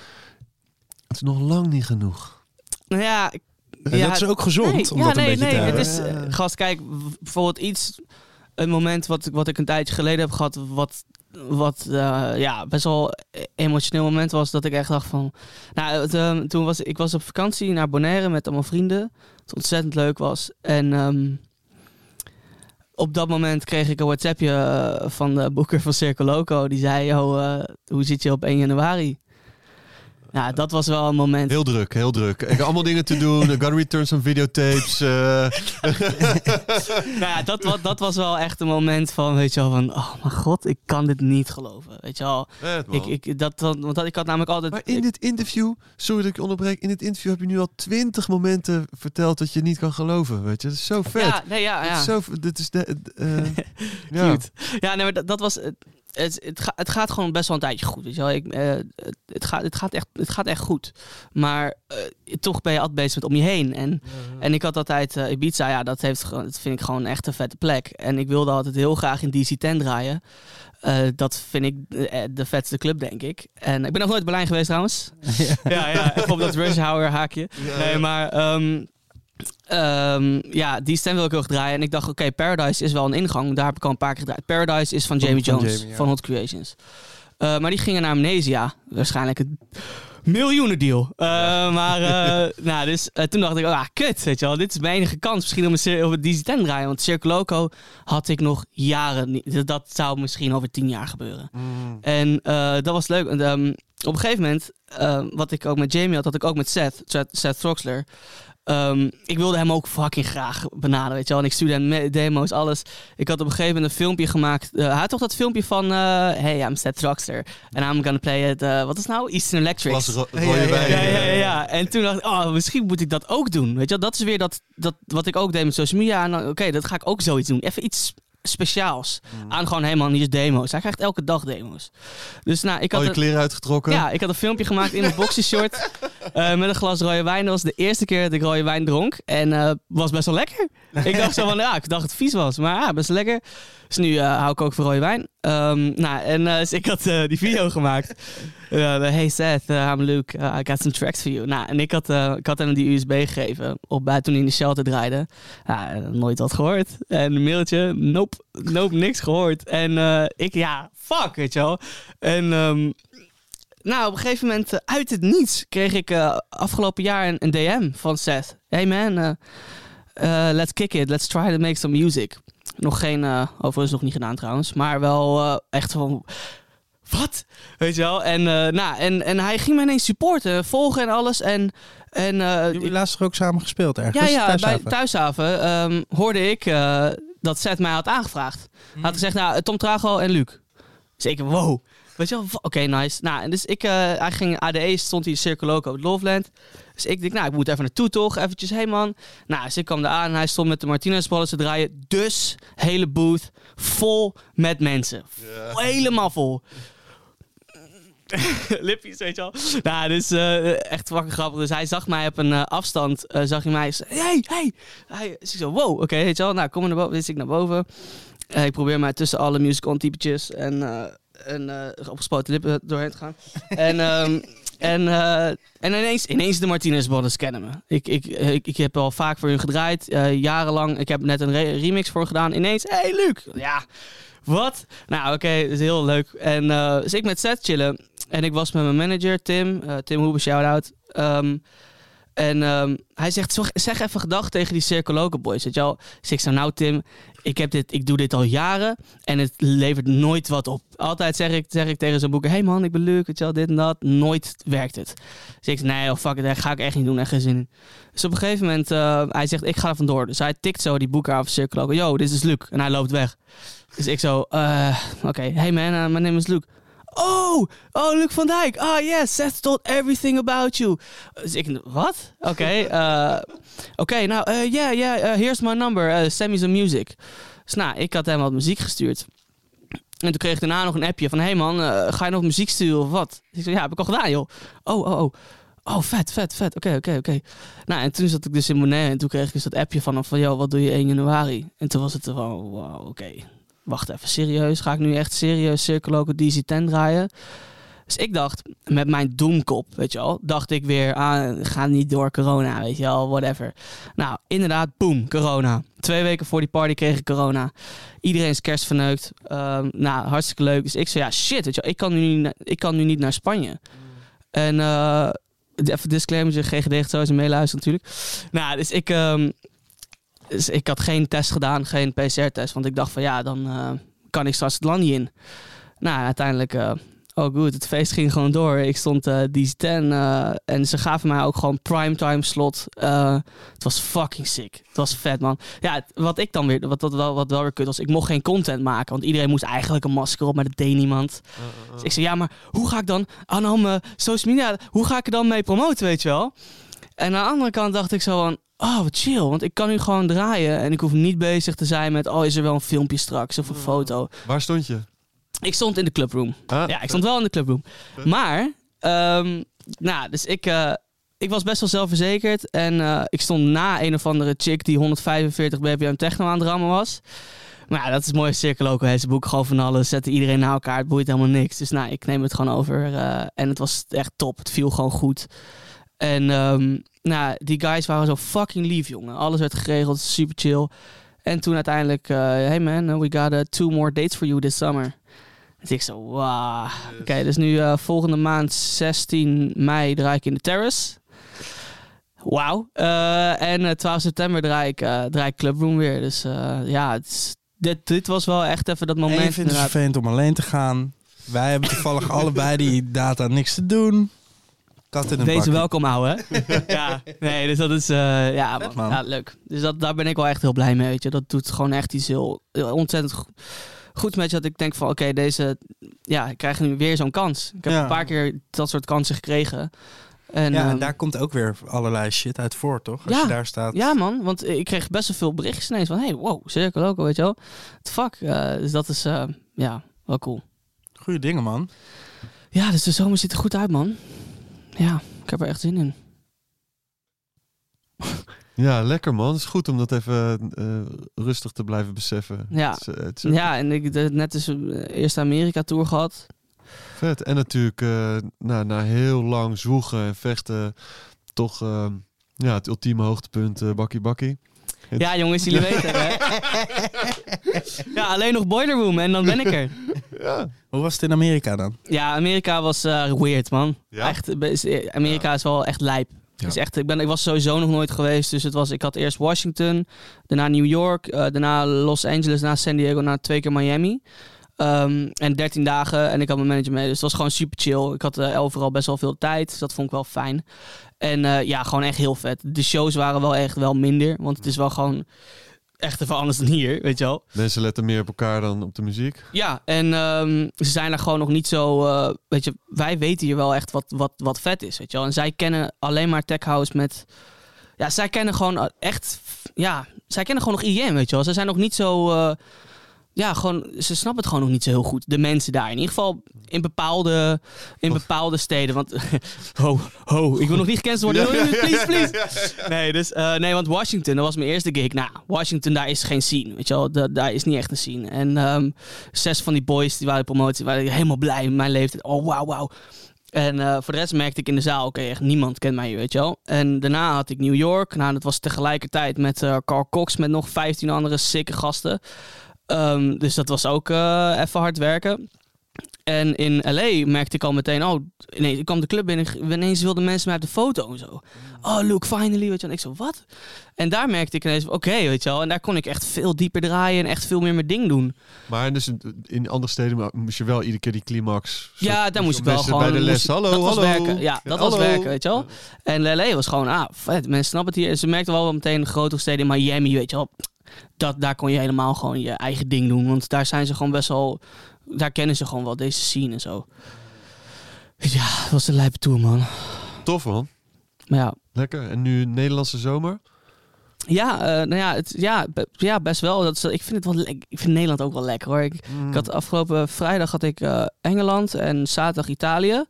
het is nog lang niet genoeg. Nou ja, ik- En ja, dat is ook gezond nee, om ja, dat een nee, beetje nee, te het is, eh, gast, kijk, bijvoorbeeld iets, een moment wat, ik- wat ik een tijdje geleden heb gehad, wat, wat eh, ja, best wel emotioneel moment was, dat ik echt dacht van, nou, het, ehm, toen was ik was op vakantie naar Bonaire met allemaal vrienden, het ontzettend leuk was en ehm, op dat moment kreeg ik een WhatsAppje eh, van de boeker van Circo Loco, die zei, yo, eh, hoe zit je op 1 januari? Nou, dat was wel een moment. Heel druk, heel druk. Ik heb allemaal dingen te doen. I gotta return some videotapes. eh. nou ja, dat, dat was wel echt een moment van, weet je wel, van, oh mijn god, ik kan dit niet geloven. Weet je wel, ik, ik, dat, want dat, ik had namelijk altijd... maar in ik- dit interview, sorry dat ik je onderbreek, in dit interview heb je nu al twintig momenten verteld dat je niet kan geloven. Weet je, dat is zo vet. ja, nee, ja, Dit ja. is zo, dit is de, eh, [laughs] ja. Nee, maar dat, dat was... Het, het, het, ga- het gaat gewoon best wel een tijdje goed, weet je wel. Ik, eh, het, het, gaat, het, gaat echt, het gaat echt goed. Maar eh, toch ben je altijd bezig met om je heen. En, en ik had altijd eh, Ibiza, ja, dat, heeft, dat vind ik gewoon echt een vette plek. En ik wilde altijd heel graag in DC-10 draaien. Dat vind ik de vetste club, denk ik. En ik ben nog nooit in Berlijn geweest, trouwens. [laughs] ja, ja, even op dat Rush Hour haakje. Nee, maar ehm, ehm, ja, die stem wil ik heel erg draaien. En ik dacht, oké, Paradise is wel een ingang. Daar heb ik al een paar keer gedraaid. Paradise is van Jamie van Jones, Jamie, ja. van Hot Creations. Eh, maar die gingen naar Amnesia. Waarschijnlijk een miljoenen deal. Eh, [laughs] maar eh, nou, dus, toen dacht ik, ah, kut, weet je wel. Dit is mijn enige kans misschien om een op het DC-10 te draaien. Want Circle Loco had ik nog jaren niet. Dat- zou misschien over tien jaar gebeuren. Mm. En dat was leuk. En, ehm, op een gegeven moment, wat ik ook met Jamie had, had ik ook met Seth, Seth, Seth Troxler. Ehm, ik wilde hem ook fucking graag benaderen, weet je wel. En ik stuurde hem demo's, alles. Ik had op een gegeven moment een filmpje gemaakt. Eh, hij had toch dat filmpje van... eh, hey, I'm Seth Rockster. And I'm gonna play it... eh, wat is nou? Eastern Electric. Ro- Ja, ja. Ja, ja, ja, ja. En toen dacht ik, oh, misschien moet ik dat ook doen. Weet je wel, dat is weer dat, dat wat ik ook deed met social media. En dan, Oké, dat ga ik ook zoiets doen. Even iets speciaals. Mm. Aan gewoon helemaal niet eens demo's. Hij krijgt elke dag demo's. Dus nou, ik Al had... je een- kleren uitgetrokken. ja, ik had een filmpje gemaakt in mijn boxershort [laughs] eh met een glas rode wijn. Dat was de eerste keer dat ik rode wijn dronk. En eh was best wel lekker. Ik dacht zo van, ja, ik dacht het vies was. Maar ja, best lekker. Dus nu eh, hou ik ook van rode wijn. Ehm, nou, en eh, dus ik had eh, die video [laughs] gemaakt. Hey Seth, I'm Luke. I got some tracks for you. Nou, en ik had, ik had hem die USB gegeven. Op, bij, toen hij in de shelter draaide. Nooit wat gehoord. En een mailtje, nope, nope, niks gehoord. En ik, ja, fuck, weet je wel. En ehm, nou, op een gegeven moment, uit het niets, kreeg ik afgelopen jaar een, een DM van Seth. Hey man, let's kick it. Let's try to make some music. Nog geen, eh, overigens nog niet gedaan trouwens, maar wel eh, echt van... Wat? Weet je wel? En, eh, nou, en, en hij ging mij ineens supporten, volgen en alles. En, en Jullie laatst toch ook samen gespeeld ergens? ja, ja, Thuishaven? bij Thuishaven ehm, hoorde ik dat Seth mij had aangevraagd. Hij had gezegd, nou, Tom Trago en Luc. Dus ik, wow. Weet je wel, oké, nice. Nou, en dus ik, hij ging ADE, stond hij in Circle Loco op Loveland. Dus ik denk, nou, ik moet even naartoe toch, eventjes, hey man. Nou, dus ik kwam daar aan en hij stond met de Martinez ballen te draaien. Dus, hele booth, vol met mensen. Helemaal vol. [laughs] Lippies, weet je wel. Nou, dus eh, echt fucking grappig. Dus hij zag mij op een eh, afstand, eh, zag hij mij. Hey, hey. Hij, dus ik zo, wow, oké, weet je wel. Nou, kom maar naar boven. Dus ik naar boven. Ik probeer mij tussen alle musical typetjes en, en opgespoten lippen doorheen te gaan. en, ehm, en, eh, en ineens, ineens de Martinez Brothers kennen me. Ik, ik, ik, ik heb al vaak voor hun gedraaid, eh, jarenlang. Ik heb net een re- remix voor gedaan. Ineens, hey Luc. Ja, wat? Nou, oké, dat is heel leuk. En eh, dus ik met Seth chillen. En ik was met mijn manager, Tim. Tim Hoebe, shout-out. Ehm, en ehm, hij zegt, "Zeg- even gedag tegen die Circle Boys. Dus ik zeg, nou Tim, ik, heb dit, ik doe dit al jaren en het levert nooit wat op. Altijd zeg ik, zeg ik tegen zo'n boeken, hey man, ik ben leuk, weet je dit en dat. Nooit werkt het. Dus ik zeg, nee, oh fuck it, dat ga ik echt niet doen, echt geen zin in. Dus op een gegeven moment, eh, hij zegt, ik ga er vandoor. Dus hij tikt zo die boeken af Circle. Yo, dit is Luc. En hij loopt weg. Dus ik zo, eh, oké, hey man, uh, my name is Luc. Oh, oh, Luc van Dijk. Ah, yes, Seth told everything about you. Dus ik, wat? Oké, [laughs] eh, oké, nou, eh, yeah, yeah, uh, here's my number. Uh, send me some music. Dus nou, ik had hem wat muziek gestuurd. En toen kreeg ik daarna nog een appje van, hey man, eh, ga je nog muziek sturen of wat? Dus ik zei, ja, heb ik al gedaan, joh. Oh, oh, oh. Oh, vet, vet, vet. Oké, oké, oké. Nou, en toen zat ik dus in Monet en toen kreeg ik dus dat appje van van, joh, wat doe je 1 januari? En toen was het van, wow, oké. Wacht even, serieus? Ga ik nu echt serieus Circle Local DC-10 draaien? Dus ik dacht, met mijn doemkop, weet je wel, dacht ik weer, ah, ga niet door corona, weet je wel, whatever. Nou, inderdaad, boom, corona. Twee weken voor die party kreeg ik corona. Iedereen is kerst verneukt. Ehm, nou, hartstikke leuk. Dus ik zei, ja, shit, weet je wel, ik kan nu, niet ik kan nu niet naar Spanje. En eh, even disclaimer, GGD gaat sowieso meeluisteren natuurlijk. Nou, dus ik, ehm, dus ik had geen test gedaan, geen PCR-test, want ik dacht van, ja, dan eh, kan ik straks het land niet in. Nou, uiteindelijk... eh, Oh goed, het feest ging gewoon door. Ik stond eh DC-10 eh, en ze gaven mij ook gewoon primetime slot. Het was fucking sick. Het was vet, man. Ja, wat ik dan weer, wat, wat, wel, wat wel weer kut was, ik mocht geen content maken. Want iedereen moest eigenlijk een masker op, maar dat deed niemand. Dus ik zei, ja, maar hoe ga ik dan aan al mijn social media, hoe ga ik er dan mee promoten, weet je wel? En aan de andere kant dacht ik zo van, oh, wat chill. Want ik kan nu gewoon draaien en ik hoef niet bezig te zijn met, oh, is er wel een filmpje straks of een foto. Waar stond je? Ik stond in de clubroom. Ah, Ja, ik stond wel in de clubroom. Maar, ehm, nou, dus ik, eh, ik was best wel zelfverzekerd. En eh, ik stond na een of andere chick die 145 bpm techno aan het rammen was. Maar ja, dat is mooi cirkel ook. Ze boeken gewoon van alles, zetten iedereen naar elkaar. Het boeit helemaal niks. Dus nou, ik neem het gewoon over. eh, en het was echt top. Het viel gewoon goed. En ehm, nou, die guys waren zo fucking lief, jongen. Alles werd geregeld, super chill. En toen uiteindelijk, eh, hey man, we got uh, two more dates for you this summer. Dus ik zo, wauw. Oké, dus nu eh, volgende maand 16 mei draai ik in de Terrace. Wauw. Eh, en eh, 12 september draai ik, draai ik Clubroom weer. Dus ja, is- dit, dit was wel echt even dat En moment. vindt het vervelend om alleen te gaan. Wij hebben toevallig [laughs] allebei die data niks te doen. Kat in een Wees bakkie. welkom, ouwe. [laughs] ja, nee, dus dat is eh, ja, Vet, ja, leuk. Dus dat, daar ben ik wel echt heel blij mee, weet je. Dat doet gewoon echt iets heel, heel ontzettend go- goed met je. Dat ik denk van, oké, deze, ja, ik krijg nu weer zo'n kans. Ik heb Ja. een paar keer dat soort kansen gekregen. En, Ja, en ehm, daar komt ook weer allerlei shit uit voor, toch? Als Ja. je daar staat. ja, man, want ik kreeg best wel veel berichtjes ineens van, hey, wow, Circle Loco, weet je wel. The fuck? Eh, dus dat is, eh, ja, wel cool. Goeie dingen, man. Ja, dus de zomer ziet er goed uit, man. Ja, ik heb er echt zin in. [laughs] Ja, lekker man. Het is goed om dat even eh, rustig te blijven beseffen. Ja. Het is, eh, het is Ja, en ik heb net dus een eerste Amerika-tour gehad. vet. En natuurlijk eh, na, na heel lang zwoegen en vechten toch ja, het ultieme hoogtepunt bakkie bakkie. Ja, jongens, jullie [laughs] weten het, hè? ja, alleen nog Boiler Room en dan ben ik er. Ja. Hoe was het in Amerika dan? Ja, Amerika was eh, weird, man. Ja? Echt, eh, eh, Amerika is wel echt lijp. Ja. Is echt, ik, ben, ik was sowieso nog nooit geweest. Dus het was, ik had eerst Washington, daarna New York, eh, daarna Los Angeles, daarna San Diego, daarna twee keer Miami. Ehm, en 13 dagen en ik had mijn manager mee. Dus het was gewoon super chill. Ik had eh, overal best wel veel tijd. Dus dat vond ik wel fijn. En eh, ja, gewoon echt heel vet. De shows waren wel echt wel minder. Want het is wel gewoon echt even anders dan hier, weet je wel. Mensen letten meer op elkaar dan op de muziek. Ja, en ehm, ze zijn er gewoon nog niet zo. eh, weet je, wij weten hier wel echt wat, wat, wat vet is. Weet je wel. En zij kennen alleen maar Tech House met. Ja, zij kennen gewoon echt. Ja, zij kennen gewoon nog IM, weet je wel. Ze zijn nog niet zo. eh, ja, gewoon. Ze snappen het gewoon nog niet zo heel goed. De mensen daar. In ieder geval in bepaalde, in bepaalde steden. Want. [laughs] ho, ho. Ik wil nog niet gecanceld worden. Please, please. Nee, dus, eh, nee, want Washington, dat was mijn eerste gig. Nou, Washington, daar is geen scene, weet je wel. Da- daar is niet echt een scene. En ehm, zes van die boys, die waren promotie, waren helemaal blij met mijn leeftijd. Oh, wauw, wauw. En eh, voor de rest merkte ik in de zaal, oké, echt niemand kent mij weet je wel. En daarna had ik New York. Nou, dat was tegelijkertijd met eh, Carl Cox, met nog 15 andere sikke gasten. Ehm, dus dat was ook eh, even hard werken. En in LA merkte ik al meteen, oh, ineens, ik kwam de club binnen, ineens wilden mensen mij op de foto en zo. Oh, look, finally, weet je wel. En ik zo, wat? En daar merkte ik ineens, oké, weet je wel. En daar kon ik echt veel dieper draaien en echt veel meer mijn ding doen. Maar dus in andere steden moest je wel iedere keer die climax. Ja, daar moest ik wel gewoon... bij de les. Hallo, dat was werken. Ja, dat was werken, weet je wel. En LA was gewoon, ah, vet, mensen snappen het hier. Ze merkten wel meteen grotere steden in Miami, weet je wel. Dat, daar kon je helemaal gewoon je eigen ding doen. Want daar zijn ze gewoon best wel... Daar kennen ze gewoon wel deze scene en zo. Ja, dat was een lijpe tour, man. Tof man. Maar ja, Lekker. En nu Nederlandse zomer? Ja, eh, nou ja, het, ja, be- ja, best wel. Dat is, ik vind het wel Ik vind Nederland ook wel lekker hoor. Ik, ik had afgelopen vrijdag had ik eh, Engeland en zaterdag Italië.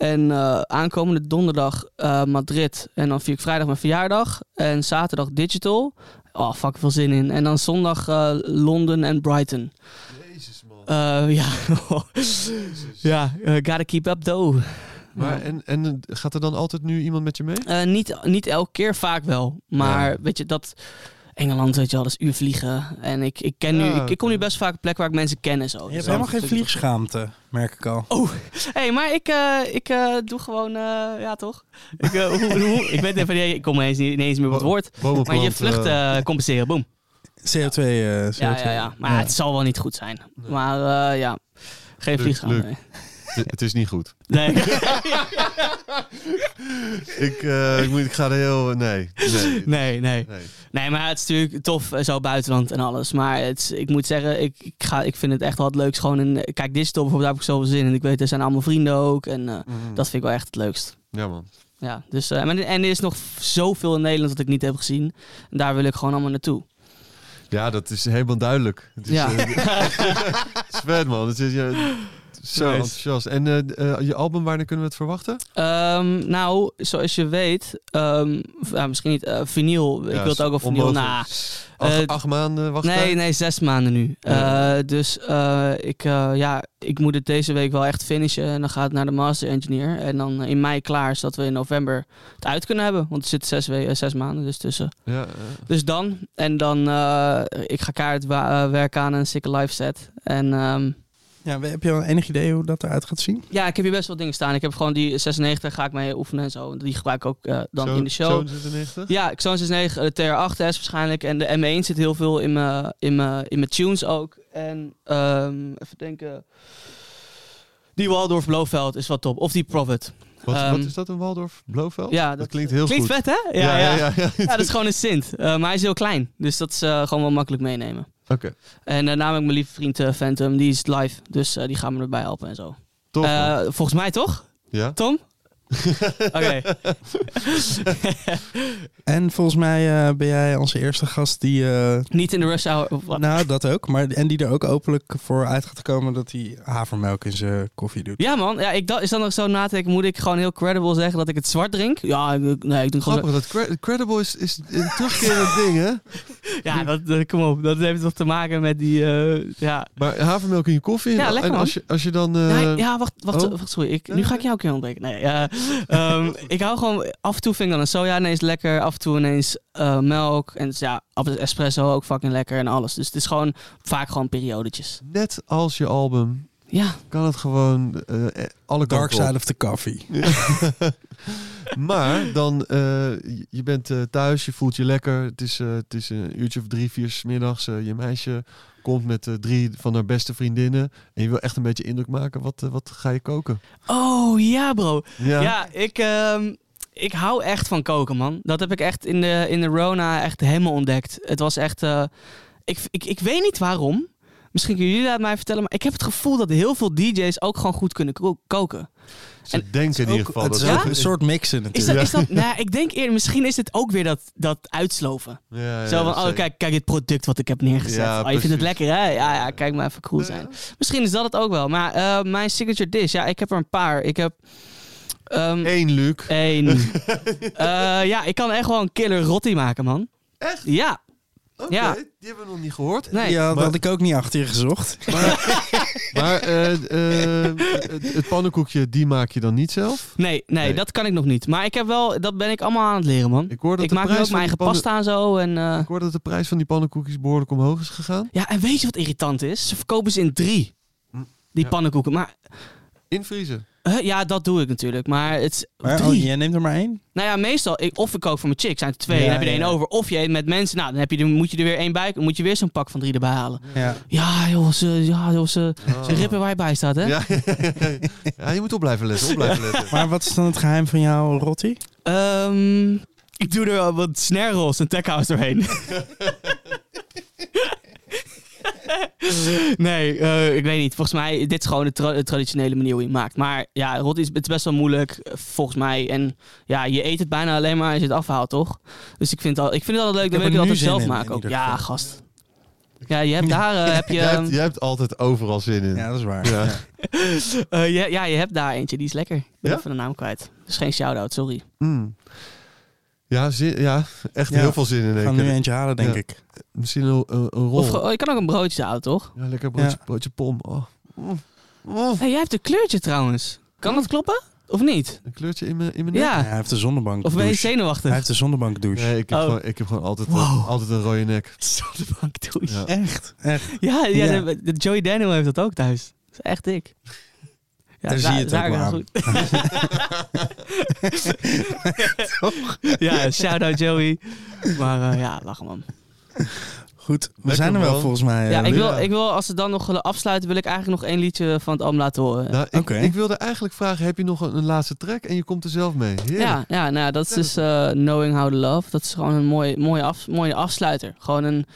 En eh, aankomende donderdag eh, Madrid. En dan vier ik vrijdag mijn verjaardag. En zaterdag digital. Oh, fuck veel zin in. En dan zondag eh, Londen en Brighton. Jezus man. Ja, ja gotta keep up though. Maar en, en gaat er dan altijd nu iemand met je mee? Niet, niet elke keer, vaak wel. Maar Ja. weet je, dat... Engeland, weet je wel, dat is uur vliegen. En ik, ik, ken nu, Ja, ik, ik kom nu best vaak op plekken waar ik mensen ken en zo. Je Dus hebt helemaal geen vliegschaamte, merk ik al. Oh, [laughs] hey, maar ik, eh, ik eh, doe gewoon, eh, ja toch? Ik, hoe, hoe, ik weet even, ik kom ineens niet ineens meer wat woord. Maar je vlucht compenseren, boom. CO2, eh, CO2. Ja, ja, ja. Maar het zal wel niet goed zijn. Maar eh, ja, geen Luc, vliegschaamte. Het, is niet goed. nee. [laughs] Ik, eh, ik, moet, ik ga er heel... Nee. Nee. nee, nee. nee. Nee, maar het is natuurlijk tof, eh, zo buitenland en alles. Maar het, ik moet zeggen, ik, ik, ga, ik vind het echt wel het leukst. Gewoon in, kijk, digital bijvoorbeeld, daar heb ik zoveel zin in. Ik weet, er zijn allemaal vrienden ook. En eh, Mhm. dat vind ik wel echt het leukst. Ja man. Ja, dus, maar, en er is nog zoveel in Nederland dat ik niet heb gezien. En daar wil ik gewoon allemaal naartoe. Ja, dat is helemaal duidelijk. Het is, Ja. [laughs] vet man. Het is, ja, zo Nice. enthousiast. En eh, eh, je album, wanneer kunnen we het verwachten? Ehm, nou, zoals je weet, ehm, misschien niet, eh vinyl. ik wil het ook op vinyl. onmogelijk. Nou, Acht, eh, acht maanden wacht Nee, nee, zes maanden nu. Ja. Dus ik, ja, ik moet het deze week wel echt finishen. En dan gaat het naar de master engineer. En dan in mei klaar, zodat we in november het uit kunnen hebben. Want er zitten zes, we- zes maanden dus tussen. Ja, Dus dan. En dan, ik ga kaart werken aan een sikke live set. En ehm, Ja, heb je al enig idee hoe dat eruit gaat zien? ja, ik heb hier best wel dingen staan. Ik heb gewoon die 96, ga ik mee oefenen en zo. Die gebruik ik ook eh, dan zo- in de show. Zo'n 96? Ja, Xoon 69, de TR8S waarschijnlijk. En de M1 zit heel veel in mijn, in mijn, in mijn tunes ook. En ehm, even denken. Die Waldorf Blofeld is wat top. Of die Prophet. Wat, Ehm, wat is dat, een Waldorf? Blofeld? Ja, dat, dat klinkt heel Klinkt goed. vet, hè? Ja, ja, ja. ja. dat is gewoon een Sint. Eh, maar hij is heel klein. Dus dat is eh, gewoon wel makkelijk meenemen. Oké, En uh, namelijk mijn lieve vriend eh, Phantom. Die is live. Dus eh, die gaan me erbij helpen en zo. Eh, volgens mij toch? ja? Tom? [laughs] Oké. [laughs] En volgens mij eh, ben jij onze eerste gast die... eh, Niet in de rush hour. of wat? nou, dat ook. Maar, en die er ook openlijk voor uit gaat komen dat hij havermelk in zijn koffie doet. Ja man, ja, ik dacht, is dan nog zo na te denken, moet ik gewoon heel credible zeggen dat ik het zwart drink? Ja, ik, nee, ik doe gewoon... Grappig, dat cre- credible is, is een terugkerend ding, hè? [laughs] Ja, dat, dat- kom op, dat heeft toch te maken met die, eh, ja... Maar havermelk in je koffie? Ja, en, lekker, en als, je, als je dan... eh, Nee, ja, wacht, wacht, oh. wacht sorry. Ik, nu ga ik jou een keer ontbreken. Nee, eh, [laughs] ehm, ik hou gewoon... Af en toe vind ik dan een soja ineens lekker. Af en toe ineens eh, melk. En ja, af en toe espresso ook fucking lekker en alles. Dus het is gewoon vaak gewoon periodetjes. Net als je album Ja, kan het gewoon eh, eh, alle Dark. Side of the Coffee. [laughs] Maar dan, eh, je- bent eh, thuis, je voelt je lekker. Het is, eh, het is een uurtje of drie, vier 's middags. eh, je meisje komt met eh, drie van haar beste vriendinnen. En je wil echt een beetje indruk maken. Wat, eh, wat ga je koken? Oh ja, bro. Ja. Ja, ik, ehm, ik hou echt van koken, man. Dat heb ik echt in de, in de Rona echt helemaal ontdekt. Het was echt... eh, ik, ik, ik weet niet waarom. Misschien kunnen jullie dat mij vertellen. Maar ik heb het gevoel dat heel veel DJ's ook gewoon goed kunnen ko- koken. Ze En denken in ieder geval. het is Ja? ook een soort mixen Is natuurlijk. dat, is dat, [laughs] nou, ik denk eerder, misschien is het ook weer dat, dat uitsloven. Ja, ja, Zo van, oh kijk, kijk dit product wat ik heb neergezet. Ja, oh, je vindt het lekker, hè? Ja, ja, kijk maar even cool zijn. Misschien is dat het ook wel. Maar eh, mijn signature dish, ja, ik heb er een paar. Ik heb... ehm, Eén, Luc. Eén. [laughs] Eh, ja, ik kan echt wel een killer rotti maken, man. Echt? Ja. Ja. die hebben we nog niet gehoord. Nee. Ja, dat had ik ook niet achter je gezocht. [laughs] Maar eh, eh, het, het pannenkoekje, die maak je dan niet zelf? Nee, nee, Nee. dat kan ik nog niet. Maar ik heb wel, dat ben ik allemaal aan het leren, man. Ik hoor dat Ik de maak nu prijs ook mijn eigen die pannen- pasta en zo. En, eh, Ik hoor dat de prijs van die pannenkoekjes behoorlijk omhoog is gegaan. ja, en weet je wat irritant is? Ze verkopen ze in drie. Die Ja. pannenkoeken. Maar Invriezen. Huh, ja, dat doe ik natuurlijk. Maar het is Maar, drie. oh, jij neemt er maar één? Nou ja, meestal, ik, of ik kook voor mijn chick, zijn het twee, Ja, dan heb je er ja, één ja. over. Of je eet met mensen, nou, dan heb je er, moet je er weer één bij, dan moet je weer zo'n pak van drie erbij halen. Ja. Ja, joh, ze, ja, joh, ze, ze rippen waar je bij staat, hè? Oh. Ja, [laughs] ja, je moet op blijven letten. Op blijven letten. Maar wat is dan het geheim van jouw rotti? Ehm, ik doe er wel wat snare rolls en tech house doorheen. [laughs] [laughs] nee, eh, ik weet niet. Volgens mij, dit is gewoon de, tra- de traditionele manier hoe je het maakt. Maar ja, rot is, het is best wel moeilijk, eh, volgens mij. En ja, je eet het bijna alleen maar als je het afhaalt, toch? Dus ik vind het, al, ik vind het altijd leuk, wil ik het altijd zelf in, maken in ook. Ja, gast. Ja, je hebt daar, eh, [laughs] heb je... jij, hebt, jij hebt altijd overal zin in. Ja, dat is waar. Ja. Ja. [laughs] eh, ja, ja, je hebt daar eentje, die is lekker. Ik ben Ja? even de naam kwijt. Dus geen shout-out, sorry. Mm. Ja, zin, ja, echt Ja. heel veel zin in. Één gaan nu eentje halen, denk Ja. ik. Misschien een, een, een rol. Of oh, je kan ook een broodje halen, toch? ja, lekker broodje, Ja. broodje pom. Oh. Mm. Oh. Hey, jij hebt een kleurtje trouwens. Kan dat kloppen? Of niet? Een kleurtje in mijn in mijn nek? Ja. Hij heeft de zonnebank Of ben je douche. Hij zenuwachtig? heeft de zonnebank douche. Nee, ik heb, Oh. gewoon, ik heb gewoon altijd, Wow. altijd een rode nek. [laughs] Zonnebank douche. Ja. Echt, echt. Ja, ja, Ja. De, de Joey Daniel heeft dat ook thuis. Dat is echt dik. Ja, Daar zie je het ook wel aan. goed. [laughs] [laughs] ja, shout-out Joey. Maar eh, ja, lachen man. Goed, we Lekker, zijn er wel volgens mij. Ja, eh, ik wil, ik wil, als we dan nog willen afsluiten, wil ik eigenlijk nog één liedje van het album laten horen. Nou, ik, Oké. ik wilde eigenlijk vragen, heb je nog een, een laatste track en je komt er zelf mee? Heerlijk. Ja, ja, nou, ja, dat is dus eh, Knowing How to Love. Dat is gewoon een mooie, mooie, af, mooie afsluiter. Gewoon een,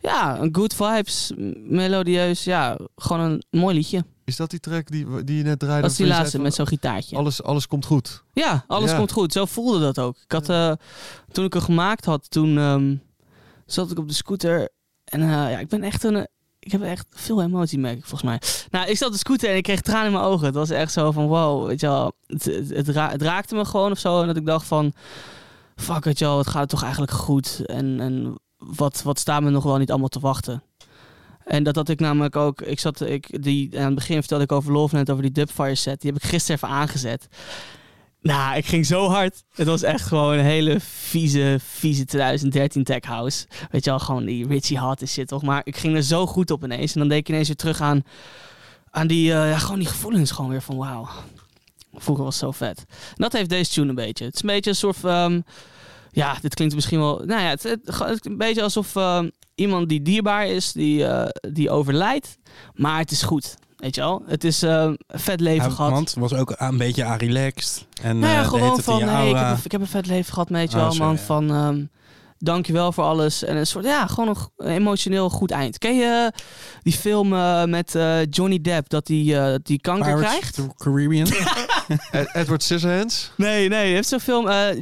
ja, een good vibes, melodieus, ja, gewoon een mooi liedje. Is dat die track die, die je net draaide? Dat is die laatste met zo'n gitaartje. Alles, alles komt goed. Ja, alles Ja. komt goed. Zo voelde dat ook. Ik had, eh, toen ik hem gemaakt had, toen ehm, zat ik op de scooter. En eh, ja, ik ben echt een... Ik heb echt veel emotie, merk ik volgens mij. Nou, ik zat op de scooter en ik kreeg tranen in mijn ogen. Het was echt zo van, wow, weet je wel. Het, het, het, ra- het raakte me gewoon of zo. En dat ik dacht van, fuck, je wel, het gaat toch eigenlijk goed. En, en wat, wat staat me nog wel niet allemaal te wachten. En dat had ik namelijk ook... Ik zat, ik, die, aan het begin vertelde ik over Loveland, over die Dubfire set. Die heb ik gisteren even aangezet. Nou, ik ging zo hard. Het was echt gewoon een hele vieze, vieze 2013 tech house. Weet je wel, gewoon die Richie Hart is shit toch. Maar ik ging er zo goed op ineens. En dan deed ik ineens weer terug aan, aan die, eh, gewoon die gevoelens gewoon weer van wauw. Vroeger was het zo vet. Dat heeft deze tune een beetje. Het is een beetje een soort ehm, ja, dit klinkt misschien wel, nou ja, het, het, het is een beetje alsof ehm, iemand die dierbaar is, die, eh, die overlijdt. Maar het is goed. Weet je wel? Het is een vet leven Hij- gehad. Want was ook een beetje aan relaxed. En, nou ja, eh, gewoon van, hey, ik, heb, een- ik heb een vet leven gehad, weet je Oh, wel, man. ja. Van, ehm dankjewel voor alles. En een soort, ja, gewoon een, emotioneel goed eind. Ken je die film eh, met Johnny Depp, dat hij die kanker Pirates krijgt? the Caribbean. [laughs] [laughs] Ed- Edward Scissorhands? Nee, nee, hij heeft zo'n film, eh eh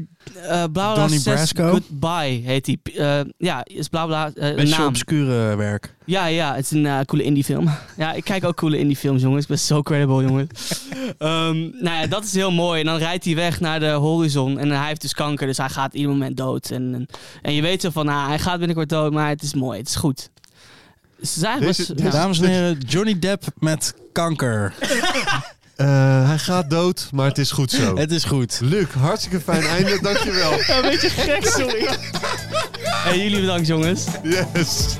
bla bla Donnie says Brasco? Goodbye heet die. Eh, ja, is bla bla, eh, een Beetje naam. obscure werk. Ja, ja, het is een eh, coole indie film. [laughs] ja, ik kijk ook coole indie films, jongens. Ik ben zo credible, jongens. [laughs] Ehm, nou ja, dat is heel mooi. En dan rijdt hij weg naar de horizon. En hij heeft dus kanker, dus hij gaat ieder moment dood. En, en, en je weet zo van, nou, hij gaat binnenkort dood, maar het is mooi, het is goed. Dus het is eigenlijk Deze- ja. Dames en heren, Johnny Depp met kanker. Eh, hij gaat dood, maar het is goed zo. Het is goed. Luc, hartstikke fijn einde. Dankjewel. een beetje gek, sorry. en jullie bedankt, jongens. Yes.